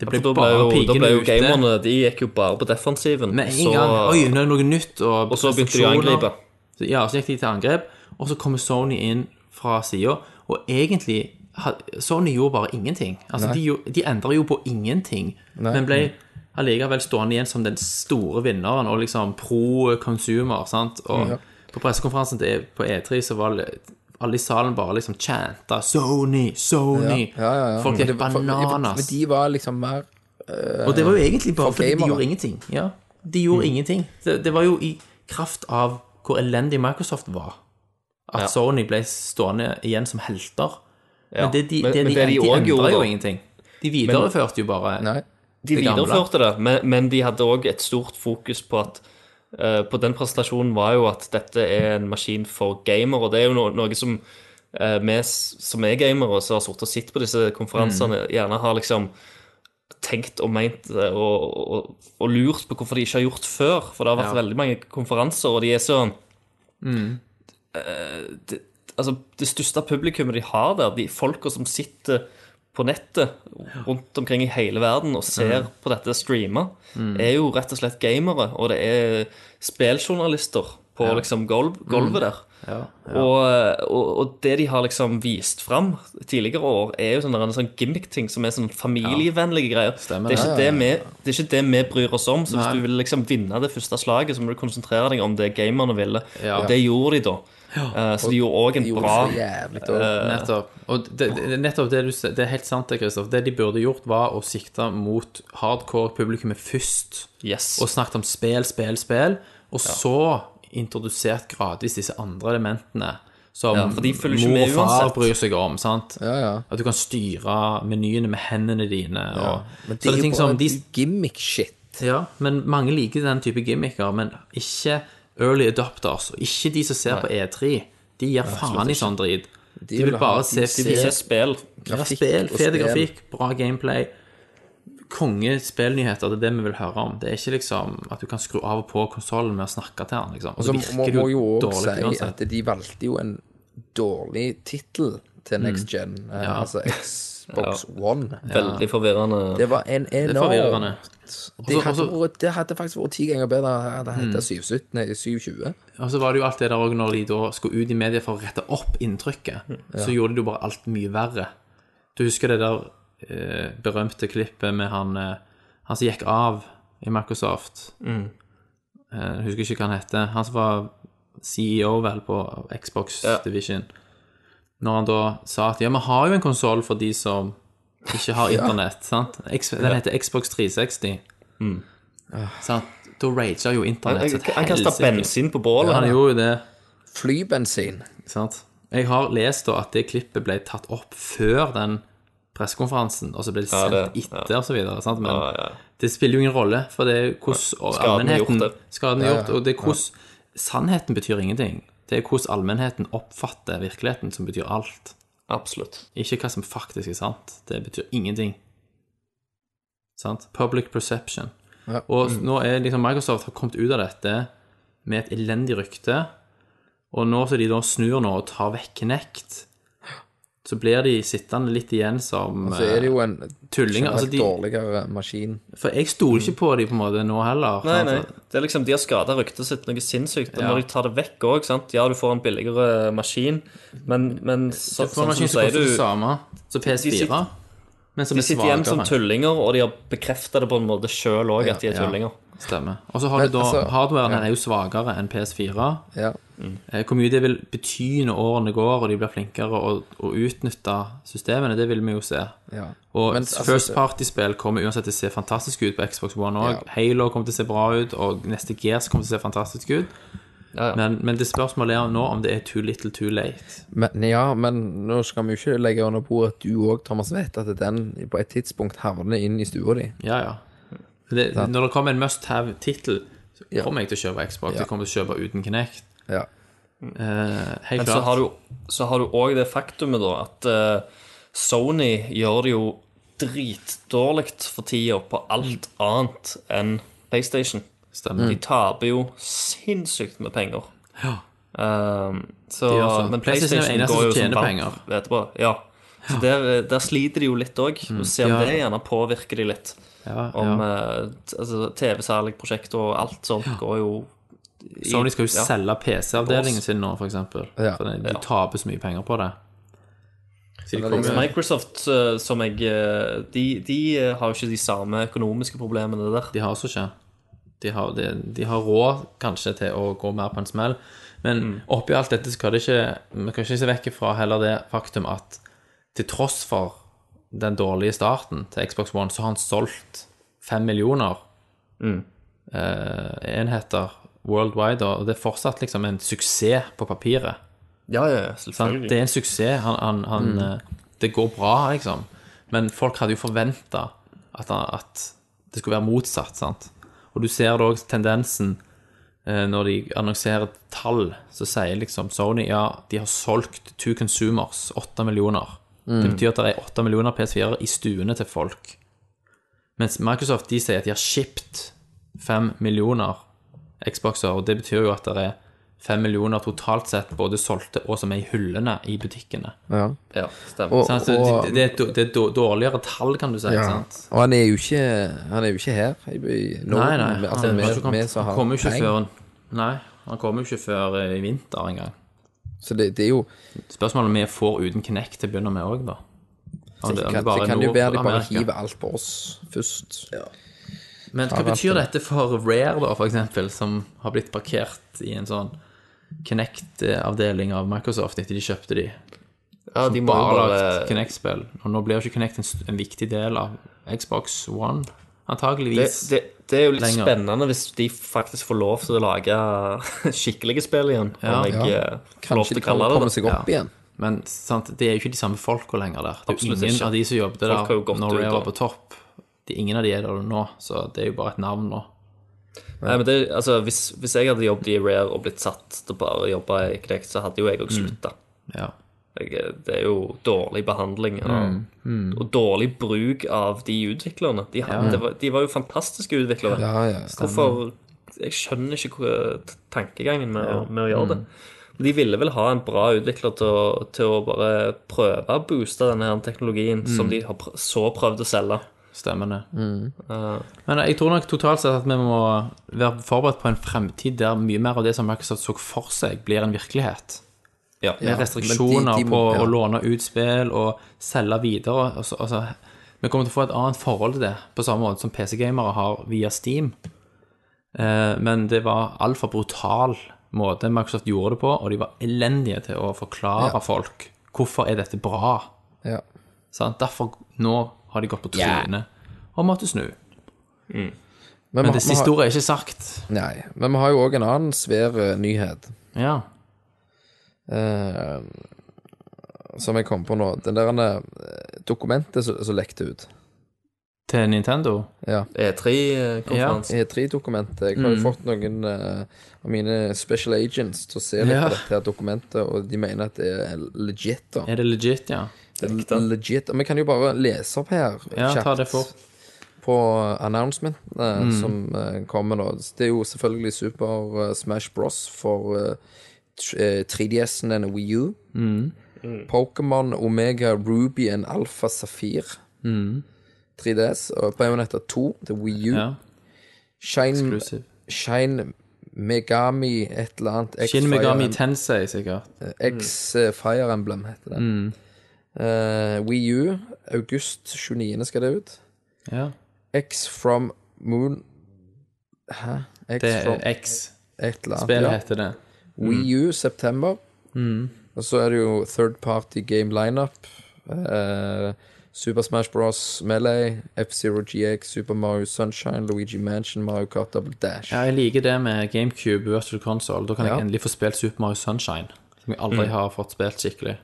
Det ble ja, bare ble jo, da ble jo gamerne De gikk jo bare på defensiven. Med en så- gang Oi, nå er det noe nytt. Og, Og så begynte de å angripe. Så, ja, så gikk de til angrep, og så kommer Sony inn fra sida, og egentlig Sony gjorde bare ingenting. Altså, de, de endra jo på ingenting, men ble allikevel stående igjen som den store vinneren og liksom pro consumer, sant. Og på pressekonferansen på E3 så var alle i salen bare liksom chanta 'Sony, Sony'. Ja, ja, ja. Folk Men gikk bananas. For de var liksom mer Og det var jo egentlig bare for fordi de gjorde ingenting. Ja, de gjorde ingenting. Det, det var jo i kraft av hvor elendig Microsoft var, at Ja. Sony ble stående igjen som helter. Ja. Men det de, det men de, det de de, endra jo ingenting. De videreførte jo bare Nei. De det gamle. De videreførte det, men, men de hadde òg et stort fokus på at uh, På den presentasjonen var jo at dette er en maskin for gamer, og det er jo noe, noe som eh, vi som er gamere, som har sittet og sett på disse konferansene, gjerne har liksom tenkt og meint eh, og, og, og lurt på hvorfor de ikke har gjort før. For det har vært Ja. veldig mange konferanser, og de er så eh, det, Altså, det største publikummet de har der, de folka som sitter på nettet rundt omkring i hele verden og ser på dette streama, er jo rett og slett gamere, og det er spilljournalister på liksom golv, gulvet der. Og, og, og det de har liksom vist fram tidligere år, er jo sånne, sånne gimmick-ting som er sånn familievennlige greier. Stemmer, det, er det, vi, det er ikke det vi bryr oss om. Så Nei. hvis du vil liksom vinne det første slaget, så må du konsentrere deg om det gamerne ville. Ja. Og det gjorde de da. Eh, så de gjorde òg en gjorde bra jævlig dårlig. Nettopp. Og det, det, nettopp det du det er helt sant, det, Kristoff. Det de burde gjort, var å sikte mot hardcore publikummet først. Yes. og snakket om spill, spill, spill, og så introdusert gradvis disse andre elementene som Ja, for de følger ikke mor med og far bryr seg om. sant? Ja, ja. At du kan styre menyene med hendene dine. Og, Men det er jo bare de, gimmick-shit. ja, men mange liker den type gimmicker, men ikke early adopters, og ikke de som ser på E3. De gir faen i sånn drit. De, vil bare se De vil se spill. ja, grafikk spill, fet grafikk, bra gameplay, kongespillnyheter, det er det vi vil høre om. Det er ikke liksom at du kan skru av og på konsollen med å snakke til den. liksom. Og så må virker må jo òg si uansett. at de valgte jo en dårlig tittel til Next Gen, eh, Mm. Ja. altså Xbox One. Veldig forvirrende. Det var en Det enorm det hadde, Også- vært, det hadde faktisk vært ti ganger bedre det Mm. hette 717, nei, 720. Og så var det jo alt det der òg når de da skulle ut i media for å rette opp inntrykket, så gjorde de jo bare alt mye verre. Du husker det der eh, berømte klippet med han, eh, han som gikk av i Microsoft? Eh, jeg husker ikke hva han heter. Han som var CEO vel på Xbox Ja. Division. Når han da sa at ja, vi har jo en konsoll for de som ikke har internett. sant? Den heter Xbox 360. Sant? Da rager jo internett. så et han kasta bensin på bålet. Han gjorde jo det. Flybensin. Sant? Jeg har lest da at det klippet ble tatt opp før den pressekonferansen, og så ble det Ja, sendt det- etter og så videre. Sant? Men Ja, ja. det spiller jo ingen rolle, for det er hvordan og Skaden er gjort, allmennheten det. Skaden er gjort, og det er hvordan Sannheten betyr ingenting. Det er hvordan allmennheten oppfatter virkeligheten, som betyr alt. Absolutt. Ikke hva som faktisk er sant. Det betyr ingenting. Sant? Public perception. Ja. Og nå er liksom Microsoft har kommet ut av dette med et elendig rykte, og nå som de da snur nå og tar vekk Kinect, så blir de sittende litt igjen som Så er det jo en eh, tullinger. Altså, de, dårligere maskin. for jeg stoler ikke på de på en måte nå heller. Nei, nei. Det er liksom, De har skada ryktet sitt noe sinnssykt. Og Ja. når de tar det vekk òg, sant Ja, du får en billigere maskin, men, men så, Du sånn som som sier det du samme som PS4, sitter- men som De er sitter igjen som tullinger, og de har bekrefta det på en måte sjøl òg, at de er Ja. tullinger. Stemmer. Og så har du da altså, Hardwaren er jo svakere enn PS4. Ja. Mm. Hvor mye det vil bety når årene går og de blir flinkere å utnytte systemene, det vil vi jo se. Ja. Og Men, altså, First Party-spill kommer uansett til å se fantastisk ut på Xbox One òg. Ja. Halo kommer til å se bra ut, og neste Gears kommer til å se fantastisk ut. Ja, ja. Men, men det spørsmålet er nå om det er too little too late. Men, ja, men nå skal vi jo ikke legge under bordet at du òg, Thomas, vet at den på et tidspunkt havner inn i stua di. Ja, ja. Det, når det kommer en must have-tittel, så Ja. kommer jeg til å kjøpe Xbox. Ja. Jeg kommer til å kjøpe uten Kinect. Ja. Eh, helt Men så klart. har du så har du òg det faktumet, da, at uh, Sony gjør det jo dritdårlig for tida på alt annet enn PlayStation. Stemmer. De taper jo sinnssykt med penger. Ja. Um, så, så. men PlayStation PlayStation går jo som penger. etterpå. Ja. Så der, der sliter de jo litt òg. Du ser Ja. det gjerne påvirker de litt. Ja, Om ja. eh, altså, TV-salgprosjekter og alt sånt går jo i- Sony skal jo ja. selge PC-avdelingen sin nå, eksempel. Ja. For de taper så mye penger på det. Så de kommer liksom- Microsoft, eh, som jeg eh, De, de har jo ikke de samme økonomiske problemene der. De har også ikke. De har, de, de har råd kanskje til å gå mer på en smell. Men oppi alt dette skal det ikke Vi kan ikke se vekk fra heller det faktum at til tross for den dårlige starten til Xbox One, så har han solgt fem millioner eh, enheter worldwide, og det er fortsatt liksom en suksess på papiret. Ja, ja, selvfølgelig. Det er en suksess. Han, han, han, mm. Det går bra, liksom. Men folk hadde jo forventa at, at det skulle være motsatt. sant? Og du ser da også tendensen eh, når de annonserer tall, så sier liksom Sony ja, de har solgt to consumers, åtte millioner. Det betyr at det er åtte millioner PS4-er i stuene til folk. Mens Microsoft de sier at de har shipped fem millioner Xboxer, og det betyr jo at det er fem millioner totalt sett både solgte og som er i hyllene i butikkene. Ja. Ja, stemmer. Og? Så og, det, det, er et- det er dårligere tall, kan du si. ja. sant? og han er jo ikke Han er jo ikke her i, Norden. Nei, nei. med- altså, han, med, har ikke kommet- med han kommer jo ikke peng. før Nei, han kommer jo ikke før eh, i vinter engang. Så det, det er jo Spørsmålet om vi får uten knekk til å begynne med òg, da. Om Det om det kan jo være de bare hiver alt på oss først. Men hva betyr dette for Rare, da, for eksempel, som har blitt parkert i en sånn Kinect-avdeling av Microsoft etter de kjøpte de? Ja, de må bare lagt Kinect-spill. Og nå blir jo ikke Kinect en, en viktig del av Xbox One, antageligvis. det, det er jo litt Lenger. spennende hvis de faktisk får lov til å lage skikkelige spill igjen. Ja, om jeg ja. eh, får lov til de å kalle det det. seg opp igjen. Men sant, det er jo ikke de samme folka lenger der. Det er jo Absolutt ingen ikke. av de som jobbet der når Rare var på topp. De, ingen av de er der nå, så det er jo bare et navn nå. Nei, men det, altså, hvis, hvis jeg hadde jobbet i Rare og blitt satt til bare å jobbe i Kinect, så hadde jo jeg òg slutta. Ja. det er jo dårlig behandling og, og dårlig bruk av de utviklerne. De, hadde, det var, de var jo fantastiske utviklere. Ja, ja. Hvorfor Jeg skjønner ikke tankegangen med, med å gjøre det. De ville vel ha en bra utvikler til å, til å bare prøve å booste denne teknologien som de har så prøvd å selge. Stemmer det. Uh, Men jeg tror nok totalt sett at vi må være forberedt på en fremtid der mye mer av det som Microsoft så for seg, blir en virkelighet. ja. Med restriksjoner de- de på ja. å låne ut spill og selge videre. Altså, altså, vi kommer til å få et annet forhold til det, på samme måte som PC-gamere har via Steam. Eh, men det var altfor brutal måte Microsoft gjorde det på, og de var elendige til å forklare Ja. folk hvorfor er dette bra. ja. Sant? Derfor nå har de gått på trynet og måtte snu. Men, Men det siste ordet er ikke sagt. Nei, men vi har jo òg en annen svær eh, nyhet Ja. eh, som jeg kom på nå. Den der eh, dokumentet som som lekte ut. Til Nintendo. Ja. E3-konferanse. E3-dokumentet. Jeg har jo fått noen eh, av mine special agents til å se litt Ja. på dette her dokumentet, og de mener at det er legit. da Er det legit, ja? Legit. Og vi kan jo bare lese opp her Ja, ta det fort. på announcementene som eh, kommer nå. Det er jo selvfølgelig Super eh, Smash Bros for eh, tr- eh, 3DS-en og Wii U. Pokémon Omega Ruby og Alpha Safir. 3DS. Og Bayonetta 2 til Wii U. ja. Shine, Exclusive. Shine Megami et eller annet. X Shin Megami Fire Emblem- Tensei, sikkert. X eh, Fire Emblem heter det. Eh, Wii U, august 29. skal det ut. Ja. X from Moon Hæ? X Det from er X. eller annet. Spillet ja. heter det. Wii U, september. Og så er det jo third party game lineup. Uh, Super Smash Bros. Melee, F-Zero GX, Super Mario Sunshine, Luigi Mansion, Mario Kart Double Dash. Ja, jeg liker det med GameCube Virtual Console. Da kan jeg endelig få spilt Super Mario Sunshine, som jeg aldri har fått spilt skikkelig.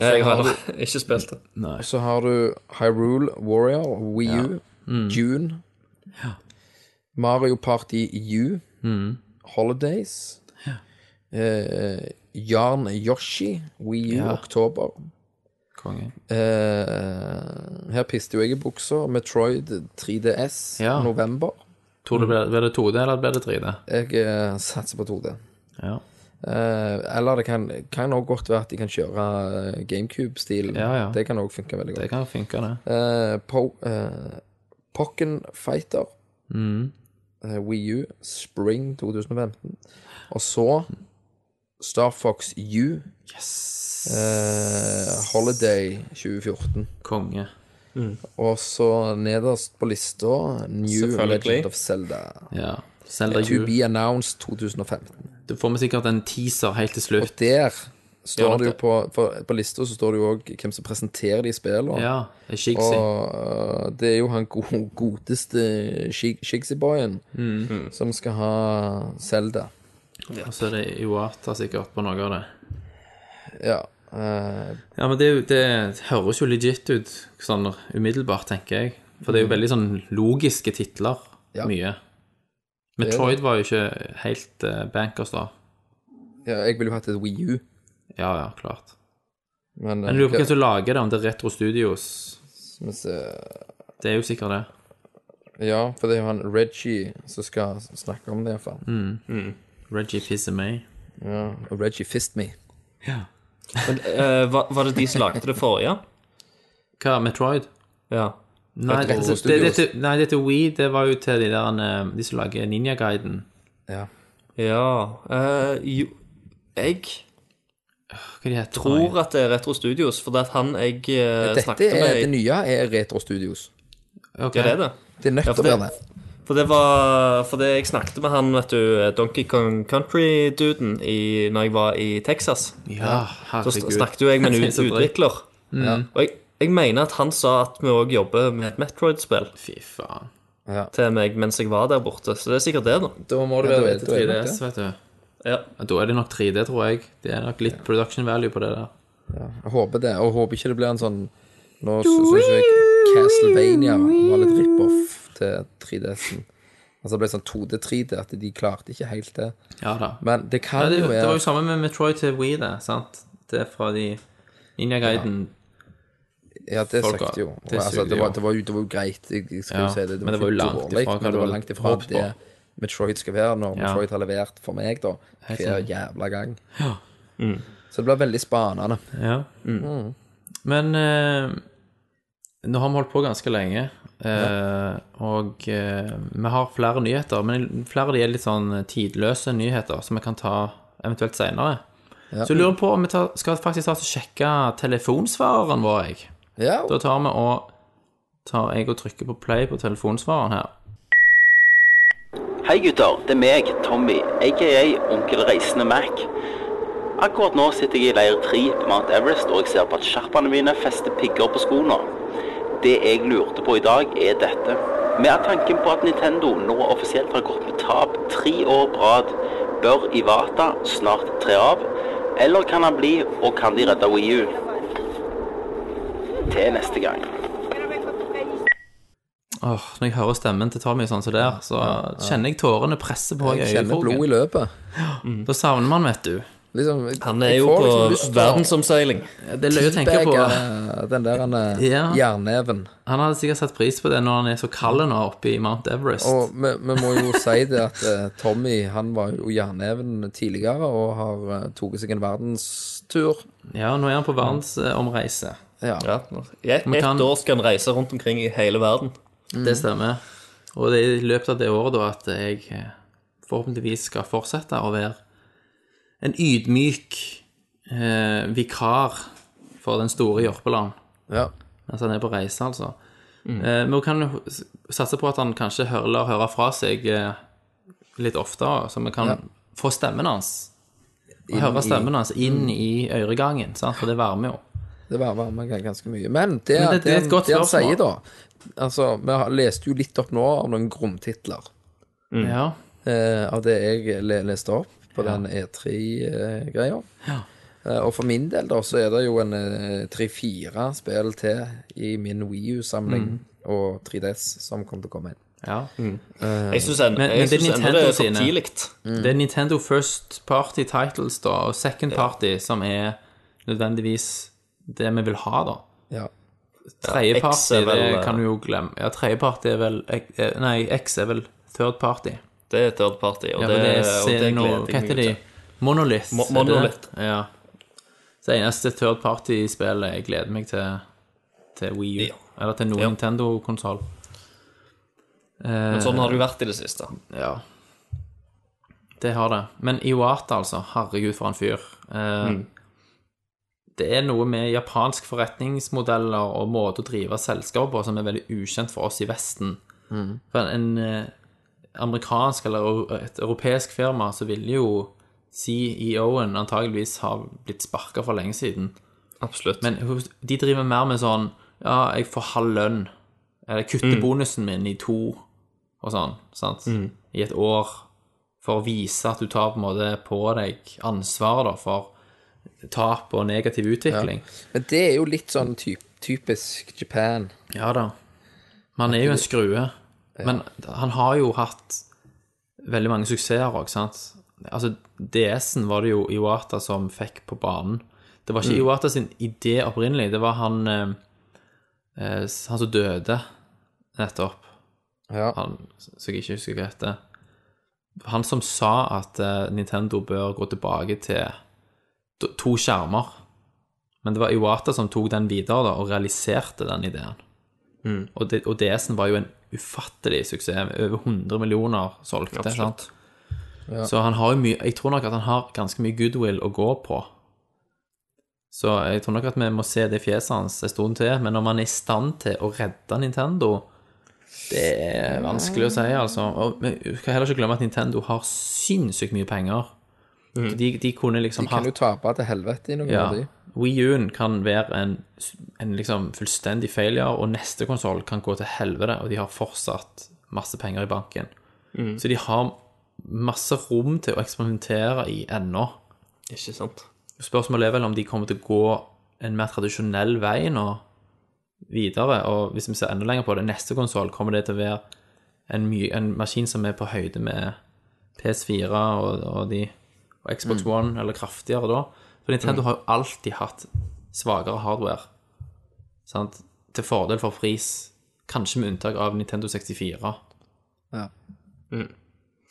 Jeg har ikke spilt det. Nei. Så har du Hyrule Warrior, Wii U, June. Mario Party U, Holidays. Eh, Jarn Yoshi, Wii U, Ja. oktober. Konge. Eh, her piste jo jeg i buksa. Metroid 3DS, Ja. november. Tror du blir det 2D, eller blir det 3D? Jeg eh, satser på 2D. Ja. Eh, eller det kan kan også godt være at de kan kjøre eh, GameCube-stil. Ja, ja. Det kan òg funke veldig godt. Det kan funke, det. Eh, po, eh, Pokken Fighter. Mm. Wii U, Spring 2015. Og så Star Fox U, Yes. eh, Holiday 2014. Konge. Og så nederst på lista New Legend of Zelda. Ja. Zelda To be announced 2015. Du får vi sikkert en teaser helt til slutt. Og der står Ja, det jo på for, På lista så står det jo òg hvem som presenterer de spillene. Ja. Det er Shigsy. Og øh, det er jo han go godeste Shig- Shigsy-boyen Mm. som skal ha Zelda. Og så er det Iwata sikkert på noe av det. Ja. Uh, Ja, men det, det høres jo legit ut sånn umiddelbart, tenker jeg. For det er jo veldig sånn logiske titler, Ja. mye. Metroid var jo ikke helt uh, bankers da. ja, jeg ville jo hatt et Wii U, Ja, ja, klart. men Men jeg lurer på hvem som lager det, om det er Retro Studios. Skal vi se Det er jo sikkert det. Ja, for det er jo han Reggie som skal snakke om det, iallfall. Mm. Reggie Fils-Aimé. Ja, og Reggie Fist Me. Men eh, var, var det de som lagde det forrige? Hva, Metroid? Ja. Nei, det, Retro det, det, det, nei, det til Wii, det var jo til de der eh, De som lager Ninja-guiden. Ja. Ja uh, Jo, jeg Hva de heter tror at det er Retro Studios, for det at han jeg uh, snakket er, det nye er Retro Studios. Okay. Ja, det er det. Det er nødt til å være det- det. For det var For det jeg snakket med han, vet du, Donkey Kong Country-duden når jeg var i Texas. Ja, herregud. Så snakket jo jeg med en utvikler. Mm. Og jeg, jeg mener at han sa at vi òg jobber med et Metroid-spill Fy faen. til meg mens jeg var der borte. Så det er sikkert det, da. Da må det Ja, da være er- til da er det nok 3DS, vet du. Ja. Ja, Da er det nok 3D, tror jeg. Det er nok litt production value på det der. Jeg håper det, og håper ikke det blir en sånn Nå syns jeg Castlevania var litt rip-off til 3DS-en. Altså det ble sånn 2D-3D, at de klarte ikke helt det. Ja da. Men det Ja, kan det, jo det var jo samme med Metroid til Wii, det. sant? Det er fra de Ninja Gaiden Ja, det Folk søkte jo. det altså, det, var, det, var jo, det var jo greit, jeg, jeg skal Ja, jo si det. det men det var jo langt dårlig, ifra hva men det var langt ifra det Metroid skal være når Ja. Metroid har levert for meg, da. Hver jævla gang. Så det blir veldig spennende. Ja. Men eh, nå har vi holdt på ganske lenge, eh, og eh, vi har flere nyheter, men flere av de er litt sånn tidløse nyheter som vi kan ta eventuelt senere. Så jeg lurer på om vi tar, skal faktisk ta og sjekke telefonsvareren vår, jeg. Ja, Da tar vi og tar jeg og trykker på play på telefonsvareren her. Hei gutter, det er meg, Tommy, aka Onkel Reisende Mac. Akkurat nå sitter jeg i leir 3 på Mount Everest, og jeg ser på at sjarpene mine fester pigger på skoene. Det jeg lurte på i dag, er dette. Med tanken på at Nintendo nå offisielt har gått med tap tre år på rad, bør Iwata snart tre av, eller kan han bli, og kan de redde Wii U? Til neste gang. Åh, når jeg hører stemmen til Tommy sånn som der, så kjenner jeg tårene presse på i jeg kjenner blod i løpet. løpet. Da savner man, vet du. Liksom, Han er jo på liksom verdensomseiling. Det er løye å tenke på. Den der han, Ja. jernneven. Han hadde sikkert satt pris på det når han er så kald nå oppe i Mount Everest. Og vi, må jo si det at uh, Tommy han var jo jernneven tidligere og har uh, tatt seg en verdenstur. Ja, nå er han på verdensomreise. Ja. Ja. I ett Vi kan- ett år skal han reise rundt omkring i hele verden. Det stemmer. Og det er i løpet av det året da at jeg eh, forhåpentligvis skal fortsette å være en ydmyk eh, vikar for den store Jørpeland. ja. Mens han er på reise, altså. Eh, men vi kan jo s- satse på at han kanskje hører, lar høre fra seg eh, litt oftere, så vi kan Ja. få stemmen hans. Høre stemmen hans inn i øregangen, sant? for det varmer jo. Det var meg ganske mye. Men det, Men det- det er et godt han spørsmål. sier, da Altså, vi har- leste jo litt opp nå av noen gromtitler Ja. eh, av det jeg le leste opp på den E3-greia. Ja. Eh, og for min del, da, så er det jo en eh, tre-fire spill til i min Wii U-samling og 3DS som kommer til å komme inn. ja. Jeg syns ennå Men- men det er ennå Nintendo er for sine. tidlig. Det er Nintendo First Party Titles da, og Second Party som er nødvendigvis det vi vil ha, da. Ja. Tredjepart er vel, det eh, kan du jo glemme. Ja, tredjepart er vel eh, Nei, X er vel third party. Det er third party, og Ja, det, det, og det gleder jeg meg til. Monolith. Mo- Monolith. det? Ja. Så det eneste third party-spillet jeg gleder meg til til Wii U. Ja. Eller til noen Ja. Nintendo-konsoll. Men sånn har det jo vært i det siste. Ja. Det har det. Men Iwata, altså. Herregud, for en fyr. Eh, Det er noe med japansk forretningsmodeller og måte å drive selskaper på som er veldig ukjent for oss i Vesten. For en eh, amerikansk eller et europeisk firma så ville jo CEO-en antageligvis ha blitt sparka for lenge siden. Absolutt. Men de driver mer med sånn Ja, jeg får halv lønn. Eller jeg kutter bonusen min i to, og sånn. sant? I et år. For å vise at du tar på en måte på deg ansvaret da, for tap og negativ utvikling. Men det er jo litt sånn typ, typisk Japan. Ja da. Man er jo en skrue. Men han har jo hatt veldig mange suksesser òg, sant. Altså, DS-en var det jo Iwata som fikk på banen. Det var ikke Iwata sin idé opprinnelig, det var han eh, eh, Han som døde nettopp. Ja. Han som jeg ikke husker hva heter. Han som sa at eh, Nintendo bør gå tilbake til to- skjermer. Men det var Iwata som tok den videre da, og realiserte den ideen. Og, det- og DS-en var jo en ufattelig suksess. Over 100 millioner solgte. sant? Så han har jo mye Jeg tror nok at han har ganske mye goodwill å gå på. Så jeg tror nok at vi må se det fjeset hans en stund til. Men om han er i stand til å redde Nintendo Det er vanskelig å si, altså. Og vi skal heller ikke glemme at Nintendo har sinnssykt mye penger. De, de kunne liksom De kan hatt jo tape til helvete i noen ja. av de. Wii U-en kan være en, en liksom fullstendig failure, og neste konsoll kan gå til helvete, og de har fortsatt masse penger i banken. Så de har masse rom til å eksperimentere i ennå. Ikke sant? Spørsmålet er vel om de kommer til å gå en mer tradisjonell vei nå videre, og hvis vi ser enda lenger på det, neste konsoll kommer det til å være en, my en maskin som er på høyde med PS4 og, og, de, og Xbox One, eller kraftigere da. For Nintendo har jo alltid hatt svakere hardware. Sant? Til fordel for pris, kanskje med unntak av Nintendo 64. Ja.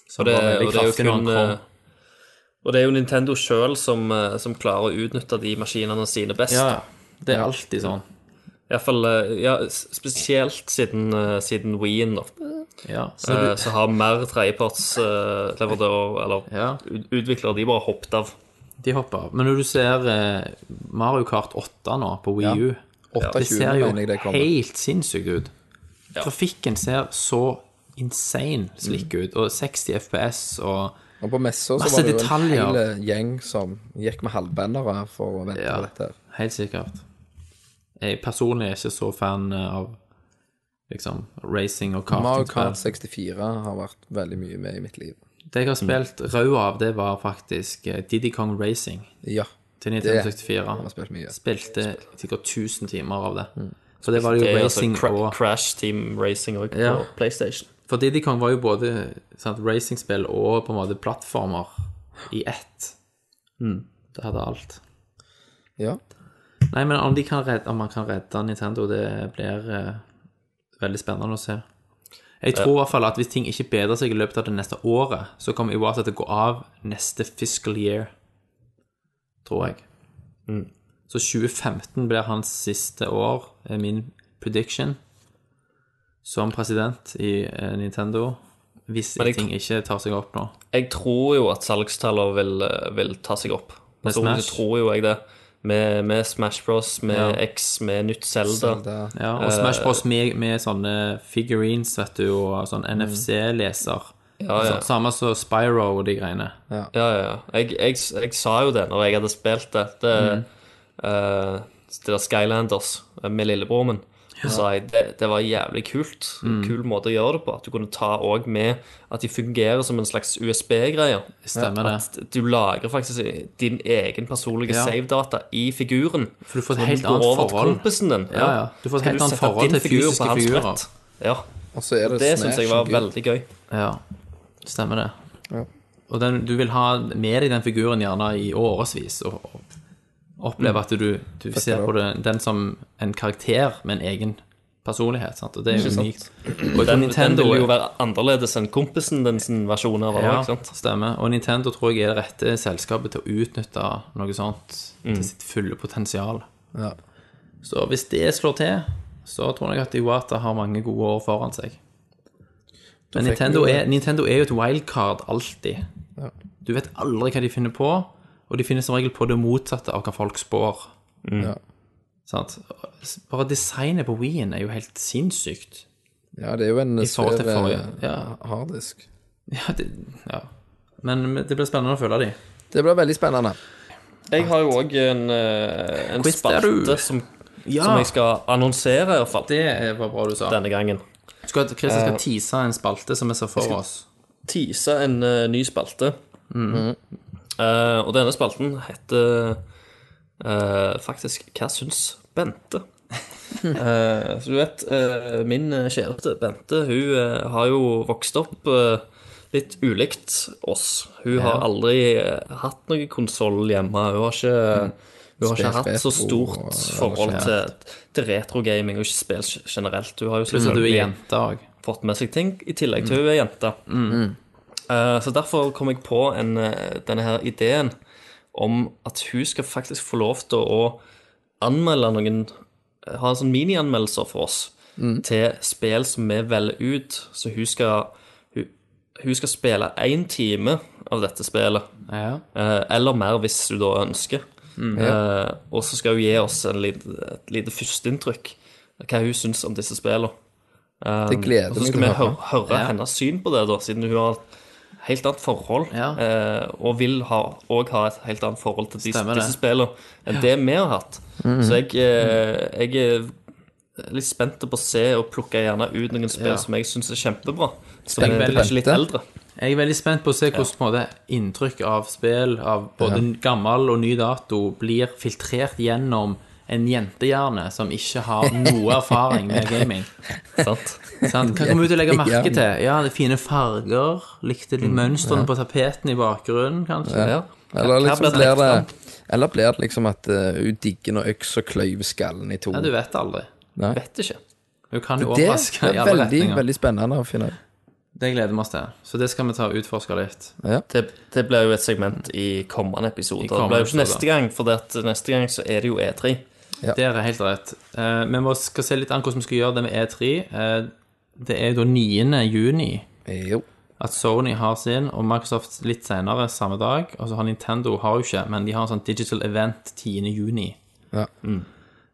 Så det, og det er jo kun eh, Og det er jo Nintendo sjøl som, eh, som klarer å utnytte de maskinene sine best. Ja, det er alltid sånn. Iallfall ja, spesielt siden, eh, siden Wien, da. Ja, så Så, du, så har mer tredjepartsleverandører, eller ja, ut- utviklere, de bare hoppet av. de hopper av. Men når du ser eh, Mario Kart 8 nå på Wii U, det 28 ser jo det helt sinnssykt ut. Trafikken ser så insane slik Mm. ut, og 60 FPS og Og på messa så var det jo detaljer. en hel gjeng som gikk med halvbendere for å vente Ja. på dette. her. Helt sikkert. Jeg personlig er ikke så fan av liksom racing og Mario. Kart 64 har vært veldig mye med i mitt liv. Det jeg har spilt rød av, det var faktisk Didi Diddy Kong Racing Ja, til Nintendo Det har jeg spilt mye. Spilte sikkert 1000 timer av det. For det var jo Det altså racing cra og Crash Team Racing òg Ja. på PlayStation. For Diddy Kong var jo både sant, racingspill og på en måte plattformer i ett. Det hadde alt. ja. Nei, men om, de kan redde, om man kan redde Nintendo, det blir eh, veldig spennende å se. Jeg tror i hvert fall at hvis ting ikke bedrer seg i løpet av det neste året, så kommer Iwata til å gå av neste fiscal year. Tror jeg. Så 2015 blir hans siste år, er min prediction, som president i eh, Nintendo. Hvis jeg ting ikke tar seg opp nå. Jeg tror jo at salgstallene vil, eh, vil ta seg opp. Personlig tror jo jeg det. Med, med Smash Bros, med Ja. X, med nytt Zelda. Zelda. Ja, og Smash Bros med, med sånne figurines, vet du, og sånn NFC-leser. Ja, ja. Så- Samme som Spyro og de greiene. Ja, ja, ja. Jeg, jeg, jeg sa jo det når jeg hadde spilt det. Det, eh, det der Skylanders eh, med lillebroren min. Så sa jeg det, det var jævlig kult. Kul måte å gjøre det på. At du kunne ta òg med at de fungerer som en slags USB-greie. Stemmer det. At du lagrer faktisk din egen personlige Ja. save-data i figuren. For du får et helt annet over til forhold. kompisen din. Ja, ja. Du får et helt annet forhold til figur fysiske figurer. Ja. Og så er det, Det syns jeg var veldig gøy. Ja, stemmer det. Ja. Og den, du vil ha med deg den figuren gjerne i årevis, og, og oppleve at du, du ser på det, den som en karakter med en egen personlighet. Sant? Og det er unikt. Og den, Nintendo, Den, vil jo være annerledes enn kompisen den sin versjon av det. Ja, sant? stemmer. Og Nintendo tror jeg er det rette selskapet til å utnytte noe sånt Mm. til sitt fulle potensial. Ja. Så hvis det slår til, så tror jeg at Iwata har mange gode år foran seg. Men Nintendo er, Nintendo er jo et wildcard alltid. Ja. Du vet aldri hva de finner på, og de finner som regel på det motsatte av hva folk spår. Ja. Sant? Bare designet på Wien er jo helt sinnssykt. ja, det er jo en eh, ja. harddisk. Ja, det, ja. Men det blir spennende å følge de. Det blir veldig spennende. Jeg har jo òg en, eh, en spalte som, Ja, som jeg skal annonsere, i hvert fall, det var bra du sa. denne gangen. Skal, Chris skal tease en spalte som vi ser for oss. Tease en uh, ny spalte. Eh, og denne spalten heter uh, faktisk Hva syns Bente? uh, så du vet, eh, min kjæreste Bente, hun har jo vokst opp litt ulikt oss. Hun har aldri hatt noen konsoll hjemme. Hun har ikke hun har ikke hatt så stort og- forhold til, til retrogaming og ikke spill generelt. Hun har jo selvfølgelig du er jente fått med seg ting, i tillegg til hun er jente. Eh, så derfor kom jeg på en, eh, denne her ideen om at hun skal faktisk få lov til å anmelde noen Ha en sånn minianmeldelser for oss til spill som vi velger ut. Så hun skal, hun, hun skal spille én time av dette spillet. Ja. Eh, eller mer, hvis du da ønsker. Eh, og så skal hun gi oss en lite, et lite førsteinntrykk hva hun syns om disse spillene. Um, Det gleder og så meg skal til vi å høre. høre, høre Ja. hennes syn på det, da, siden hun har helt annet forhold. Ja. eh, og vil ha, og ha et helt annet forhold til disse, disse spillene enn det vi har hatt. Så jeg, eh, jeg er litt spent på å se og plukke gjerne ut noen spill Ja. som jeg syns er kjempebra. Som Spennende. er kanskje litt eldre. Jeg er veldig spent på å se hvordan måte, inntrykk av spill av både gammel og ny dato blir filtrert gjennom en jentehjerne som ikke har noe erfaring med gaming. Sant? Sant? Hva kommer du til å legge merke til? Ja, det er fine farger. Likte de mønstrene på tapeten i bakgrunnen, kanskje? Ja. Eller liksom blir blir det Eller blir det liksom at hun digger når øksa kløyver skallen i to? Ja, du vet aldri. Nei. Vet ikke. Hun kan jo overraske i er alle veldig, retninger. veldig spennende å finne ut. Det gleder vi oss til. Så det skal vi ta og utforske litt. Ja. Det, det blir jo et segment i kommende episoder. I kommende det blir jo ikke neste gang, for det at neste gang så er det jo E3. Det er helt rett. Eh, vi må skal se litt an hvordan vi skal gjøre det med E3. Eh, det er da 9. juni Jo. at Sony har sin, og Microsoft litt senere samme dag. Og så har Nintendo har jo ikke, men de har en sånn digital event 10. juni. Ja. Mm.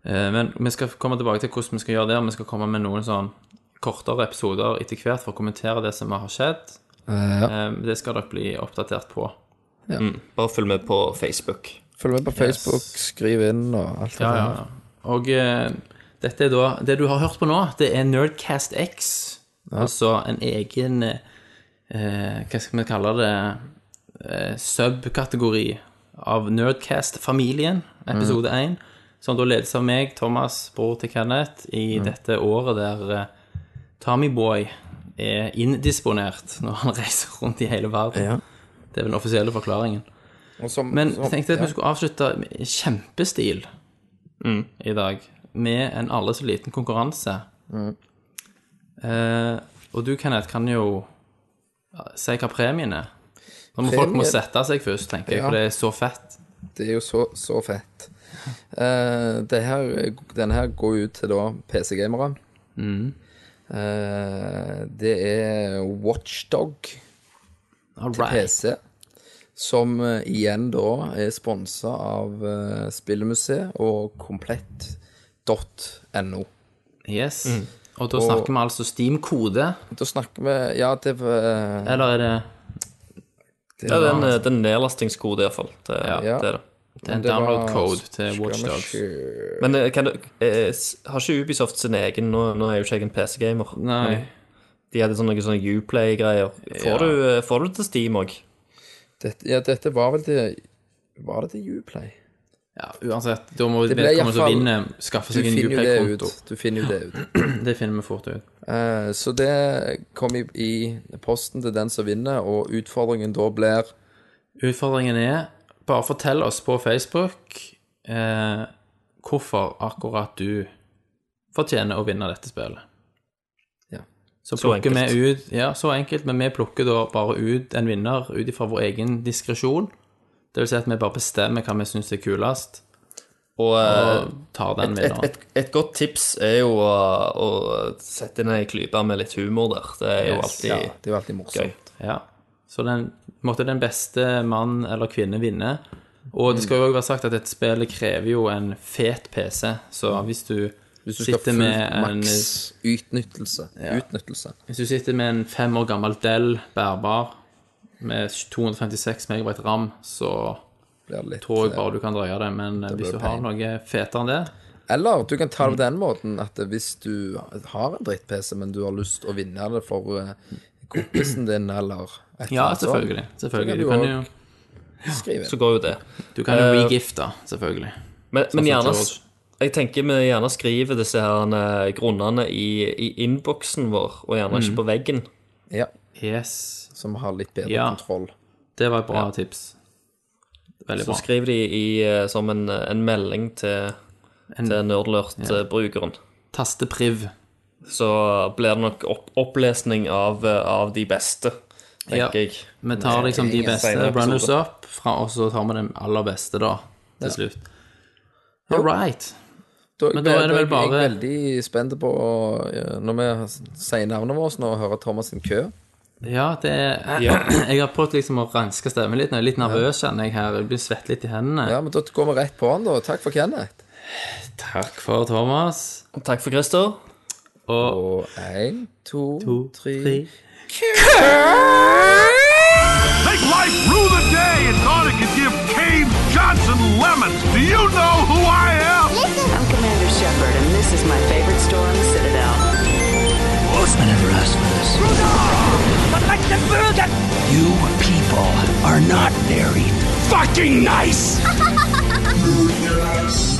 Men vi skal komme tilbake til hvordan vi skal gjøre det. og Vi skal komme med noen sånn kortere episoder etter hvert for å kommentere det som har skjedd. Eh, ja. Eh, Det skal dere bli oppdatert på. Bare følg med på Facebook. Følg med på Facebook, skriv inn og alt det Ja, ja, der. ja. Og eh, dette er da Det du har hørt på nå, det er Nerdcast X. Altså en egen eh, Hva skal vi kalle det? Eh, subkategori av Nerdcast-familien, episode 1. Som da ledes av meg, Thomas, bror til Kenneth, i dette året der eh, Tommyboy er indisponert når han reiser rundt i hele verden. Ja. Det er den offisielle forklaringen. Som- Men som- jeg tenkte at ja. vi skulle avslutte i kjempestil i dag, med en aldri så liten konkurranse. Eh, og du, Kenneth, kan jo si hva premien er. Nå må folk må sette seg først, tenker jeg, Ja. for det er så fett. Det er jo så, så fett. Eh, det her, denne her går ut til da PC-gamere. Mm. Eh, det er Watchdog All til right. PC. Som eh, igjen da er sponsa av uh, Spillemuseet og komplett.no. Yes. Og da Og- snakker vi altså Steam-kode, Da snakker vi Ja, det var eller er det det er en, den er en nedlastingskode, iallfall. Det, Ja. det er det. Det er en download code til Watchdogs. Men eh, kan du, eh, har ikke Ubisoft sin egen Nå, nå er jo ikke jeg en PC-gamer. Nei. De hadde sånne, sånne Uplay-greier. Får, Ja. du, eh, får du det til Steam òg? Dette, ja, dette var vel til Var det til Uplay? Ja, uansett. Da må Det ble vedkommende som fall- vinner, skaffe Du seg en finner jo det Uplay-konto. ut. Du finner jo det ut. Det finner vi fort ut. Eh, så det kom i, i posten til den som vinner, og utfordringen da blir Utfordringen er bare fortell oss på Facebook eh, hvorfor akkurat du fortjener å vinne dette spillet. Så Så plukker enkelt. vi ut Ja, så enkelt, men vi plukker da bare ut en vinner ut ifra vår egen diskresjon. Det vil si at vi bare bestemmer hva vi syns er kulest, Og eh, og tar den et, et, vinneren. et, et godt tips er jo å, å sette inn ei klype med litt humor der. Det er jo Yes, alltid Ja, det er jo alltid morsomt. gøy. Ja. Så den måtte den beste mann eller kvinne vinne. Og det skal jo òg være sagt at et spill krever jo en fet PC, så hvis du, Hvis du sitter med en maks utnyttelse. Utnyttelse. Hvis du sitter med en fem år gammel Dell bærbar med 256 MB ram, så litt, tror jeg eh, bare du kan drøye det. Men hvis du har noe fetere enn det Eller du kan ta Mm. det på den måten at hvis du har en dritt-PC, men du har lyst å vinne det for eh, kompisen din, eller et eller Ja, annet Ja, selvfølgelig. selvfølgelig. Du kan jo, skrive Så går jo det. du kan jo Eh, regifte, selvfølgelig. Men, men gjerne. Jeg tenker vi gjerne skriver disse her eh, grunnene i, i innboksen vår, og gjerne Mm. ikke på veggen. Ja, Yes. som har litt bedre Ja. kontroll. Det var et bra tips. Veldig Så bra. skriv de i, eh, som en, en melding til, En til Nerdlurt-brukeren. tastepriv. Så blir det nok opp, opplesning av, eh, av de beste, Ja. jeg. Vi tar liksom de beste runners up, fra, og så tar vi den aller beste, da, til slutt. All right. Men da er det vel bare- Jeg er veldig spent på, når vi sier navnet vårt nå, og hører Thomas sin kø. Ja, det er Jeg har prøvd liksom å renske stemmen litt. Jeg er litt nervøs, kjenner jeg her. Jeg blir svett litt i hendene. Ja, men da går vi rett på han, da. Takk for Kenneth. Takk for Thomas. Takk for Christer. Og Og én, to, to, tre tre. Make life rue the day and thought it could give Cave Johnson lemons. Do you know who You people are not very fucking nice.